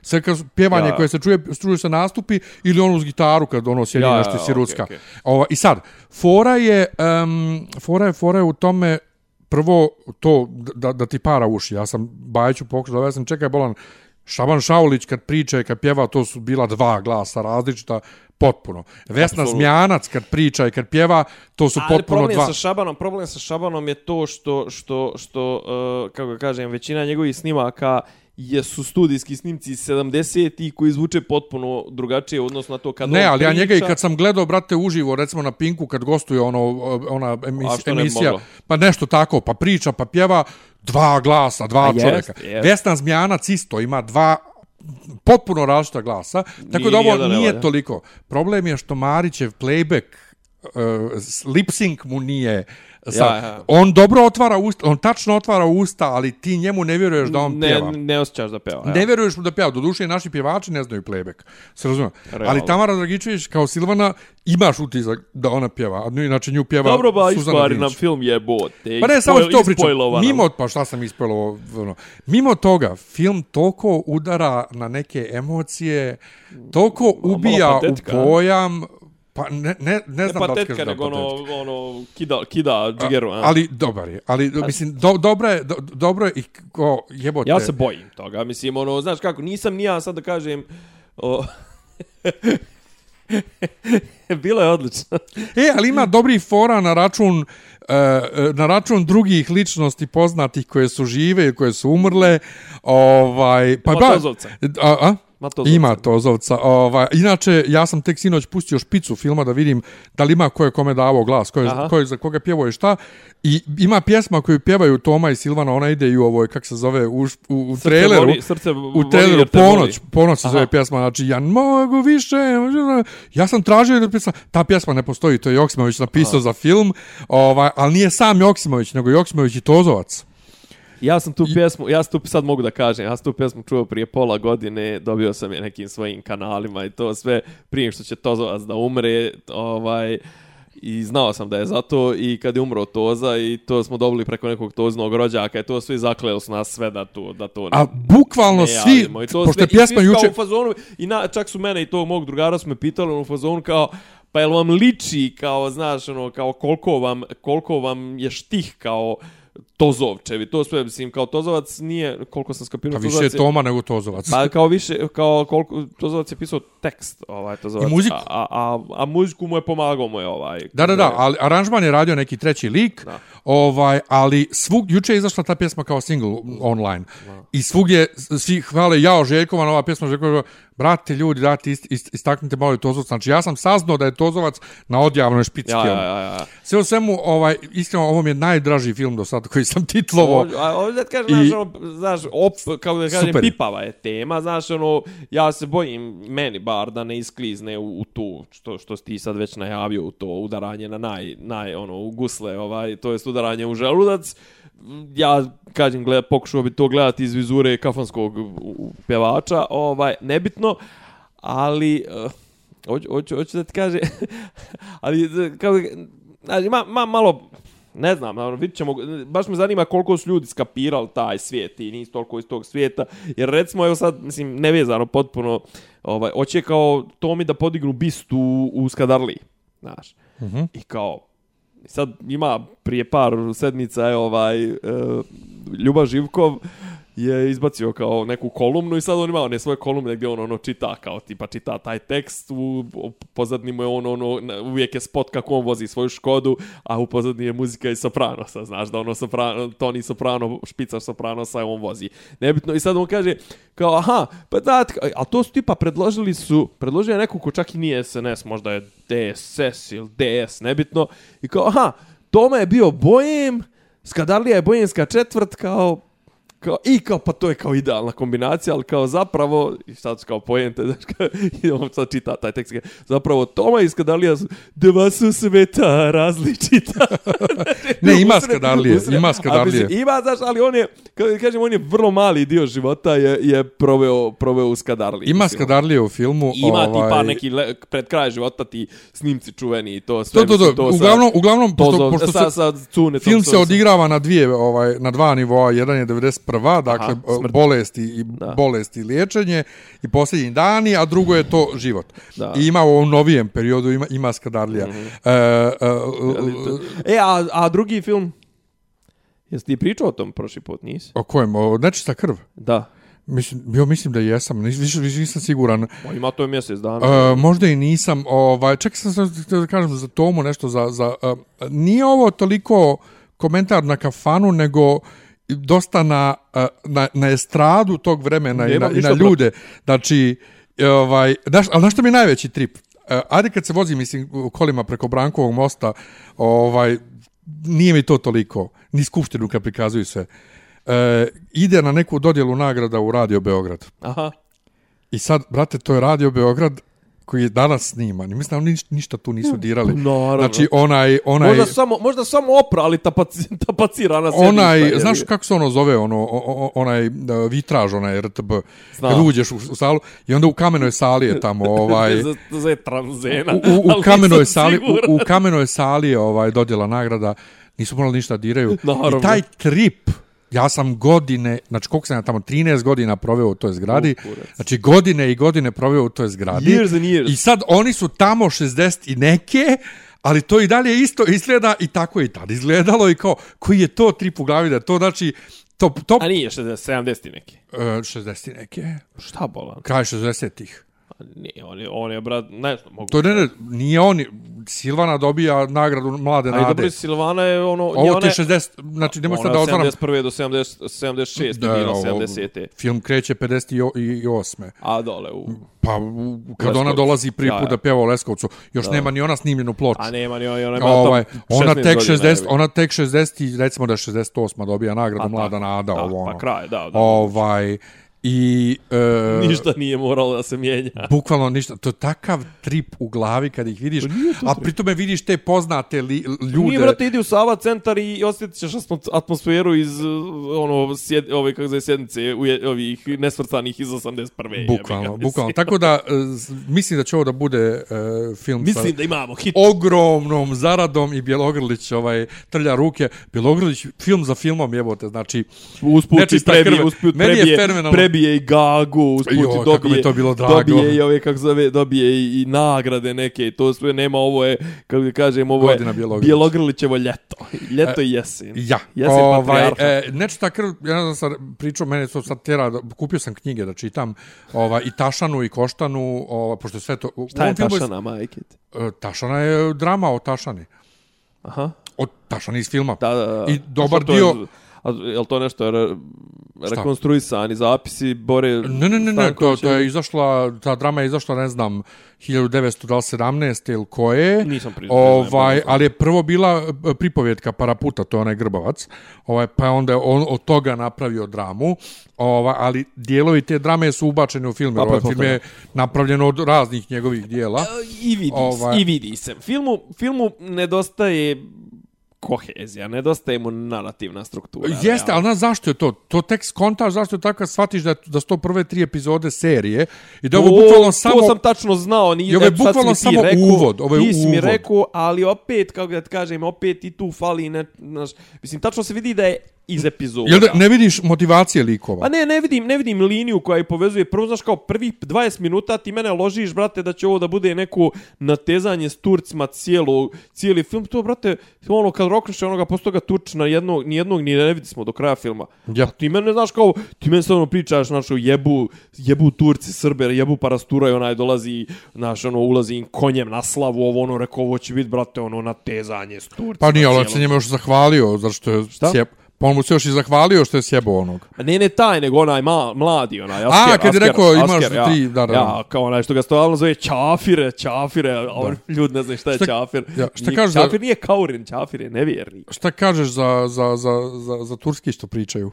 sve kad pjevanje
Ja.
koje se čuje, čuje se nastupi ili ono uz gitaru kad ono sjedi
Ja,
nešto
ja,
sirucka.
okej, okej.
Ova, I sad, fora je, um, fora je, fora je u tome prvo to da, da ti para uši. Ja sam Bajiću pokušao, da ja sam čekaj bolan, Šaban Šaulić kad priča i kad pjeva, to su bila dva glasa različita, potpuno. Vesna
Apsolutno.
Zmijanac kad priča i kad pjeva, to su
Ali
potpuno
problem
dva...
sa Šabanom, problem sa Šabanom je to što što što uh, kako kažem, većina njegovih snimaka jesu studijski snimci iz 70-ih koji zvuče potpuno drugačije u odnosu na to kad
Ne, ali ja njega i kad sam gledao, brate, uživo, recimo na Pinku, kad gostuje ono, ona emis,
ne
emisija,
moglo?
pa nešto tako, pa priča, pa pjeva, dva glasa, dva
A jest,
čovjeka.
jest.
Vesna Zmijanac isto ima dva potpuno različita glasa, tako
Nije
da ovo
nijedan ne
nije
valja.
toliko. Problem je što Marićev playback uh, lip sync mu nije sa,
Ja, ja.
on dobro otvara usta, on tačno otvara usta, ali ti njemu ne vjeruješ da on
ne,
pjeva.
ne osjećaš da peva.
Ne vjeruješ mu da pjeva. Do duše, naši pjevači ne znaju playback. Se razumije. Ali Tamara Dragičević kao Silvana imaš utisak da ona pjeva. A inače nju pjeva
Dobro, ba,
Suzana
nam film jebote.
Pa ne, samo ti to pričam.
Mimo...
Pa šta sam ono, mimo toga, film toliko udara na neke emocije, toliko ubija u pojam, pa ne, ne, ne
Ne
znam da li
patetka,
kažem da je
nego ono, ono, kida, kida džigeru. a?
Ali dobar je, ali mislim, do, dobro je, do, dobro je i ko jebote.
Ja se bojim toga. Mislim, ono, znaš kako, nisam ni ja sad da kažem... O... Bilo je odlično.
E, ali ima dobri fora na račun e, na račun drugih ličnosti poznatih koje su žive i koje su umrle. Ovaj, pa ba-. A, a?
Ma Tozovca.
Ima Tozovca. Ovaj, inače, ja sam tek sinoć pustio špicu filma da vidim da li ima ko je kome davao glas, ko je,
Aha.
ko je za koga pjevao i šta. I ima pjesma koju pjevaju Toma i Silvana, ona ide i u ovoj, kak se zove, u, u, u
Srce
traileru.
voli- srce
u traileru Ponoć. Ponoć se
Aha.
zove pjesma, znači ja mogu više, ja sam tražio da pjesma, ta pjesma ne postoji, to je Joksimović napisao za film, ovaj, ali nije sam Joksimović, nego Joksimović i Tozovac.
Ja sam tu pjesmu, ja sam tu sad mogu da kažem, ja sam tu pjesmu čuo prije pola godine, dobio sam je nekim svojim kanalima i to sve prije što će Tozovac da umre, ovaj i znao sam da je zato i kad je umro Toza i to smo dobili preko nekog Toznog rođaka i to svi zakleli su nas sve da to da to ne,
A bukvalno
ne
svi,
javimo. I to
pošto
sve,
je pjesma
i
juče...
u fazonu, i na, čak su mene i tog mog drugara su me pitali u fazonu kao pa jel vam liči kao, znaš, ono, kao koliko vam, koliko vam je štih kao Tozovčevi, to sve, mislim, kao Tozovac nije, koliko sam skapirao,
Pa više je
Tozovac je,
Toma nego Tozovac.
Pa kao više, kao koliko, Tozovac je pisao tekst, ovaj, Tozovac.
I muziku.
A, a, a muziku mu je pomagao mu je ovaj.
Da, da, da, ali aranžman je radio neki treći lik,
Da.
ovaj, ali svug, juče je izašla ta pjesma kao single online. I svug je, svi hvale, jao Željkova, nova pjesma Željkova, brate ljudi, dati ist, ist, istaknite malo Tozovac. Znači, ja sam saznao da je Tozovac na odjavnoj špici
Ja, ja, ja, ja.
Sve u svemu, ovaj, iskreno, ovo mi je najdraži film do sada koji sam titlovo.
Ovdje, a ovdje kažem,
I-
znaš, ono, znaš, op, kako da kažem,
Super
pipava je tema, znaš, ono, ja se bojim, meni bar, da ne isklizne u, u tu, što, što si ti sad već najavio, u to udaranje na naj, naj, ono, u gusle, ovaj, to jest udaranje u želudac, ja kažem gleda, pokušao bi to gledati iz vizure kafanskog pjevača, ovaj nebitno, ali uh, hoću, hoću, hoću da ti kaže ali eh, kao znači ma, ma malo ne znam, ono, vidit ćemo, baš me zanima koliko su ljudi skapirali taj svijet i nisu toliko iz tog svijeta, jer recimo, evo sad, mislim, nevezano potpuno, ovaj, hoće kao Tomi da podignu bistu u, u Skadarli, znaš, mm -hmm. i kao, sad ima prije par sedmica je ovaj uh, Ljuba Živkov je izbacio kao neku kolumnu i sad on ima one svoje kolumne gdje on ono čita kao tipa čita taj tekst u, u mu je on ono uvijek je spot kako on vozi svoju Škodu a u pozadni je muzika iz Sopranosa znaš da ono soprano, Toni Soprano špicar Sopranosa on vozi. Nebitno i sad on kaže kao aha pa da a to su tipa predložili su predložio je neko ko čak i nije SNS možda je DSS ili DS nebitno i kao aha Toma je bio bojem Skadarlija je bojenska četvrt kao kao, i kao, pa to je kao idealna kombinacija, ali kao zapravo, i sad su kao pojente, znaš, kao, i on sad čita taj tekst, zapravo Toma i Skadalija su dva su sveta različita.
Ne, ima
Usred- usred-
ima
mislim, Ima, znaš, ali on je, kao kažem, on je vrlo mali dio života je, je proveo, proveo u Skadarliji.
Ima
mislim.
Skadarlije u filmu.
Ima ti
ovaj,
par neki le, pred kraj života ti snimci čuveni i to sve.
To, to,
mislim,
to,
sa-
uglavnom, uglavnom, pošto, pošto
sa,
se,
sa Cunetom,
film
to
se
sa-
odigrava na dvije, ovaj, na dva nivoa. Jedan je 91. Dakle,
smrt.
bolesti i
Da.
bolesti i liječenje i posljednji dani, a drugo je to život.
Da.
I ima u ovom novijem periodu, ima, ima Skadarlija.
Mhm.
E, e,
E, a, a drugi film? Jesi ti pričao o tom prošli put, nisi?
o kojem? O nečista krv?
Da.
Mislim, bio mislim da jesam, nis, više, više nisam siguran.
O, ima to je mjesec dana.
Uh, možda i nisam, ovaj, čekaj sam sam htio da kažem za Tomu nešto, za, za, uh, nije ovo toliko komentar na kafanu, nego dosta na, na, na estradu tog vremena i
Nemam
na, i na ljude. Znači, ovaj, daš, ali znaš što mi je najveći trip? Uh, ajde kad se vozi, mislim, kolima preko Brankovog mosta, ovaj, nije mi to toliko, ni skupštinu kad prikazuju sve. Uh, ide na neku dodjelu nagrada u Radio Beograd.
Aha.
I sad, brate, to je Radio Beograd koji je danas sniman. I mislim da oni niš- ništa tu nisu dirali.
naravno.
Znači, onaj... onaj
Možda samo, možda samo oprali tapaci, tapacirana sedišta.
onaj,
jebi
znaš kako se ono zove, ono, onaj da, vitraž, onaj RTB,
Znam.
kad uđeš u, u salu i onda u kamenoj sali je tamo, ovaj,
za, za tranzena.
u, u, u
ali
kamenoj sali, u, u kamenoj sali je ovaj dodjela nagrada, nisu morali ništa diraju.
Naravno.
I taj trip, ja sam godine, znači koliko sam ja tamo, 13 godina proveo u toj zgradi,
kurac.
znači godine i godine proveo u toj zgradi.
Years and years.
I sad oni su tamo 60 i neke, ali to i dalje isto izgleda i tako je i tad izgledalo i kao, koji je to trip u glavi da to znači top, top
A nije 60, 70 neki.
uh, 60 i neke,
Šta bolan?
kraj 60-ih.
Nije, on je, on je, brat, ne znam, mogu.
To ne, ne, nije on, Silvana dobija nagradu mlade
A i dobro,
nade.
Silvana je ono...
Ovo
ona
ti je
je-
60, znači nemoj sad
ona
da
je
otvaram.
71. do 70, 76. je
Da, ovo-
70.
Film kreće 58.
A dole, u...
Pa u- kad
Leskovcu.
ona dolazi prvi put da peva u Leskovcu, još nema ni ona snimljenu ploču.
A nema ni ona, ona je
ovaj, ona
16
tek
godina,
60,
jebi.
ona tek 60 i recimo da je 68 dobija nagradu
A,
mlada
tako,
nada
da,
ovo ono.
Pa kraj, da, da.
Ovaj i e,
Ništa nije moralo da se mijenja.
Bukvalno ništa. To je takav trip u glavi kad ih vidiš. A pritome vidiš te poznate li, ljude.
Nije, brate, idi u Sava centar i osjetit ćeš atmo- atmosferu iz, uh, ono, sjed, ove, kako zove, sjednice, uje, ovih nesvrstanih iz 81. jebi ga,
Bukvalno, bukvalno. Tako da, e, mislim da će ovo da bude e, film
Mislim
sa
da imamo hit.
ogromnom zaradom i Bjelogrlić ovaj, trlja ruke. Bjelogrlić, film za filmom, jebote, znači...
Usput i
nečista
prebije,
krv.
usput
Meni je
prebije, prebije i gagu, usput
Jo,
i
kako mi
dobije,
to bilo drago.
dobije i ove, kako zove, dobije i, i nagrade neke, to sve nema, ovo je, kako kažem, ovo
Godina
je
Bjelogrlić.
Bjelogrlićevo ljeto. Ljeto i jesen.
Ja,
Jesen patrijarha.
e, nečista krv, ja ne znam sad pričao, mene to sad tjera, kupio sam knjige da čitam, ovaj, i Tašanu i Koštanu, ovaj, pošto je sve to...
Šta je Tašana, majke? ti?
E, Tašana je drama o Tašani.
Aha.
O Tašani iz filma.
Da, da, da.
I dobar
to je-
dio...
A, je li to nešto re, rekonstruisani zapisi Bore
Ne, ne, ne, ne, to, to je izašla, ta drama je izašla, ne znam, 1917 ili koje.
Nisam priznao, ne znam,
Ovaj, ali je prvo bila e, pripovjetka Paraputa, to je onaj Grbavac. Ovaj, pa je onda on od toga napravio dramu. Ovaj, ali dijelovi te drame su ubačeni u film.
Pa,
jer ovaj film
pretpostavljam.
je napravljen od raznih njegovih dijela.
E, I vidi,
ovaj...
i vidi se. Filmu, filmu nedostaje kohezija, nedostaje mu narativna struktura.
Jeste,
realno.
ali znaš zašto je to? To tek skontaš zašto je tako kad shvatiš da, da su to prve tri epizode serije i da je ovo
To-
bukvalno samo...
To sam tačno znao. Ni,
I ovo je bukvalno samo
rekao,
uvod, ovo je
ti si mi
uvod.
rekao, ali opet, kako da ti kažem, opet i tu fali, ne, znaš, mislim, tačno se vidi da je iz epizoda.
Jel da ne vidiš motivacije likova?
Pa ne, ne vidim, ne vidim liniju koja ih povezuje. Prvo, znaš, kao prvih 20 minuta ti mene ložiš, brate, da će ovo da bude neko natezanje s Turcima cijelo, cijeli film. To, brate, ono, kad rokneš onoga, posto ga tuč na jednog, ni jednog ni ne vidi smo do kraja filma.
Ja.
Ti mene, znaš, kao, ti mene stvarno pričaš, znaš, o jebu, jebu Turci, Srbe, jebu Parastura i onaj dolazi, znaš, ono, ulazi im konjem na slavu, ovo, ono, rekao, ovo će biti, brate, ono, natezanje s Turcima.
Pa nije, ali se njemu još zahvalio, zato što je
Šta?
sjeb... Pa on mu se još i zahvalio što je sjebo onog.
A Ne, ne taj, nego onaj ma, mladi, onaj, asker,
kad je
asker,
rekao, imaš
asker, ja,
tri, da, da.
Ja, kao onaj što ga stalno zove Čafire, Čafire, a on, ljudi ne znaju šta je
Šta-
Čafir.
ja, šta
Nije-
kažeš za-
Čafir nije Kaurin, Čafir je nevjerni.
Šta kažeš za, za, za, za, za turski što pričaju?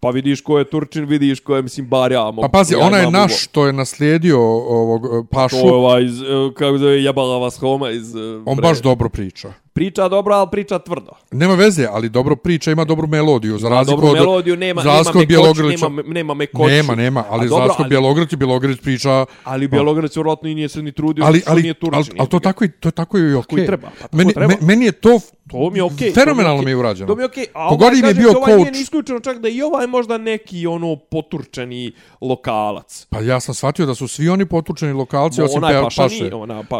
Pa vidiš ko je Turčin, vidiš ko je, mislim, bar ja mogu.
Pa pazi,
ja
onaj
imam
naš što je naslijedio ovog e, Pašu,
To je ovaj, iz, e, kako zove, jebala vas Homa iz... e,
on
bre-
baš dobro priča.
Priča dobro, ali priča tvrdo.
Nema veze, ali dobro priča, ima dobru melodiju, za razliku
Dobru
od...
melodiju, nema, nema me nema, nema me.
Nema, nema, ali
A
za
dobro,
razliku od
ali-
Bjelogrlić, Bjelogrlić priča...
Ali Bjelograd vjerojatno i nije se ni trudio,
Ali, ali,
nije Turčin.
ali, ali to tako i to je tako i okej.
i treba, pa tako
meni,
treba.
me- meni je to
To mi je okej. to
Fenomenalno mi je urađeno.
To mi je okej. A
Kogod
ovaj,
im je bio
ovaj nije
coach-
ni isključeno čak da i ovaj možda neki ono poturčeni lokalac.
Pa ja sam shvatio da su svi oni potučeni lokalci, osim Paše.
nije.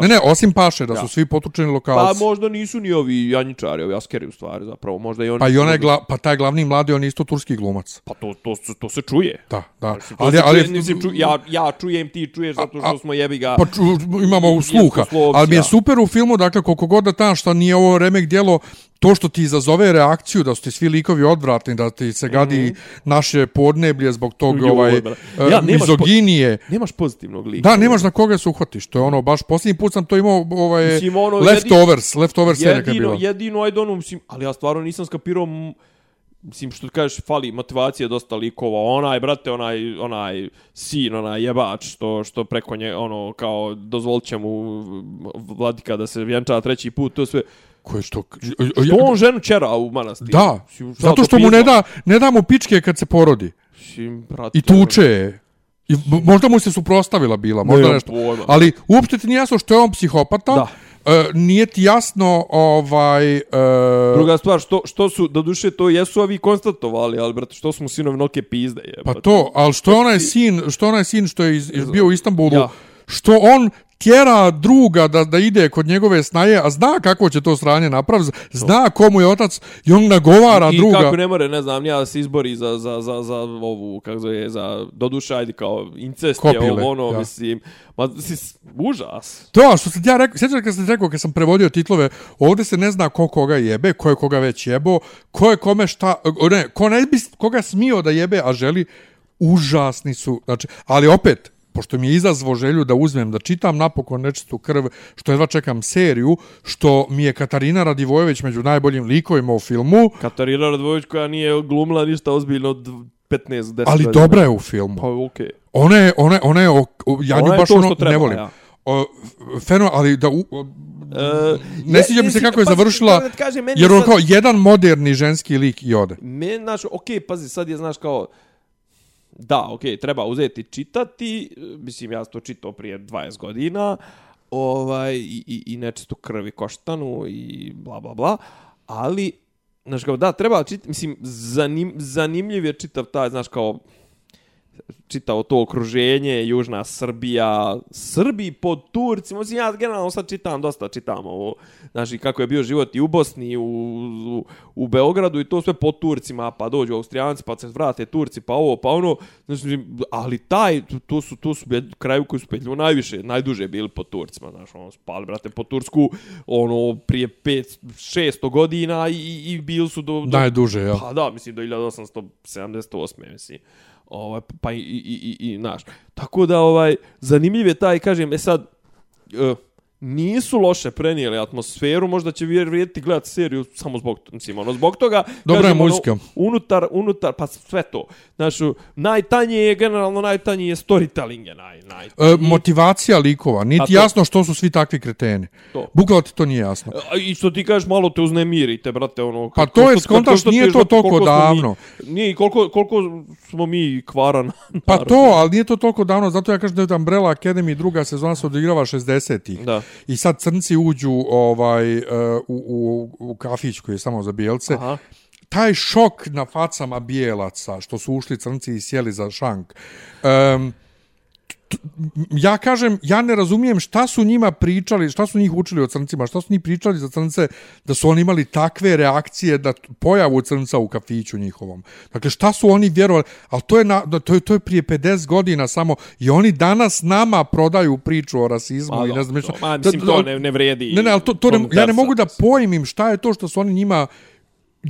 Ne, ne, osim Paše, da su svi potučeni
Pa
lokalci.
možda nisu ni ovi janjičari, ovi askeri u stvari zapravo. Možda i oni...
Pa i onaj gla, pa taj glavni mladi, on je isto turski glumac.
Pa to, to, to, se čuje.
Da, da.
To
Ali, ali,
čuje, mislim, ču, ja, ja čujem, ti čuješ zato što
A-
smo jebi ga...
pa ču, imamo sluha.
Jesmo slovci,
Ali mi je super u filmu, dakle, koliko god da ta što nije ovo remek djelo, to što ti izazove reakciju, da su ti svi likovi odvratni, da ti se gadi
Mhm.
naše podneblje zbog tog ovaj, e,
Ja, nemaš po-
mizoginije.
Nemaš pozitivnog lika.
Da, nemaš na koga se uhvatiš. To je ono, baš posljednji put sam to imao ovaj,
Mislim, ono,
leftovers, leftovers serija kad je
jedino,
bila.
jedino, ajde ono, mislim, ali ja stvarno nisam skapirao, mislim, što kažeš, fali motivacije dosta likova, onaj, brate, onaj, onaj sin, onaj jebač, što, što preko nje, ono, kao, dozvolit će mu vladika da se vjenča treći put, to sve,
Ko je to?
što on ženu čera u manastir?
Da, zato
to
što mu ne da, ne da mu pičke kad se porodi.
Brate,
I tuče je. I možda mu se suprostavila bila, možda
Nemam
nešto.
pojma.
Ali uopšte ti nije jasno što je on psihopata.
Da.
E, nije ti jasno ovaj... E,
Druga stvar, što, što su, do duše to jesu ovi konstatovali, ali brate, što su mu sinovi noke pizde, je.
Pa to, ali što je onaj sin, što je onaj sin što je iz, iz- bio u Istanbulu,
Ja.
što on tjera druga da, da ide kod njegove snaje, a zna kako će to sranje napraviti, zna komu je otac i on nagovara
I
druga.
kako ne more, ne znam, ja se izbori za, za, za, za ovu, kako zove, za doduša, ajde kao incest
Kopile,
je ovo, ono,
ja.
mislim, ma, mislim, užas.
To, što sam ja rekao, sjećaš kad sam rekao, kad sam prevodio titlove, ovdje se ne zna ko koga jebe, ko je koga već jebo, ko je kome šta, ne, ko ne bi koga smio da jebe, a želi, užasni su, znači, ali opet, pošto mi je izazvo želju da uzmem, da čitam napokon nečistu krv, što jedva čekam seriju, što mi je Katarina Radivojević među najboljim likovima u filmu,
Katarina Radvojević koja nije glumila ništa ozbiljno od 15-10
ali dobra je u filmu.
Pa okej.
Ona je, ona ona je, ja nju
Ona
baš ono
treba,
ne volim.
ja.
O, feno, ali da... U, o,
E,
ne sviđa mi se kako je
pazi,
završila,
kažem, meni
jer
je
on
sad-
kao jedan moderni ženski lik i ode.
Men, znaš, okej, pazi, sad je, znaš, kao, da, okej, treba uzeti čitati, mislim, ja sam to čitao prije 20 godina, ovaj, i, i, i nečistu krvi koštanu i bla, bla, bla, ali, znaš, kao, da, treba čitati, mislim, zanim, zanimljiv je čitav taj, znaš, kao, čitao to okruženje, Južna Srbija, Srbi pod Turcima, mislim, ja generalno sad čitam, dosta čitam ovo, znači kako je bio život i u Bosni, u, u, u Beogradu i to sve pod Turcima, pa dođu Austrijanci, pa se vrate Turci, pa ovo, pa ono, znači, ali taj, to su, to su kraju koji su petljivo najviše, najduže bili pod Turcima, znaš, ono, spali, brate, po Tursku, ono, prije 5, 600 godina i, i, i bili su do, do
Najduže, ja.
Pa da, mislim do 1878. mislim. Ovaj pa i i i i naš. Tako da ovaj zanimljiv je taj kažem e sad uh, nisu loše prenijeli atmosferu, možda će vrijediti gledati seriju samo zbog, mislim, ono, zbog toga,
Dobra je
kažem, ono,
muzika.
unutar, unutar, pa sve to. Znači, najtanje je, generalno najtanje je storytelling je naj, naj.
E, motivacija likova, niti
to-
jasno što su svi takvi kreteni.
To.
Bukvalo ti to nije jasno.
A I što ti kažeš, malo te uznemirite, brate, ono...
Pa
kad
to je, skontaš, nije to toliko
smo mi-
davno.
Nije, koliko, koliko smo mi kvaran.
Pa to, ali nije to toliko davno, zato ja kažem da je Umbrella Academy druga sezona se odigrava 60-ih.
Da.
I sad crnci uđu ovaj, e, u, u, u kafić koji je samo za bijelce.
Aha.
taj šok na facama bijelaca što su ušli crnci i sjeli za šank. Um, ja kažem, ja ne razumijem šta su njima pričali, šta su njih učili o crncima, šta su njih pričali za crnce, da su oni imali takve reakcije da pojavu crnca u kafiću njihovom. Dakle, šta su oni vjerovali, ali to je, na, to je, to je prije 50 godina samo i oni danas nama prodaju priču o rasizmu
Ma,
i ne znam šta.
ma, mislim, to ne, ne vredi.
Ne, ne, ali to, to ne, ja ne mogu da pojmim šta je to što su oni njima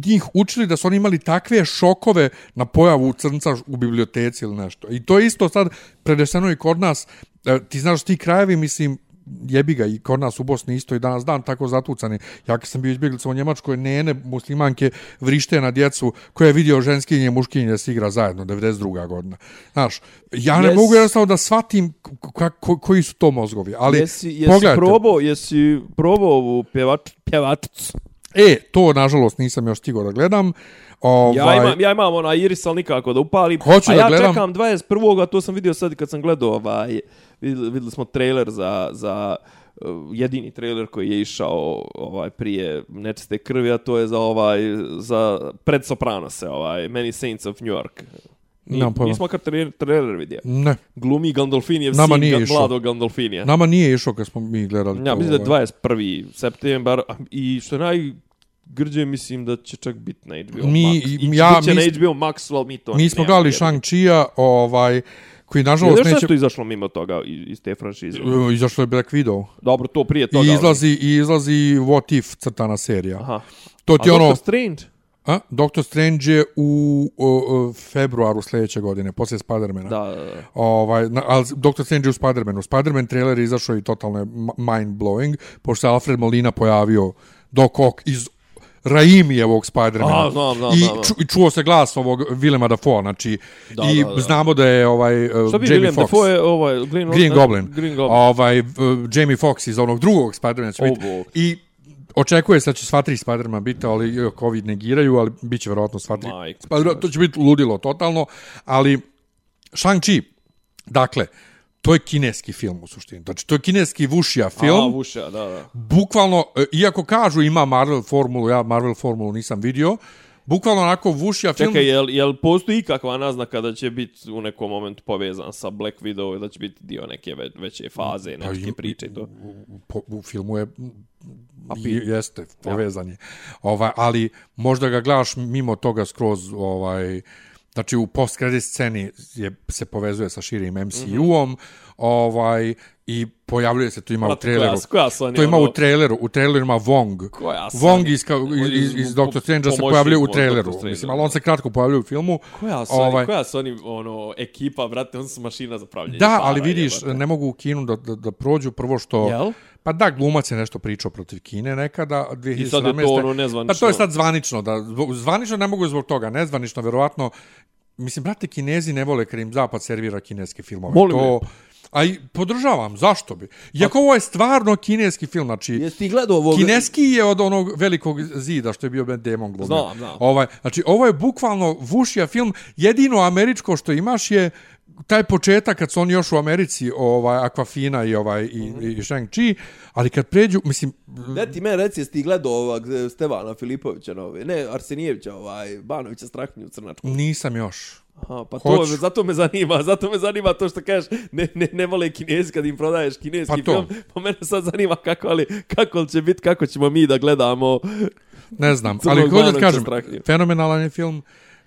njih učili da su oni imali takve šokove na pojavu crnca u biblioteci ili nešto. I to je isto sad preneseno i kod nas. E, Ti znaš ti krajevi, mislim, jebi ga i kod nas u Bosni isto i danas dan tako zatucani. Ja kad sam bio izbjeglica u Njemačkoj, nene muslimanke vrište na djecu koje je vidio ženskinje i muškinje da se igra zajedno, 92. godina. Znaš, ja ne
Yes.
mogu jednostavno da shvatim ko, koji su to mozgovi, ali
jesi, jesi
pogledajte.
probao, jesi probao ovu pjevač, pjevačicu?
E, to nažalost nisam još stigao da gledam. Ovaj,
Ja imam, ja imam ona Iris, ali nikako da upalim.
Hoću
a
da
ja
gledam.
čekam 21. a to sam vidio sad kad sam gledao ovaj, vidjeli, vidjeli smo trailer za, za uh, jedini trailer koji je išao ovaj prije nečiste krvi, a to je za ovaj za pred Sopranose, ovaj Many Saints of New York. Ni,
Nemam pojma.
nismo kad trailer, trailer vidio.
Ne,
Glumi Gandolfinijev
Nama
sin, ga, mladog Gandolfinija.
nama nije išao kad smo mi gledali
Ja, mislim da
ovaj.
je 21. septembar a- i što je najgrđe mislim da će čak biti na HBO
Mi-
Max. I
ja-
bit će
mi-
na HBO Max, ali mi to
Mi smo gledali
jedno.
Shang-Chi-a, ovaj, koji nažalost
još
neće...
nešto izašlo mimo toga iz, te franšize?
Uh, Izašlo je Black Widow.
Dobro, to prije toga.
I
ali-
izlazi, i izlazi What If crtana serija.
Aha.
To ti
A
ono...
Doctor Strange?
A? Doctor Strange je u o, o, februaru sljedeće godine, poslije Spidermana.
Da, da, da.
Ovaj, na, ali Doctor Strange je u Spidermanu. Spiderman trailer je izašao i totalno je mind-blowing, pošto se Alfred Molina pojavio Doc Ock iz Raimijevog Spidermana.
A, znam, znam,
I,
znam,
ču, I čuo se glas ovog Willema Dafoe, znači,
Da,
i
da, da.
znamo da je ovaj, uh,
Šta bi
Jamie Foxx.
Dafoe je ovaj Green,
Green
ne?
Goblin.
Green Goblin.
Ovaj, uh, Jamie Foxx iz onog drugog Spidermana će. I očekuje se da će sva tri Spidermana biti, ali ovi negiraju, ali bit će verovatno sva tri.
Majko,
Spider- to će biti ludilo totalno, ali Shang-Chi, dakle, to je kineski film u suštini. Znači, to je kineski vušija film.
A, Vuša, da, da.
bukvalno, e, iako kažu ima Marvel formulu, ja Marvel formulu nisam vidio, bukvalno onako vušija film.
Čekaj, jel, jel postoji ikakva naznaka da će biti u nekom momentu povezan sa Black Widow i da će biti dio neke ve, veće faze,
Pa
neke priče i to?
u, po, u filmu je
pi-
je- jeste povezan je. Ovaj ali možda ga gledaš mimo toga skroz ovaj znači u post sceni je se povezuje sa širim MCU-om,
Mhm.
ovaj i pojavljuje se tu ima u traileru.
koja- koja oni
to ima
ono-
u traileru, u traileru ima Wong.
Koja
Wong iz, kao, iz, iz, iz Doctor Strange se pojavljuje u traileru. Mislim, ali on se kratko pojavljuje u filmu.
Koja su,
Ovaj-
koja su oni, ono, ekipa, brate, oni su mašina za pravljenje
Da,
para,
ali vidiš,
jebote.
ne mogu u Kinu da, da, da prođu prvo što...
Jel?
Pa da, glumac je nešto pričao protiv Kine nekada, 2017.
I sad je to ono nezvanično.
Pa to je sad zvanično, da, zvanično ne mogu zbog toga, nezvanično, verovatno, mislim, brate, kinezi ne vole kad im zapad servira kineske filmove.
Molim
to, a i podržavam, zašto bi? Iako ovo je stvarno kineski film, znači,
Jesi ti gledao ovog...
kineski je od onog velikog zida što je bio Ben Damon glumio.
Znam, znam.
Ovaj, znači, ovo je bukvalno vušija film. Jedino američko što imaš je taj početak kad su oni još u Americi, ovaj Aquafina i ovaj i,
Mhm.
i Shang-Chi, ali kad pređu, mislim,
Ne, ti meni reci, jesi ti gledao ovog e, Stevana Filipovića, nove, ne, Arsenijevića, ovaj, Banovića Strahnju Crnačku.
nisam još.
Aha, pa
Hoću.
to,
To, zato me zanima, zato me zanima to što kažeš, ne, ne, ne vole kinezi kad im prodaješ kineski
Pa to.
film, pa mene sad zanima kako, ali, kako će biti, kako ćemo mi da gledamo.
Ne znam, ali hoću da kažem, fenomenalan je film.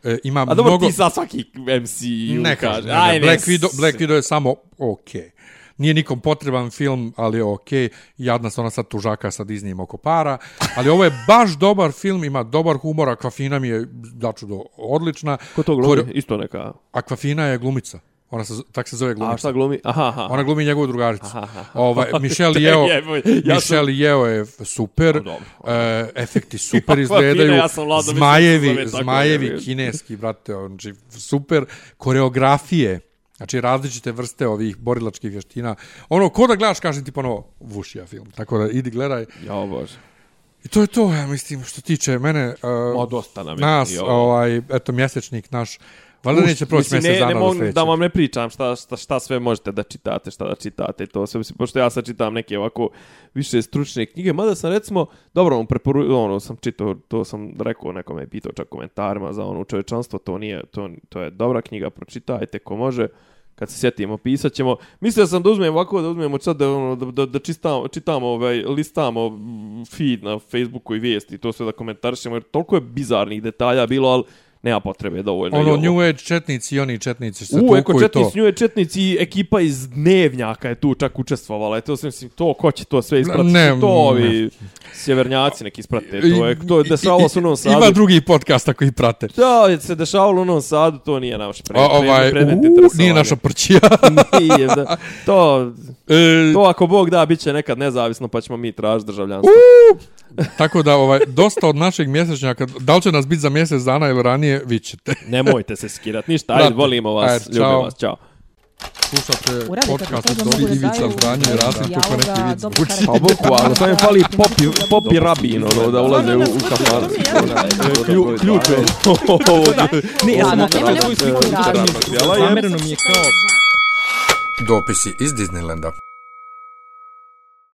E, ima
A dobro,
mnogo
ti sa svaki MCU
ne
kaže.
ne, ne, Black Widow, Black Widow je samo okej. Okay. Nije nikom potreban film, ali je okej. Okay. Jadna se ona sad tužaka sa Disneyem oko para. Ali ovo je baš dobar film, ima dobar humor. Aquafina mi je, začudo, odlična.
Ko to glumi?
Kore-
Isto neka.
Aquafina je glumica. Ona se, tak se zove
A
glumica.
šta glumi? Aha, aha.
Ona glumi njegovu drugaricu.
Aha, aha.
Ovaj, Michelle Yeo,
ja sam-
Michelle Yeo je super.
No, dobro.
E, efekti super izgledaju.
ja sam se
zmajevi,
zove
zmajevi
je.
kineski, brate, znači super. Koreografije, znači različite vrste ovih borilačkih vještina. Ono, ko da gledaš, kažem ti ponovo, vušija film. Tako da idi gledaj.
Ja, bože.
I to je to, ja mislim, što tiče mene.
Ma,
Uh,
dosta nam je.
nas, ovaj, eto, mjesečnik naš. Valjda neće proći
Mislim,
mjesec
ne,
dana
ne mogu da vam ne pričam šta, šta, šta sve možete da čitate, šta da čitate to sve, mislim, pošto ja sad čitam neke ovako više stručne knjige, mada sam recimo, dobro, on preporu, ono, sam čitao, to sam rekao nekome, pitao čak komentarima za ono čovečanstvo, to nije, to, to je dobra knjiga, pročitajte ko može, kad se sjetimo, pisat ćemo. Mislio sam da uzmem ovako, da uzmemo sad da, ono, da, da, da čitamo, čitamo, ovaj, listamo feed na Facebooku i vijesti to sve da komentarišemo, jer toliko je bizarnih detalja bilo, ali nema potrebe dovoljno.
Ono. New Age četnici i oni četnici se
U,
tuku
eko
i to.
četnici, nju je četnici i ekipa iz Dnevnjaka je tu čak učestvovala. Eto, mislim, to, ko će to sve ispratiti?
Ne,
to
ne.
ovi sjevernjaci neki isprate. To je, to je dešavalo se u Novom Sadu.
Ima drugi podcasta koji prate.
To je se dešavalo u Novom Sadu, to nije naš pre,
O, ovaj,
predmet
u, nije naša prćija.
Nije, da. To,
e,
to ako Bog da, bit će nekad nezavisno, pa ćemo mi tražiti državljanstvo.
tako da, ovaj, dosta od našeg mjesečnjaka, da li će nas biti za mjesec dana ili ranije, nije, vi ćete.
Nemojte se skirat, ništa, ajde, volimo vas,
ajde,
ljubim vas, čao.
Slušate podcast od
Dobri
Ivica, Zbranje i Rasim, kako neki vid zvuči.
Pa boku, ali sam im fali popi, popi rabin, ono, da ulaze u, u kafar. Ključ je.
Ne, ja sam
okrema
nemoj
sliku.
Zamereno mi je kao...
Dopisi iz Disneylanda.